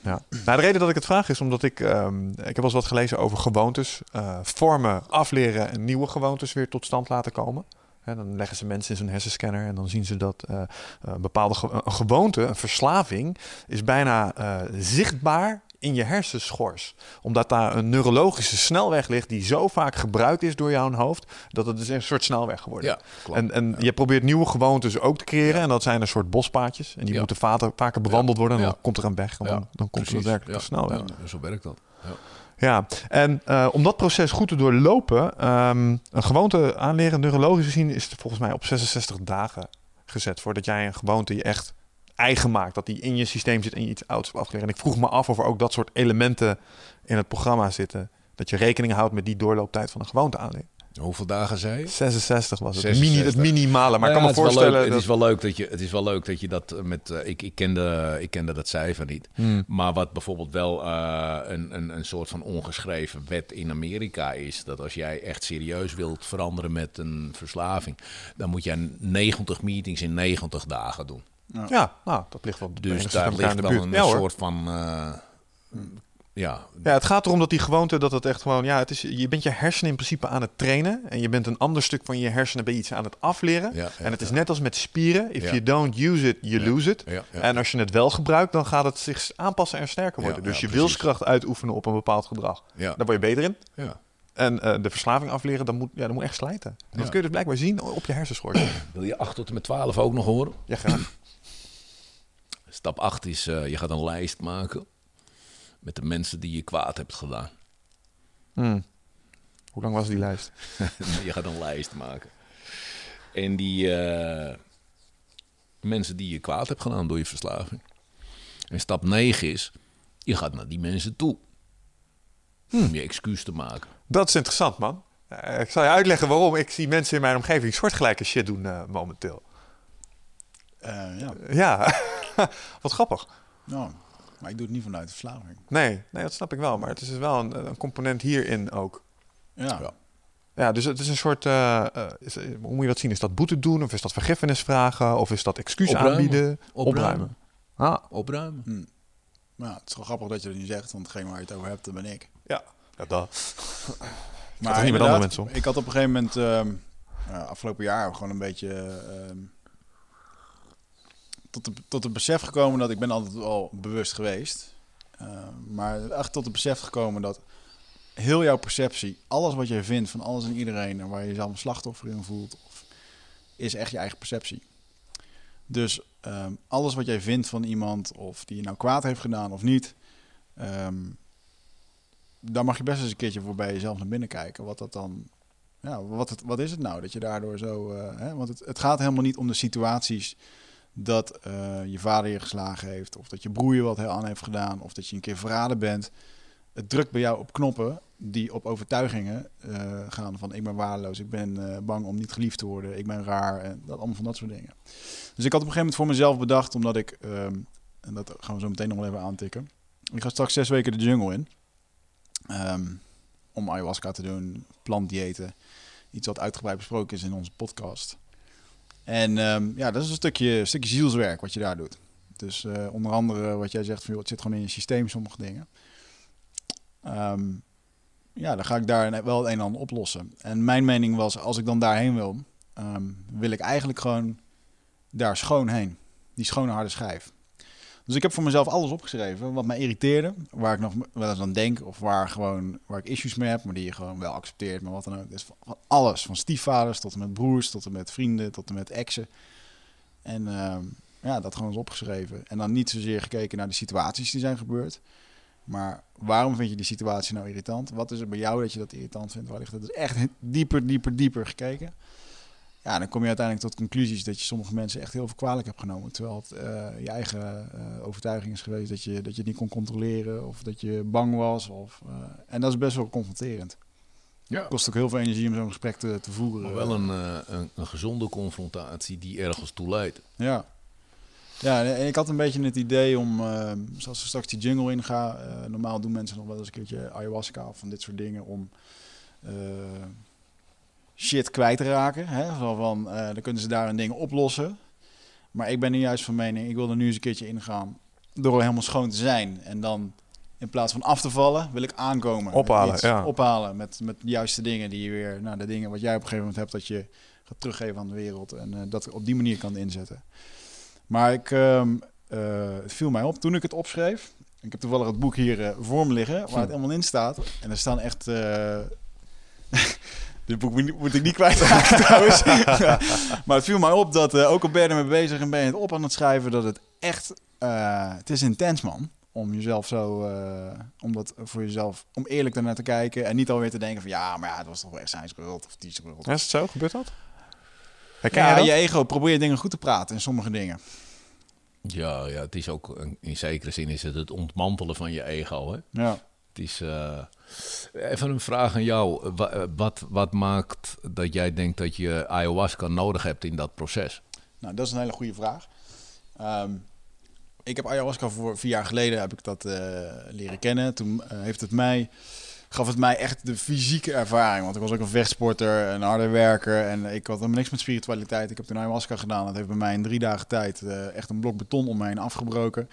Ja. Nou, de reden dat ik het vraag is omdat ik... ehm, ik heb wel eens wat gelezen over gewoontes. eh, vormen, afleren en nieuwe gewoontes weer tot stand laten komen. Hè, dan leggen ze mensen in zo'n hersenscanner en dan zien ze dat eh, een bepaalde ge- een gewoonte, een verslaving, is bijna eh, zichtbaar in je hersenschors. Omdat daar een neurologische snelweg ligt die zo vaak gebruikt is door jouw hoofd, dat het is een soort snelweg geworden. Ja, klopt. En, en je probeert nieuwe gewoontes ook te creëren. En dat zijn een soort bospaadjes. En die Ja. moeten vaker, vaker bewandeld worden. En dan Ja. komt er een weg. En dan, dan komt er een snelweg. Ja, zo werkt dat. Ja. Ja, en eh, om dat proces goed te doorlopen, ehm, een gewoonte aanleren, neurologisch gezien, is het volgens mij op 66 dagen gezet. Voordat jij een gewoonte je echt eigen maakt. Dat die in je systeem zit en je iets ouds hebt afgeleren. En ik vroeg me af of er ook dat soort elementen in het programma zitten. Dat je rekening houdt met die doorlooptijd van een gewoonte aanleren. Hoeveel dagen zei je? 66 was het. 66. Mini, het minimale. Maar Nou ik kan me het is wel voorstellen leuk- dat... Het is wel leuk dat je, het is wel leuk dat je dat eh, met. eh, ik, ik, kende, ik kende dat cijfer niet. Hmm. Maar wat bijvoorbeeld wel eh, een, een, een soort van ongeschreven wet in Amerika is: dat als jij echt serieus wilt veranderen met een verslaving, dan moet jij 90 meetings in 90 dagen doen. Ja, nou, dat ligt wel Dus daar ligt de wel een Ja, soort van. eh, ja, Ja, het gaat erom dat die gewoonte, dat het echt gewoon, ja, het is, je bent je hersenen in principe aan het trainen en je bent een ander stuk van je hersenen bij iets aan het afleren. Ja, ja, en het is ja. net als met spieren, if Ja. you don't use it, you Ja, lose it. ja, ja. En als je het wel gebruikt, dan gaat het zich aanpassen en sterker worden. Ja, dus ja, je precies. wilskracht uitoefenen op een bepaald gedrag. Ja. Daar word je beter in. ja. En eh, de verslaving afleren, dat moet, ja, dat moet echt slijten. En dat Ja. kun je dus blijkbaar zien op je hersenschors. Wil je 8 tot en met 12 ook nog horen? ja, graag. Stap 8 is: eh, je gaat een lijst maken met de mensen die je kwaad hebt gedaan. Hmm. Hoe lang was die lijst? je gaat een lijst maken. En die eh, mensen die je kwaad hebt gedaan door je verslaving. En stap 9 is, je gaat naar die mensen toe. Om je excuus te maken. Dat is interessant, man. Eh, ik zal je uitleggen waarom ik zie mensen in mijn omgeving soortgelijke shit doen eh, momenteel. Eh, ja, Ja, wat grappig. nou, maar ik doe het niet vanuit verslaving. Nee, nee, dat snap ik wel. Maar het is wel een, een component hierin ook. Ja. Ja. Ja, dus het is een soort... eh, eh, is, hoe moet je dat zien? Is dat boete doen? Of is dat vergiffenis vragen? Of is dat excuus Opruimen. aanbieden? Opruimen. Ah, Opruimen. Maar ja, het is wel grappig dat je dat niet zegt, want degene waar je het over hebt, dat ben ik. ja. ja dat. Maar toch niet met inderdaad, andere mensen om? Ik had op een gegeven moment, ehm, eh, afgelopen jaar, gewoon een beetje ehm, tot, tot het besef gekomen dat ik ben altijd al bewust geweest. Ehm, maar echt tot het besef gekomen dat heel jouw perceptie, alles wat je vindt van alles en iedereen en waar je jezelf een slachtoffer in voelt, of, is echt je eigen perceptie. Dus ehm, alles wat jij vindt van iemand, of die je nou kwaad heeft gedaan of niet, ehm, dan mag je best eens een keertje voor bij jezelf naar binnen kijken. Wat dat dan. Ja, wat, het, wat is het nou dat je daardoor zo. eh, hè? Want het, het gaat helemaal niet om de situaties dat eh, je vader je geslagen heeft, of dat je broer je wat heel aan heeft gedaan, of dat je een keer verraden bent. Het drukt bij jou op knoppen die op overtuigingen eh, gaan van ik ben waardeloos, ik ben eh, bang om niet geliefd te worden, ik ben raar en dat allemaal van dat soort dingen. Dus ik had op een gegeven moment voor mezelf bedacht, omdat ik, ehm, en dat gaan we zo meteen nog wel even aantikken, ik ga straks zes weken de jungle in. Ehm, om ayahuasca te doen, plantdiëten. Iets wat uitgebreid besproken is in onze podcast. En ehm, ja, dat is een stukje, stukje zielswerk wat je daar doet. Dus eh, onder andere wat jij zegt, van, joh, het zit gewoon in je systeem, sommige dingen. Ehm, ja, dan ga ik daar wel het een en ander oplossen. En mijn mening was, als ik dan daarheen wil, ehm, wil ik eigenlijk gewoon daar schoon heen. Die schone harde schijf. Dus ik heb voor mezelf alles opgeschreven wat mij irriteerde, waar ik nog wel eens aan denk, of waar, gewoon, waar ik issues mee heb, maar die je gewoon wel accepteert, maar wat dan ook. Dus van alles, van stiefvaders tot en met broers, tot en met vrienden, tot en met exen. En ehm, ja, dat gewoon eens opgeschreven. En dan niet zozeer gekeken naar de situaties die zijn gebeurd, maar waarom vind je die situatie nou irritant? Wat is er bij jou dat je dat irritant vindt? Waar ligt het? Dus echt dieper, dieper, dieper gekeken. Ja, dan kom je uiteindelijk tot conclusies dat je sommige mensen echt heel veel kwalijk hebt genomen. Terwijl het uh, je eigen uh, overtuiging is geweest dat je, dat je het niet kon controleren of dat je bang was. Of, uh, en dat is best wel confronterend. Ja. Het kost ook heel veel energie om zo'n gesprek te, te voeren. Maar wel een, een, een, gezonde confrontatie die ergens toe leidt. Ja. Ja, en ik had een beetje het idee om, zoals we straks die jungle ingaan, normaal doen mensen nog wel eens een keertje ayahuasca of van dit soort dingen om shit kwijt te raken. Hè? Zo van, uh, dan kunnen ze daar een ding oplossen. Maar ik ben nu juist van mening, ik wil er nu eens een keertje ingaan door helemaal schoon te zijn. En dan in plaats van af te vallen, wil ik aankomen. Ophalen, ja. Ophalen met, met de juiste dingen die je weer, nou de dingen wat jij op een gegeven moment hebt, dat je gaat teruggeven aan de wereld. En uh, dat op die manier kan inzetten. Maar ik, uh, het viel mij op toen ik het opschreef. Ik heb toevallig het boek hier voor me liggen, waar het helemaal in staat. En er staan echt Dit boek moet ik niet kwijt trouwens. maar het viel mij op dat, uh, ook al ben je ermee bezig en ben je het op aan het schrijven, dat het echt, uh, het is intens man. Om jezelf zo, uh, om dat voor jezelf, om eerlijk ernaar te kijken en niet alweer te denken van ja, maar ja, het was toch wel echt zijn schuld of die schuld. Is het zo? Gebeurt dat? Herken ja, je, je ego probeer dingen goed te praten in sommige dingen. Ja, ja, het is ook, in zekere zin is het het ontmantelen van je ego. Hè? Ja. Het is, uh, even een vraag aan jou. Wat, wat maakt dat jij denkt dat je ayahuasca nodig hebt in dat proces? Nou, dat is een hele goede vraag. Um, ik heb ayahuasca voor vier jaar geleden heb ik dat uh, leren kennen. Toen uh, heeft het mij, gaf het mij echt de fysieke ervaring. Want ik was ook een vechtsporter, een harde werker. En ik had helemaal niks met spiritualiteit. Ik heb toen ayahuasca gedaan. Dat heeft bij mij in drie dagen tijd echt een blok beton om me heen afgebroken.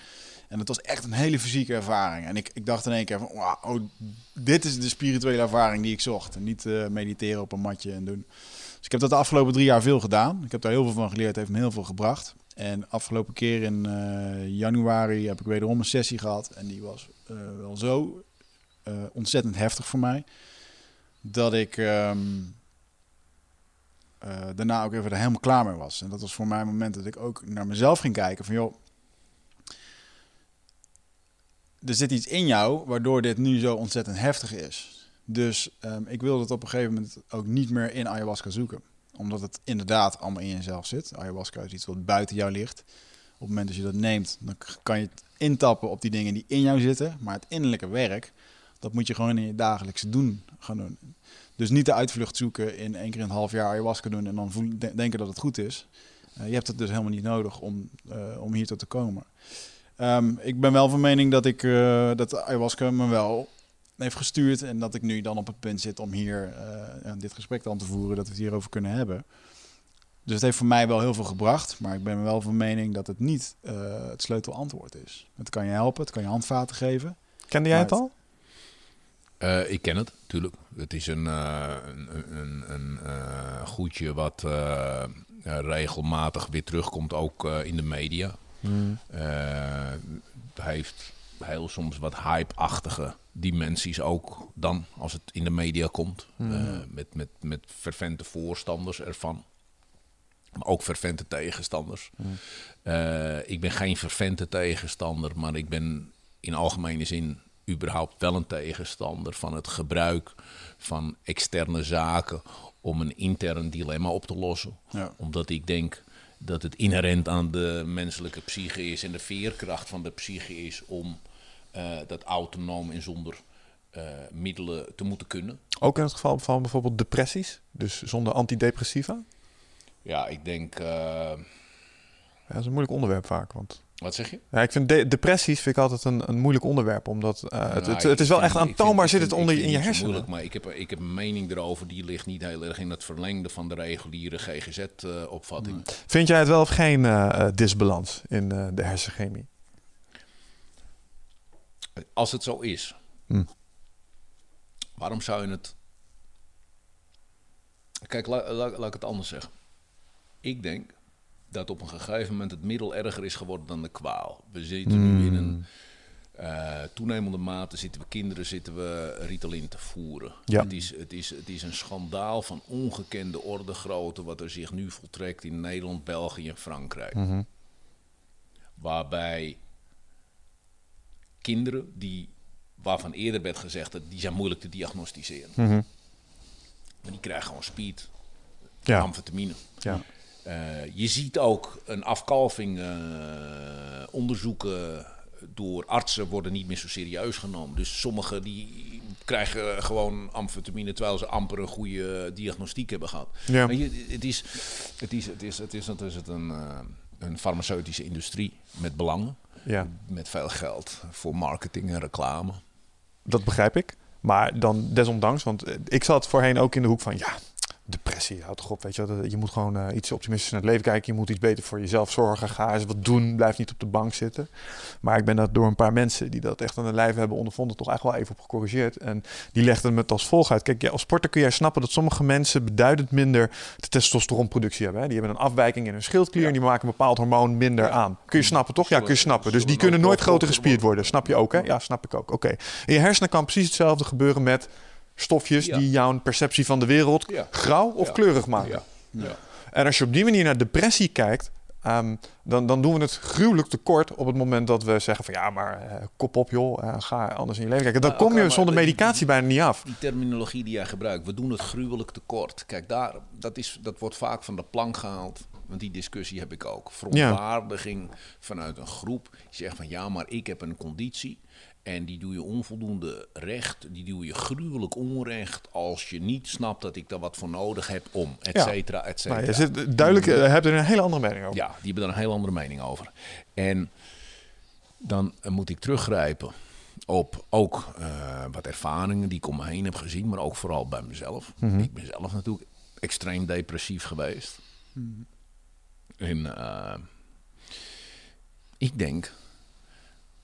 En het was echt een hele fysieke ervaring. En ik, ik dacht in één keer van, wow, oh, dit is de spirituele ervaring die ik zocht. En niet uh, mediteren op een matje en doen. Dus ik heb dat de afgelopen drie jaar veel gedaan. Ik heb daar heel veel van geleerd, heeft me heel veel gebracht. En afgelopen keer in uh, januari heb ik wederom een sessie gehad. En die was uh, wel zo ontzettend heftig voor mij. Dat ik um, daarna ook even er helemaal klaar mee was. En dat was voor mij een moment dat ik ook naar mezelf ging kijken. Van joh, er zit iets in jou waardoor dit nu zo ontzettend heftig is. Dus um, ik wilde het op een gegeven moment ook niet meer in ayahuasca zoeken. Omdat het inderdaad allemaal in jezelf zit. Ayahuasca is iets wat buiten jou ligt. Op het moment dat je dat neemt, dan kan je het intappen op die dingen die in jou zitten. Maar het innerlijke werk, dat moet je gewoon in je dagelijkse doen gaan doen. Dus niet de uitvlucht zoeken in één keer in een half jaar ayahuasca doen en dan denken dat het goed is. Uh, je hebt het dus helemaal niet nodig om, uh, om hier tot te komen. Um, ik ben wel van mening dat ik uh, dat ayahuasca me wel heeft gestuurd en dat ik nu dan op het punt zit om hier uh, dit gesprek dan te voeren, dat we het hierover kunnen hebben. Dus het heeft voor mij wel heel veel gebracht, maar ik ben wel van mening dat het niet uh, het sleutelantwoord is. Het kan je helpen, het kan je handvaten geven. Kende jij het al? Uh, ik ken het, natuurlijk. Het is een, uh, een, een, een uh, goedje wat regelmatig weer terugkomt, ook in de media. Mm. Uh, heeft heel soms wat hype-achtige dimensies ook dan als het in de media komt. Mm. Uh, met, met, met fervente voorstanders ervan. Maar ook fervente tegenstanders. Mm. Uh, ik ben geen fervente tegenstander, maar ik ben in algemene zin überhaupt wel een tegenstander van het gebruik van externe zaken om een intern dilemma op te lossen. Ja. Omdat ik denk dat het inherent aan de menselijke psyche is en de veerkracht van de psyche is om uh, dat autonoom en zonder uh, middelen te moeten kunnen. Ook in het geval van bijvoorbeeld depressies, dus zonder antidepressiva? Ja, ik denk. Uh... Ja, dat is een moeilijk onderwerp vaak, want wat zeg je? Ja, ik vind de depressies vind ik altijd een, een moeilijk onderwerp. Omdat uh, nou, het, het, het, is wel echt aantoonbaar zit het onder in je hersenen. Moeilijk, maar ik heb, ik heb een mening erover. Die ligt niet heel erg in het verlengde van de reguliere GGZ-opvatting. Uh, vind jij het wel of geen uh, disbalans in de hersenchemie? Als het zo is. Hm. Waarom zou je het... Kijk, la- la- laat ik het anders zeggen. Ik denk dat op een gegeven moment het middel erger is geworden dan de kwaal. We zitten nu in een eh, toenemende mate zitten we kinderen zitten we Ritalin te voeren. Ja. Het, is, het, is, het is een schandaal van ongekende orde grootte wat er zich nu voltrekt in Nederland, België en Frankrijk. Waarbij kinderen die, waarvan eerder werd gezegd dat die zijn moeilijk te diagnosticeren. Maar die krijgen gewoon speed, Ja, amfetamine. ja. Eh, je ziet ook een afkalving. eh, onderzoeken door artsen worden niet meer zo serieus genomen. Dus sommigen die krijgen gewoon amfetamine terwijl ze amper een goede diagnostiek hebben gehad. Ja. Je, het, is, het, is, het, is, het, is, het een, eh, een farmaceutische industrie met belangen. ja. Met veel geld voor marketing en reclame. Dat begrijp ik. Maar dan desondanks, want ik zat voorheen ook in de hoek van ja, depressie, houd toch op, weet je Je moet gewoon eh, iets optimistisch naar het leven kijken. Je moet iets beter voor jezelf zorgen. Ga eens wat doen. Blijf niet op de bank zitten. Maar ik ben dat door een paar mensen die dat echt aan de lijf hebben ondervonden, toch echt wel even op gecorrigeerd. En die legden me het als volgt uit. Kijk, ja, als sporter kun jij snappen dat sommige mensen beduidend minder de testosteronproductie hebben. Hè? Die hebben een afwijking in hun schildklier en die maken een bepaald hormoon minder aan. Kun je snappen, toch? Ja, kun je snappen. Dus die kunnen nooit groter gespierd worden. Snap je ook, hè? Ja, snap ik ook. Oké. In je hersenen kan precies hetzelfde gebeuren met stofjes Ja. die jouw perceptie van de wereld Ja. grauw of Ja. kleurig maken. Ja. Ja. En als je op die manier naar depressie kijkt, ehm, dan, dan doen we het gruwelijk tekort op het moment dat we zeggen van ja, maar eh, kop op joh, eh, ga anders in je leven kijken. Dan kom je zonder die- medicatie bijna niet af. Die terminologie die jij gebruikt, we doen het gruwelijk tekort. Kijk, daar, dat, is, dat wordt vaak van de plank gehaald. Want die discussie heb ik ook. Verontwaardiging vanuit een groep. Die zegt van ja, maar ik heb een conditie. En die doe je onvoldoende recht. Die doe je gruwelijk onrecht. Als je niet snapt dat ik daar wat voor nodig heb om. Et cetera, et cetera. Maar je zit duidelijk, eh, hebt er een hele andere mening over. Ja, die hebben daar een heel andere mening over. En dan eh, moet ik teruggrijpen op ook eh, wat ervaringen die ik om me heen heb gezien, maar ook vooral bij mezelf. Ik ben zelf natuurlijk extreem depressief geweest. En eh, ik denk,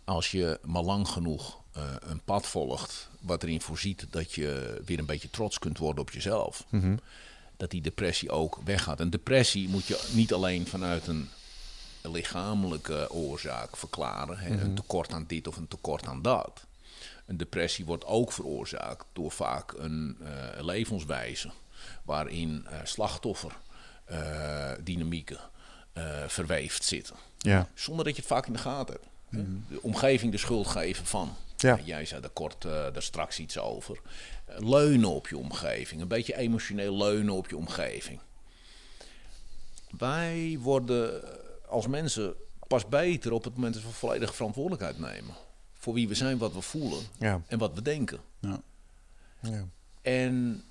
als je maar lang genoeg eh, een pad volgt, wat erin voorziet dat je weer een beetje trots kunt worden op jezelf, dat die depressie ook weggaat. En depressie moet je niet alleen vanuit een lichamelijke oorzaak verklaren, hè, een tekort aan dit of een tekort aan dat. Een depressie wordt ook veroorzaakt door vaak een eh, levenswijze waarin eh slachtofferdynamieken verweefd zitten. Ja. Zonder dat je het vaak in de gaten hebt. Hè. De omgeving de schuld geven van. Ja. Jij zei er kort eh, daar straks iets over. Eh, leunen op je omgeving. Een beetje emotioneel leunen op je omgeving. Wij worden als mensen pas beter op het moment dat we volledige verantwoordelijkheid nemen. Voor wie we zijn, wat we voelen Ja. en wat we denken. Ja. Ja. En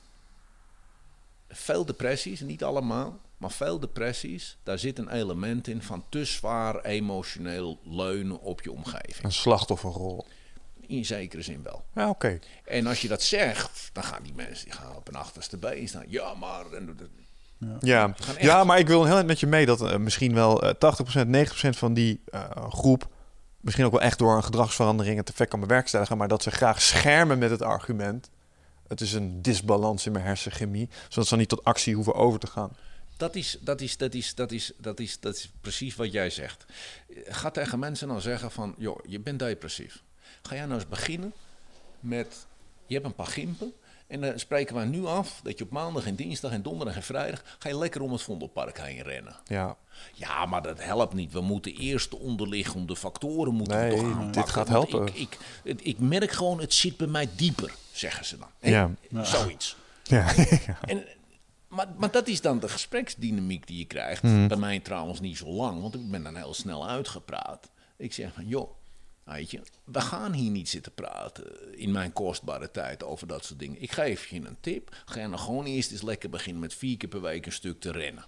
veel depressies, niet allemaal, maar veel depressies, daar zit een element in van te zwaar emotioneel leunen op je omgeving. Een slachtofferrol. In zekere zin wel. Ja, oké. En als je dat zegt, dan gaan die mensen die gaan op een achterste been staan. Ja, maar. Ja. echt- ja, maar ik wil heel erg met je mee dat eh, misschien wel eh 80%, 90% van die eh, groep misschien ook wel echt door een gedragsverandering het effect kan bewerkstelligen, maar dat ze graag schermen met het argument. Het is een disbalans in mijn hersenchemie, zodat ze niet tot actie hoeven over te gaan. Dat is, dat, is, dat, is, dat, is, dat, is, dat is precies wat jij zegt. Ga tegen mensen dan zeggen van, joh, je bent depressief. Ga jij nou eens beginnen met, je hebt een paar gimpen. En dan spreken wij nu af dat je op maandag en dinsdag en donderdag en vrijdag... ga je lekker om het Vondelpark heen rennen. Ja, Ja, maar dat helpt niet. We moeten eerst de onderliggende factoren moeten we Nee, toch dit aanpakken. gaat Want helpen. Ik, ik, ik merk gewoon, het zit bij mij dieper, zeggen ze dan. Ja. Zoiets. ja. En, maar, maar dat is dan de gespreksdynamiek die je krijgt. Mhm. Bij mij trouwens niet zo lang, want ik ben dan heel snel uitgepraat. Ik zeg van, joh, weet je, we gaan hier niet zitten praten in mijn kostbare tijd over dat soort dingen. Ik geef je een tip. Ga je nou gewoon eerst eens lekker beginnen met vier keer per week een stuk te rennen.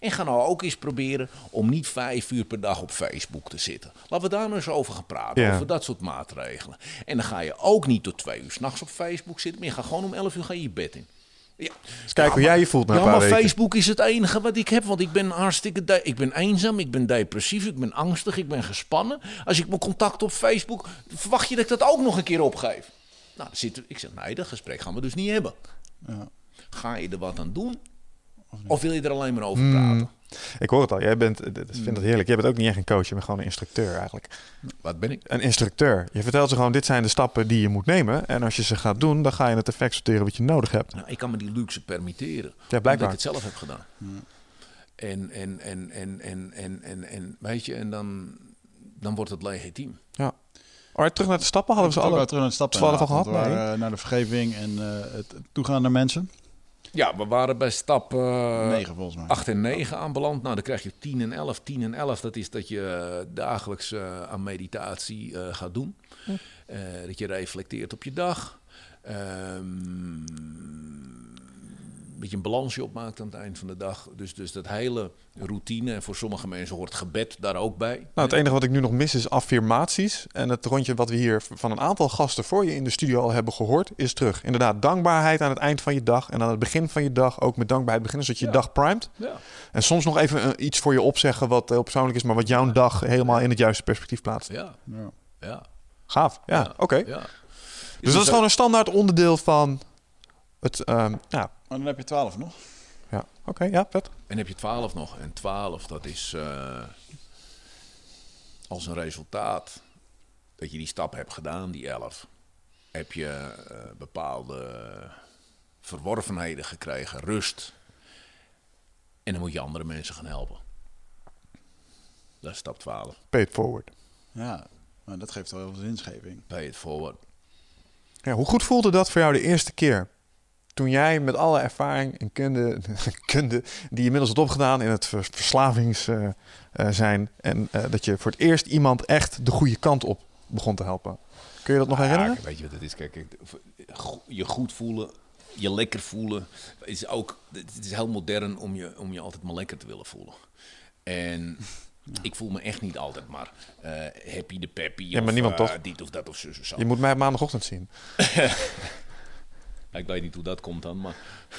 En ga nou ook eens proberen om niet vijf uur per dag op Facebook te zitten. Laten we daar nou eens over gaan praten, Ja. over dat soort maatregelen. En dan ga je ook niet tot twee uur s'nachts op Facebook zitten, maar je gaat gewoon om elf uur ga je je bed in. Ja. Dus kijk hoe jij je voelt na een Ja, paar maar weken. Facebook is het enige wat ik heb, want ik ben hartstikke... de- ik ben eenzaam, ik ben depressief, ik ben angstig, ik ben gespannen. Als ik mijn contact op Facebook... verwacht je dat ik dat ook nog een keer opgeef? Nou, zitten, ik zeg, nee, dat gesprek gaan we dus niet hebben. Ja. Ga je er wat aan doen? Of wil je er alleen maar over Hmm. praten? Ik hoor het al. Jij bent, ik vind het heerlijk. Jij bent ook niet echt een coach. Je bent gewoon een instructeur eigenlijk. Wat ben ik? Een instructeur. Je vertelt ze gewoon, dit zijn de stappen die je moet nemen. En als je ze gaat doen, dan ga je het effect sorteren wat je nodig hebt. Nou, ik kan me die luxe permitteren. Ja, Omdat blijkbaar. ik het zelf heb gedaan. En, en, en, en, en, en, en, en, weet je, en dan, dan wordt het legitiem. Alright, terug naar de stappen. Hadden we ze alle... terug naar de stappen. twaalf al gehad? waren, eh, naar de vergeving en eh, het het toegaan naar mensen. Ja, we waren bij stap eh, Negen volgens mij. 8 en 9 aanbeland. Nou, dan krijg je 10 en 11. 10 en 11, dat is dat je eh, dagelijks eh, aan meditatie eh, gaat doen. Eh, dat je reflecteert op je dag. Ehm dat je een balansje opmaakt aan het eind van de dag. Dus, dus dat hele routine. En voor sommige mensen hoort gebed daar ook bij. Nou, het enige wat ik nu nog mis is affirmaties. En het rondje wat we hier van een aantal gasten voor je in de studio al hebben gehoord, is terug. Inderdaad, dankbaarheid aan het eind van je dag. En aan het begin van je dag ook met dankbaarheid beginnen, zodat je Ja. dag primet. Ja. En soms nog even eh, iets voor je opzeggen wat heel persoonlijk is, maar wat jouw dag helemaal in het juiste perspectief plaatst. Ja, Ja. ja. Gaaf, ja, Ja. oké. ja. Dus dat is gewoon een standaard onderdeel van het, ehm, ja, Maar dan heb je twaalf nog. ja. oké, ja, vet. En heb je 12 nog. En 12, dat is eh, als een resultaat dat je die stap hebt gedaan, die 11. Heb je eh, bepaalde verworvenheden gekregen, rust. En dan moet je andere mensen gaan helpen. Dat is stap 12. Pay it forward. Ja, maar dat geeft wel heel veel zinsgeving. Pay it forward. Ja, hoe goed voelde dat voor jou de eerste keer? Toen jij met alle ervaring en kunde, kunde die je inmiddels had opgedaan in het vers- verslavings eh, eh, zijn. En eh, dat je voor het eerst iemand echt de goede kant op begon te helpen. Kun je dat nog herinneren? Ja, weet je wat het is? Kijk, je goed voelen, je lekker voelen, is ook. Het is heel modern om je, om je altijd maar lekker te willen voelen. En ik voel me echt niet altijd maar eh, happy de peppy. Ja, maar of, niemand toch? Dit of dat of zo. zo. Je moet mij maandagochtend zien. Ik weet niet hoe dat komt dan, maar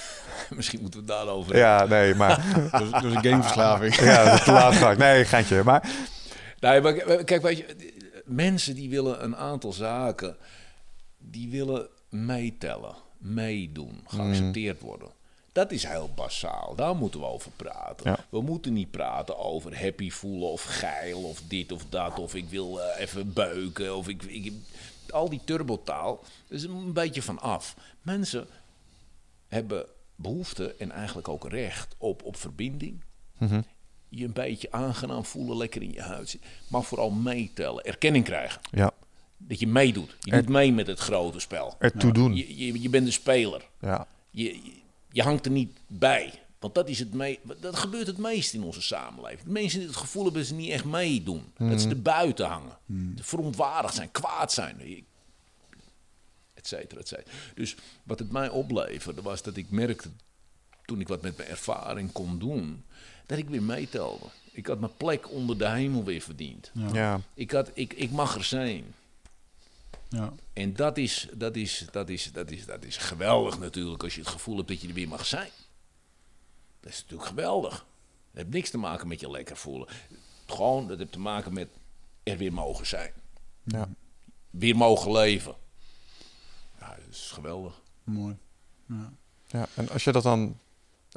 misschien moeten we het daarover. Ja, nee, maar Dus, dus een gameverslaving. ja, dat is te laat vaak. Nee, geintje. Maar Nee, maar kijk, weet je, mensen die willen een aantal zaken, die willen meetellen, meedoen, geaccepteerd worden. Dat is heel basaal. Daar moeten we over praten. Ja. We moeten niet praten over happy voelen of geil of dit of dat. Of ik wil eh, even beuken. Of ik, ik, al die turbotaal is een beetje van af. Mensen hebben behoefte en eigenlijk ook recht op, op verbinding. Je een beetje aangenaam voelen, lekker in je huid zitten. Maar vooral meetellen, erkenning krijgen. ja, Dat je meedoet. Je Er- doet mee met het grote spel. ertoe doen. Je, je, je bent een speler. Ja, je, je hangt er niet bij. Want dat, is het me dat gebeurt het meest in onze samenleving. De mensen die het gevoel hebben dat ze niet echt meedoen. Dat ze er buiten hangen. Verontwaardigd zijn, kwaad zijn. Et cetera, et cetera. Dus wat het mij opleverde was dat ik merkte... toen ik wat met mijn ervaring kon doen... dat ik weer meetelde. Ik had mijn plek onder de hemel weer verdiend. ja. Ik, had, ik, ik mag er zijn. Ja. En dat is, dat, is, dat, is, dat, is, dat is geweldig natuurlijk als je het gevoel hebt dat je er weer mag zijn. Dat is natuurlijk geweldig. Dat heeft niks te maken met je lekker voelen. Gewoon, dat heeft te maken met er weer mogen zijn. ja. Weer mogen leven. Ja, dat is geweldig. Mooi. Ja, en als je dat dan.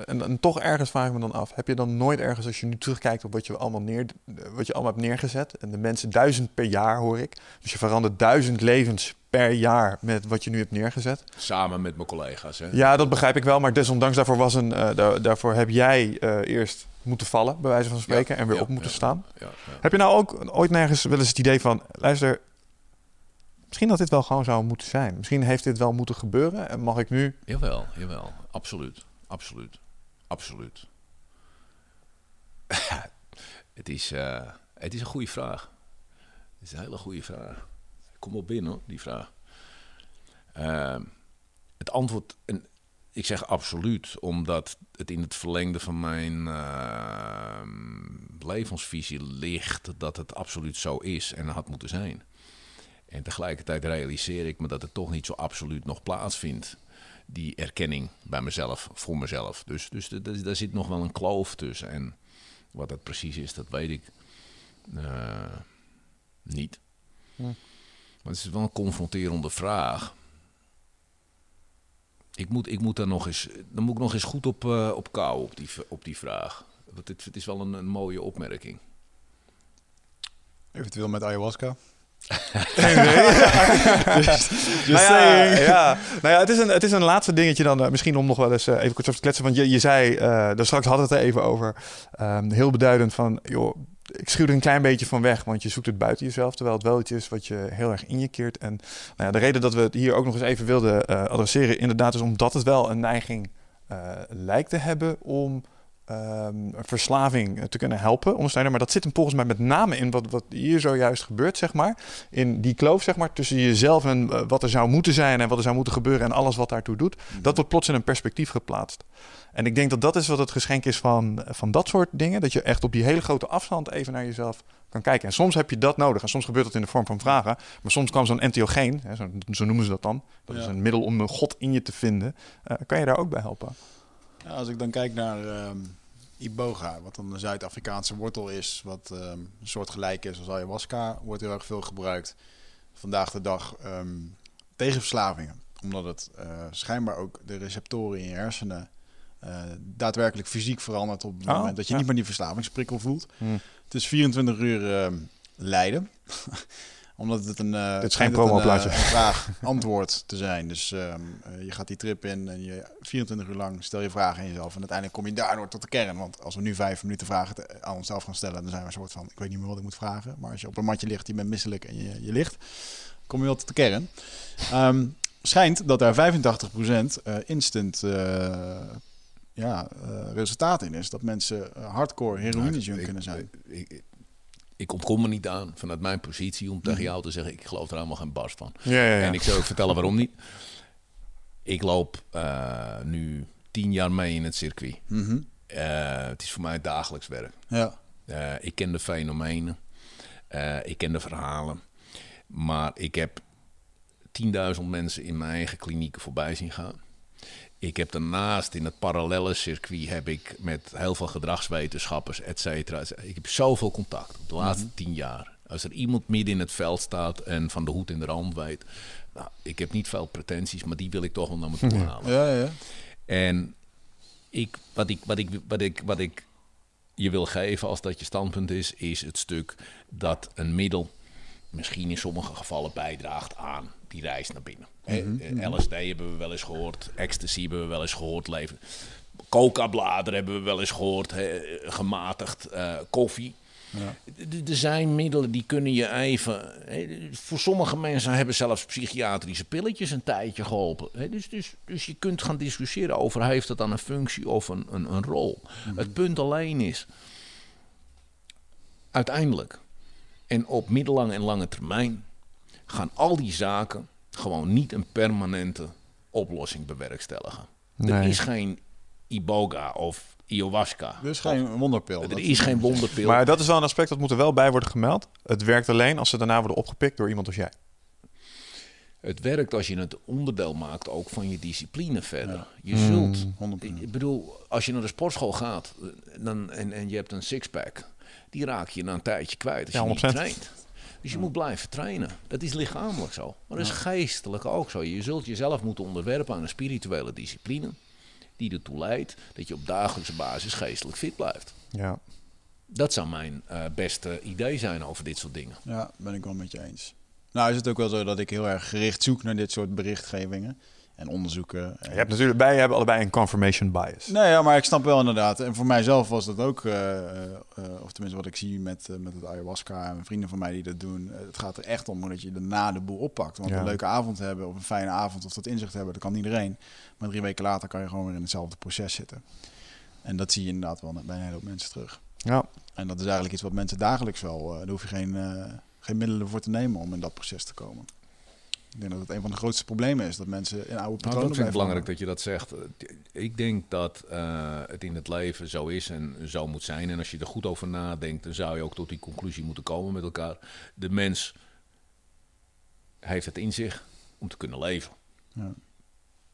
En, en toch ergens vraag ik me dan af. Heb je dan nooit ergens, als je nu terugkijkt op wat je allemaal, neer, wat je allemaal hebt neergezet. En de mensen duizend per jaar hoor ik. Dus je verandert duizend levens per jaar met wat je nu hebt neergezet. Samen met mijn collega's. Hè? Ja, dat begrijp ik wel. Maar desondanks daarvoor, was een, eh, daar- daarvoor heb jij eh, eerst moeten vallen, bij wijze van spreken. en weer Ja, op moeten ja, staan. Heb je nou ook ooit nergens wel eens het idee van... Luister, misschien dat dit wel gewoon zou moeten zijn. Misschien heeft dit wel moeten gebeuren. En mag ik nu... Jawel, jawel. Absoluut. Absoluut. Absoluut. het, is, eh, het is een goede vraag. Het is een hele goede vraag. Kom op binnen, hoor, die vraag. Ehm, het antwoord, en ik zeg absoluut, omdat het in het verlengde van mijn ehm, levensvisie ligt dat het absoluut zo is en had moeten zijn. En tegelijkertijd realiseer ik me dat het toch niet zo absoluut nog plaatsvindt. Die erkenning bij mezelf, voor mezelf. Dus, dus daar zit nog wel een kloof tussen. En wat dat precies is, dat weet ik eh, niet. Hm. Maar het is wel een confronterende vraag. Ik moet, ik moet daar nog eens, dan moet ik nog eens goed op, uh, op kou op die, op die vraag. Want het, het is wel een, een mooie opmerking. Eventueel met ayahuasca. Just, just nou ja, ja, nou ja, het is een, het is een laatste dingetje dan. Uh, misschien om nog wel eens uh, even kort over te kletsen. Want je, je zei, uh, daar straks hadden we het er even over. Um, heel beduidend van, joh, ik schuw er een klein beetje van weg. Want je zoekt het buiten jezelf. Terwijl het wel iets is wat je heel erg in je keert. En nou ja, de reden dat we het hier ook nog eens even wilden adresseren, inderdaad, is omdat het wel een neiging lijkt te hebben om um, verslaving te kunnen helpen, ondersteunen. Maar dat zit hem volgens mij met name in wat, wat hier zojuist gebeurt, zeg maar. In die kloof, zeg maar, tussen jezelf en uh, wat er zou moeten zijn en wat er zou moeten gebeuren en alles wat daartoe doet. Mm. Dat wordt plots in een perspectief geplaatst. En ik denk dat dat is wat het geschenk is van, van dat soort dingen. Dat je echt op die hele grote afstand even naar jezelf kan kijken. En soms heb je dat nodig. En soms gebeurt dat in de vorm van vragen. Maar soms kan zo'n entheogeen, hè, zo, zo, noemen ze dat dan. Dat ja. is een middel om een God in je te vinden. Uh, kan je daar ook bij helpen? Ja, als ik dan kijk naar... Um iboga, wat dan een Zuid-Afrikaanse wortel is, wat um, een soort gelijk is als ayahuasca, wordt heel erg veel gebruikt vandaag de dag um, tegen verslavingen. Omdat het uh, schijnbaar ook de receptoren in je hersenen uh, daadwerkelijk fysiek verandert op het oh, moment dat je ja. niet meer die verslavingsprikkel voelt. Hmm. Het is 24 uur uh, lijden. Omdat het een, uh, Dit is geen promoplaatje. Een, uh, vraag-antwoord te zijn. Dus um, uh, je gaat die trip in en je 24 uur lang stel je vragen aan jezelf. En uiteindelijk kom je daardoor tot de kern. Want als we nu vijf minuten vragen te, aan onszelf gaan stellen, dan zijn we een soort van: ik weet niet meer wat ik moet vragen. Maar als je op een matje ligt, je bent misselijk en je, je ligt, kom je wel tot de kern. Um, schijnt dat daar 85% instant ja, resultaat in is. Dat mensen hardcore heroïne kunnen zijn. Ik, ik, ik ontkom er niet aan vanuit mijn positie om tegen mhm. jou te zeggen: ik geloof er helemaal geen barst van. Ja, ja, ja. En ik zou ook vertellen waarom niet. Ik loop uh, nu tien jaar mee in het circuit. Mm -hmm. uh, het is voor mij dagelijks werk. Ja. Uh, ik ken de fenomenen, ik ken de verhalen, maar ik heb 10.000 mensen in mijn eigen klinieken voorbij zien gaan. Ik heb daarnaast in het parallele circuit heb ik met heel veel gedragswetenschappers, et cetera. Ik heb zoveel contact de laatste mm tien jaar. Als er iemand midden in het veld staat en van de hoed in de rand weet. Nou, ik heb niet veel pretenties, maar die wil ik toch wel naar me toe halen. Ja, ja. En ik, wat, ik, wat, ik, wat, ik, wat ik je wil geven als dat je standpunt is, is het stuk dat een middel misschien in sommige gevallen bijdraagt aan die reis naar binnen. Mm -hmm. LSD hebben we wel eens gehoord, ecstasy hebben we wel eens gehoord, leven. Coca-bladeren hebben we wel eens gehoord, gematigd uh, koffie. Ja. Er zijn middelen die kunnen je even. Voor sommige mensen hebben zelfs psychiatrische pilletjes een tijdje geholpen. Dus, dus, dus je kunt gaan discussiëren over heeft het dan een functie of een, een, een rol. Mm -hmm. Het punt alleen is, uiteindelijk en op middellange en lange termijn gaan al die zaken gewoon niet een permanente oplossing bewerkstelligen. Nee. Er is geen iboga of ayahuasca. Er is geen wonderpil. Er is geen wonderpil. Maar dat is wel een aspect dat moet er wel bij worden gemeld. Het werkt alleen als ze daarna worden opgepikt door iemand als jij. Het werkt als je het onderdeel maakt ook van je discipline verder. Ja. Je zult, mm, ik bedoel, als je naar de sportschool gaat dan, en, en je hebt een sixpack, die raak je na een tijdje kwijt als ja, je niet traint. Dus je moet blijven trainen. Dat is lichamelijk zo. Maar dat is geestelijk ook zo. Je zult jezelf moeten onderwerpen aan een spirituele discipline. Die ertoe leidt dat je op dagelijkse basis geestelijk fit blijft. Ja. Dat zou mijn uh, beste idee zijn over dit soort dingen. Ja, ben ik wel met je eens. Nou is het ook wel zo dat ik heel erg gericht zoek naar dit soort berichtgevingen en onderzoeken. Je hebt natuurlijk bij, je hebben allebei een confirmation bias. Nee, ja, maar ik snap wel inderdaad. En voor mijzelf was dat ook, uh, uh, of tenminste wat ik zie met, uh, met het ayahuasca en vrienden van mij die dat doen. het gaat er echt om dat je daarna de boel oppakt. Want ja. een leuke avond hebben of een fijne avond of dat inzicht hebben, dat kan iedereen. Maar drie weken later kan je gewoon weer in hetzelfde proces zitten. En dat zie je inderdaad wel bij een hele hoop mensen terug. Ja. En dat is eigenlijk iets wat mensen dagelijks wel, daar hoef je geen, geen middelen voor te nemen om in dat proces te komen. Ik denk dat het een van de grootste problemen is dat mensen in oude patronen nou, dat vind ik belangrijk dat je dat zegt. Ik denk dat uh, het in het leven zo is en zo moet zijn. En als je er goed over nadenkt, dan zou je ook tot die conclusie moeten komen met elkaar. De mens heeft het in zich om te kunnen leven. Ja.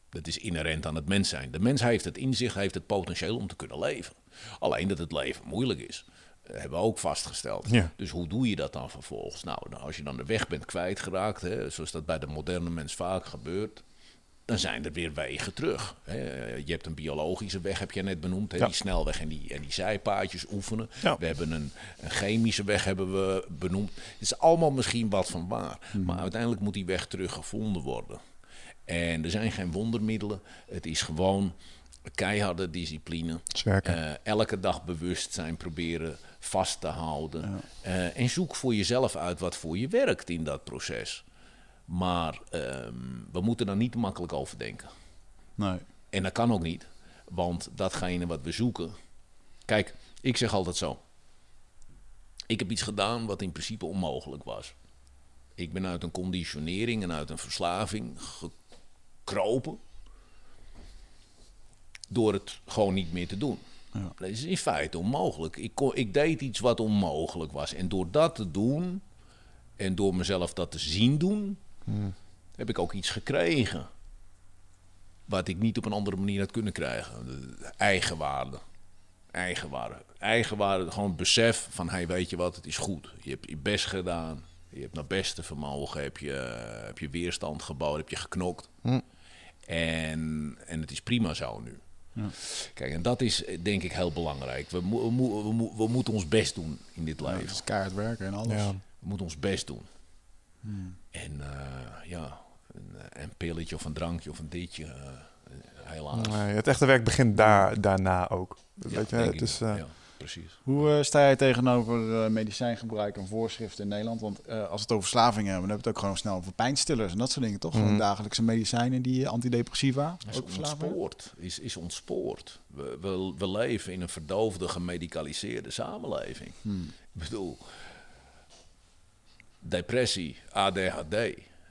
Dat is inherent aan het mens zijn. De mens heeft het in zich, heeft het potentieel om te kunnen leven. Alleen dat het leven moeilijk is hebben we ook vastgesteld. Ja. Dus hoe doe je dat dan vervolgens? Nou, als je dan de weg bent kwijtgeraakt, hè, zoals dat bij de moderne mens vaak gebeurt, dan zijn er weer wegen terug. Hè. Je hebt een biologische weg, heb je net benoemd. Hè, Ja. Die snelweg en die, en die zijpaadjes oefenen. Ja. We hebben een, een chemische weg hebben we benoemd. Het is allemaal misschien wat van waar. Maar uiteindelijk moet die weg terug gevonden worden. En er zijn geen wondermiddelen. Het is gewoon keiharde discipline. Eh, elke dag bewustzijn proberen vast te houden. Eh, en zoek voor jezelf uit wat voor je werkt in dat proces. Maar ehm, we moeten er niet makkelijk over denken. Nee. En dat kan ook niet. Want datgene wat we zoeken. Kijk, ik zeg altijd zo. Ik heb iets gedaan wat in principe onmogelijk was. Ik ben uit een conditionering en uit een verslaving gekropen. Door het gewoon niet meer te doen. Ja. Dat is in feite onmogelijk. Ik, kon, ik deed iets wat onmogelijk was. En door dat te doen, en door mezelf dat te zien doen, heb ik ook iets gekregen. Wat ik niet op een andere manier had kunnen krijgen. De Eigenwaarde. Eigenwaarde. Eigenwaarde, gewoon het besef van, hey, weet je wat, het is goed. Je hebt je best gedaan. Je hebt naar beste vermogen, heb je, heb je weerstand gebouwd, heb je geknokt. En, en het is prima zo nu. Kijk, en dat is eh, denk ik heel belangrijk. We, mo- we, mo- we, mo- we moeten ons best doen in dit het leven. is keihard werken en alles. Ja. We moeten ons best doen. En eh, ja, een, eh, een pilletje of een drankje of een ditje, eh, helaas. Nee, het echte werk begint daar, daarna ook. Ja, Weet je, denk het ik is. Precies. Hoe eh, sta jij tegenover eh, medicijngebruik en voorschriften in Nederland? Want eh, als we het over verslavingen hebben, dan hebben we het ook gewoon snel over pijnstillers en dat soort dingen, toch? Mhm. Gewoon dagelijkse medicijnen, die antidepressiva. is Ook ontspoord. Is, is ontspoord. We, we, we leven in een verdoofde, gemedicaliseerde samenleving. Hmm. Ik bedoel, depressie, ADHD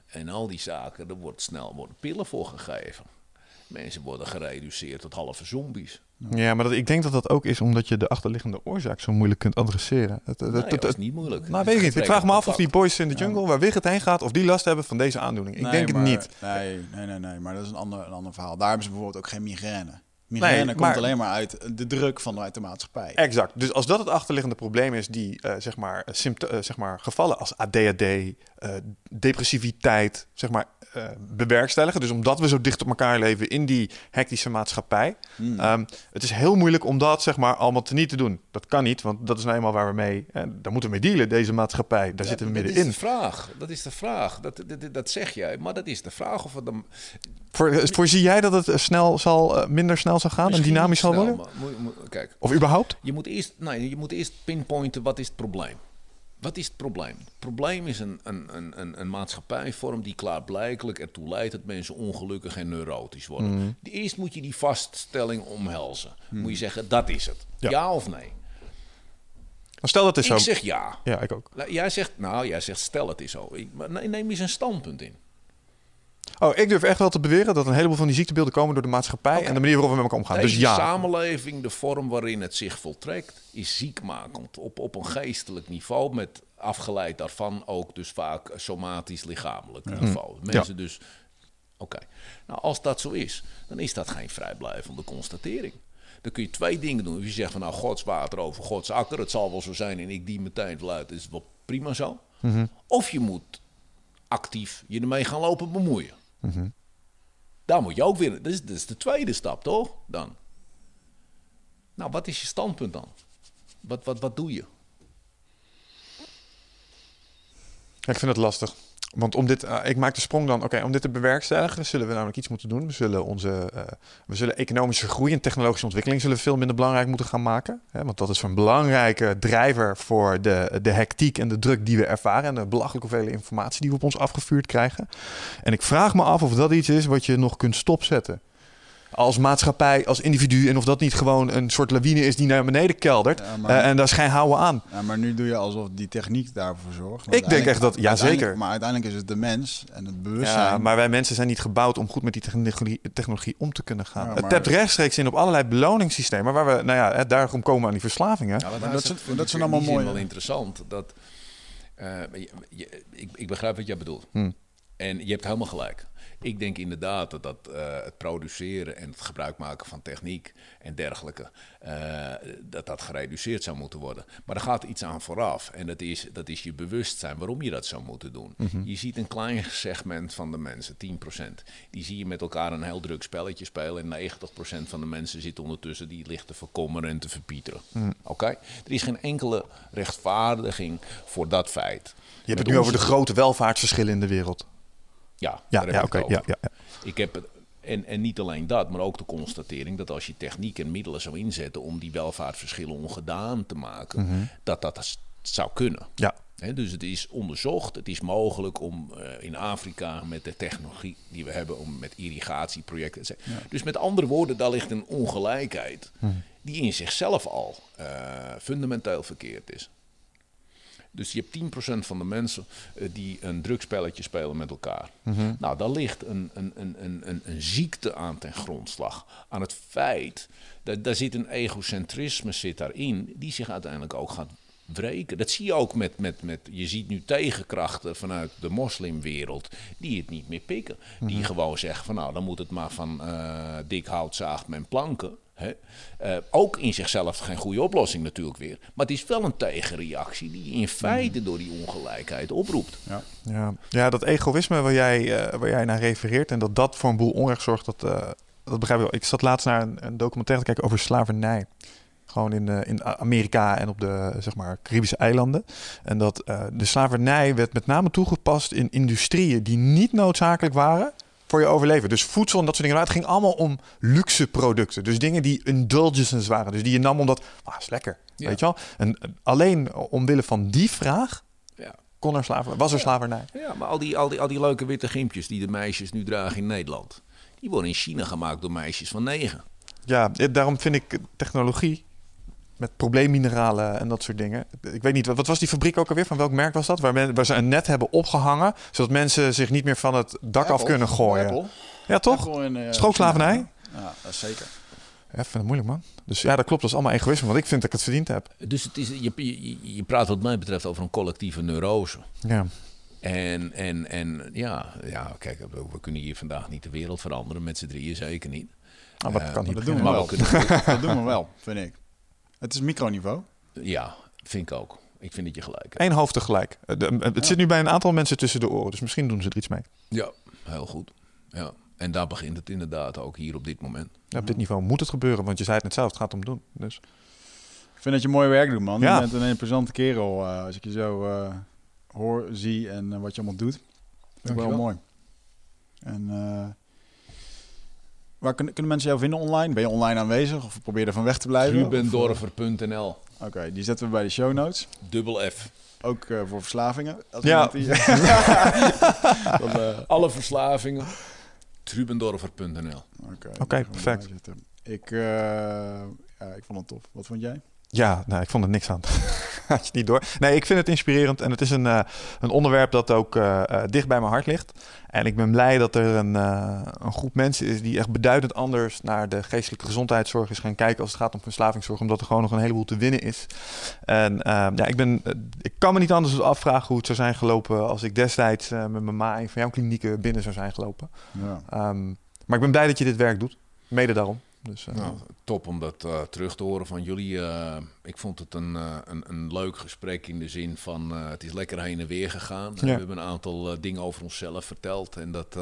en al die zaken, er wordt snel worden pillen voor gegeven. Mensen worden gereduceerd tot halve zombies. Ja, maar dat, ik denk dat dat ook is omdat je de achterliggende oorzaak zo moeilijk kunt adresseren. Het, het, het- is het- niet moeilijk. nou, Het weet ik niet. Ik vraag me af of die boys in de jungle, waar Wigert heen gaat, of die last hebben van deze aandoening. Ik Nee, denk het niet. Nee, nee, nee, nee, maar dat is een ander, een ander verhaal. Daar hebben ze bijvoorbeeld ook geen migraine. Migraine Nee, komt maar- alleen maar uit de druk van uit de maatschappij. Exact. Dus als dat het achterliggende probleem is, die eh, zeg, maar, eh, sympto- eh, zeg maar gevallen als ADHD, eh, depressiviteit, zeg maar, eh, bewerkstelligen. Dus omdat we zo dicht op elkaar leven in die hectische maatschappij. Hmm. Ehm, het is heel moeilijk om dat zeg maar allemaal te niet te doen. Dat kan niet, want dat is nou eenmaal waar we mee, daar moeten we mee dealen, deze maatschappij. Daar zitten we Dat middenin. is de vraag. Dat is de vraag. Dat, dat, dat zeg jij. Maar dat is de vraag of dan Voor, voorzie jij dat het snel zal, minder snel zal gaan en dynamisch zal worden? maar moet- moet- kijk, Of überhaupt? je moet, eerst, nee, je moet eerst pinpointen wat is het probleem. Wat is het probleem? Het probleem is een, een, een, een, een maatschappijvorm die klaarblijkelijk ertoe leidt dat mensen ongelukkig en neurotisch worden. Mhm. Eerst moet je die vaststelling omhelzen. Moet je zeggen, dat is het. Ja. Ja, of nee? Maar stel dat is zo. Ik zeg ja. Ja, ik ook. Jij zegt, nou, jij zegt stel het is zo. Ik, maar nee, neem eens een standpunt in. Oh, ik durf echt wel te beweren dat een heleboel van die ziektebeelden komen door de maatschappij en de manier waarop we met elkaar omgaan. Deze dus ja. samenleving, de vorm waarin het zich voltrekt, is ziekmakend. Op, op een geestelijk niveau, met afgeleid daarvan ook dus vaak somatisch lichamelijk niveau. Mensen dus, oké. Nou, als dat zo is, dan is dat geen vrijblijvende constatering. Dan kun je twee dingen doen. Als je zegt van nou, Gods water over Gods akker, het zal wel zo zijn en ik die meteen fluit, is het wel prima zo. Of je moet actief je ermee gaan lopen bemoeien. Daar moet je ook weer. Dat is, dat is de tweede stap, toch? Dan. Nou, wat is je standpunt dan? Wat, wat, wat doe je? Ik vind het lastig. Want om dit, eh, ik maak de sprong dan, oké, om dit te bewerkstelligen, zullen we namelijk iets moeten doen. We zullen onze, eh, we zullen economische groei en technologische ontwikkeling zullen veel minder belangrijk moeten gaan maken. Hè, want dat is een belangrijke drijver voor de, de hectiek en de druk die we ervaren en de belachelijke hoeveelheid informatie die we op ons afgevuurd krijgen. En ik vraag me af of dat iets is wat je nog kunt stopzetten. Als maatschappij, als individu. En of dat niet gewoon een soort lawine is die naar beneden keldert. Ja, maar- eh, en daar is geen houden aan. Ja, maar nu doe je alsof die techniek daarvoor zorgt. Maar Ik denk echt dat- ja, uiteindelijk- zeker. Maar uiteindelijk is het de mens en het bewustzijn. Ja, maar wij mensen zijn niet gebouwd om goed met die technologie, technologie om te kunnen gaan. Ja, Het tapt rechtstreeks in op allerlei beloningssystemen, waar we, nou ja, hè, daarom komen we aan die verslavingen. Maar dat zijn- vind dat ik zijn allemaal mooie- wel interessant. Dat, eh, je- je- ik, ik begrijp wat jij bedoelt. Hmm. En je hebt helemaal gelijk. Ik denk inderdaad dat, eh, het produceren en het gebruik maken van techniek en dergelijke, eh, dat dat gereduceerd zou moeten worden. Maar er gaat iets aan vooraf en dat is, dat is je bewustzijn waarom je dat zou moeten doen. Je ziet een klein segment van de mensen, 10%, die zie je met elkaar een heel druk spelletje spelen en 90% van de mensen zit ondertussen die ligt te verkommeren en te verpieteren. Oké? Er is geen enkele rechtvaardiging voor dat feit. Je hebt het nu over de grote welvaartsverschillen in de wereld. Ja, Ja, ja oké. ja. Ik heb en, en niet alleen dat, maar ook de constatering dat als je techniek en middelen zou inzetten om die welvaartsverschillen ongedaan te maken, dat dat s- zou kunnen. Ja. Dus het is onderzocht, het is mogelijk om eh, in Afrika met de technologie die we hebben, om met irrigatieprojecten. Dus met andere woorden, daar ligt een ongelijkheid die in zichzelf al eh, fundamenteel verkeerd is. Dus je hebt 10% van de mensen eh, die een drugspelletje spelen met elkaar. Nou, daar ligt een, een, een, een, een, een ziekte aan ten grondslag. Aan het feit, dat daar zit een egocentrisme zit daarin, die zich uiteindelijk ook gaat wreken. Dat zie je ook met, met, met je ziet nu tegenkrachten vanuit de moslimwereld die het niet meer pikken. Die gewoon zeggen van nou, dan moet het maar van eh, dik hout zaagt men planken. Eh, ook in zichzelf geen goede oplossing natuurlijk weer. Maar het is wel een tegenreactie die in feite door die ongelijkheid oproept. Ja. Ja, ja dat egoïsme waar jij, eh, waar jij naar refereert en dat dat voor een boel onrecht zorgt, dat, eh, dat begrijp ik wel. Ik zat laatst naar een, een documentaire te kijken over slavernij. Gewoon in, in Amerika en op de zeg maar, Caribische eilanden. En dat de slavernij werd met name toegepast in industrieën die niet noodzakelijk waren voor je overleven. Dus voedsel en dat soort dingen. Maar het ging allemaal om luxe producten. Dus dingen die indulgences waren. Dus die je nam omdat, ah, is lekker. Ja. Weet je wel? En eh, alleen omwille van die vraag Ja. kon er was er slavernij. Ja, maar al die, al, die, al die leuke witte gimpjes die de meisjes nu dragen in Nederland, die worden in China gemaakt door meisjes van negen. Ja, eh, daarom vind ik technologie met probleemmineralen en dat soort dingen. Ik weet niet, wat was die fabriek ook alweer? Van welk merk was dat? Waar, men, waar ze een net hebben opgehangen, zodat mensen zich niet meer van het dak af kunnen gooien. Apple. Ja, toch? In, eh, Schookslavernij? China. Ja, dat is zeker. Ja, ik vind het moeilijk, man. Dus ja, dat klopt. Dat is allemaal egoïsme, want ik vind dat ik het verdiend heb. Dus het is, je, je, je praat wat mij betreft over een collectieve neurose. Ja. En, en, en ja, ja, kijk, we, we kunnen hier vandaag niet de wereld veranderen, met z'n drieën zeker niet. Ah, wat Eh, kan hier Dat doen we we wel. kunnen, Dat doen we wel, vind ik. Het is microniveau. ja, vind ik ook. Ik vind dat je gelijk hebt. Eén hoofd tegelijk. Eh, de- Het zit nu bij een aantal mensen tussen de oren, dus misschien doen ze er iets mee. Ja, heel goed. Ja. En daar begint het inderdaad ook hier op dit moment. Ja, op dit niveau moet het gebeuren, want je zei het net zelf, het gaat om doen. Dus Ik vind dat je mooi werk doet, man. Ja. Je bent een imposante kerel eh, als ik je zo eh, hoor, zie en eh, wat je allemaal doet. Vind ik wel mooi. En eh, waar kunnen, kunnen mensen jou vinden online? Ben je online aanwezig of probeer je er van weg te blijven? Rubendorfer.nl, eh, Oké, die zetten we bij de show notes. dubbel F. Ook eh, voor verslavingen. Als Ja. die- Dat, eh, Alle verslavingen, Trubendorfer.nl. Oké, perfect. Ik, eh, ja, ik vond het tof. Wat vond jij? Ja, nou, ik vond er niks aan. Had je niet door. Nee, ik vind het inspirerend en het is een, eh, een onderwerp dat ook eh, eh, dicht bij mijn hart ligt. En ik ben blij dat er een, een groep mensen is die echt beduidend anders naar de geestelijke gezondheidszorg is gaan kijken als het gaat om verslavingszorg, omdat er gewoon nog een heleboel te winnen is. En eh, ja, ik, ben, ik kan me niet anders dan afvragen hoe het zou zijn gelopen als ik destijds met mijn ma een van jouw klinieken binnen zou zijn gelopen. Ja. Ehm, maar ik ben blij dat je dit werk doet. Mede daarom. Dus, eh, Nou, top om dat eh, terug te horen van jullie. Eh, ik vond het een, een, een leuk gesprek in de zin van het is lekker heen en weer gegaan. Ja. We hebben een aantal dingen over onszelf verteld. En, dat,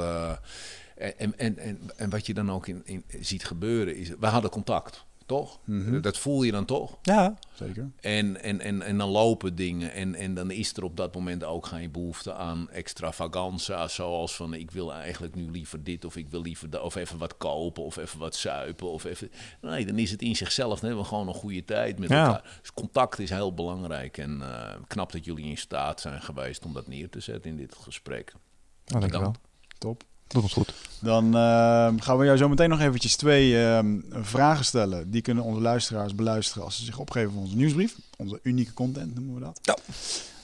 en, en, en, en wat je dan ook in, in ziet gebeuren is, we hadden contact, toch? Mhm. Dat voel je dan toch? ja, Zeker. En, en, en, en dan lopen dingen. En, en dan is er op dat moment ook geen behoefte aan extravaganza. Zoals van ik wil eigenlijk nu liever dit of ik wil liever dat. Of even wat kopen of even wat zuipen. Of even... Nee, dan is het in zichzelf. Dan hebben we gewoon een goede tijd met Ja. elkaar. Dus contact is heel belangrijk. En eh, knap dat jullie in staat zijn geweest om dat neer te zetten in dit gesprek. nou, dankjewel. Bedankt. Top. Goed. Dan eh, gaan we jou zo meteen nog eventjes twee ehm, vragen stellen. Die kunnen onze luisteraars beluisteren als ze zich opgeven voor onze nieuwsbrief. Onze unieke content noemen we dat. Ja.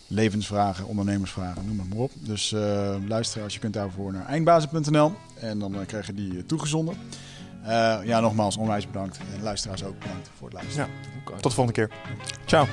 Levensvragen, ondernemersvragen, noem het maar op. Dus eh luisteraars, je kunt daarvoor naar eindbazen.nl en dan eh, krijg je die eh, toegezonden. Eh, ja, nogmaals onwijs bedankt. En luisteraars ook bedankt voor het luisteren. Ja. Tot de volgende keer. Ciao.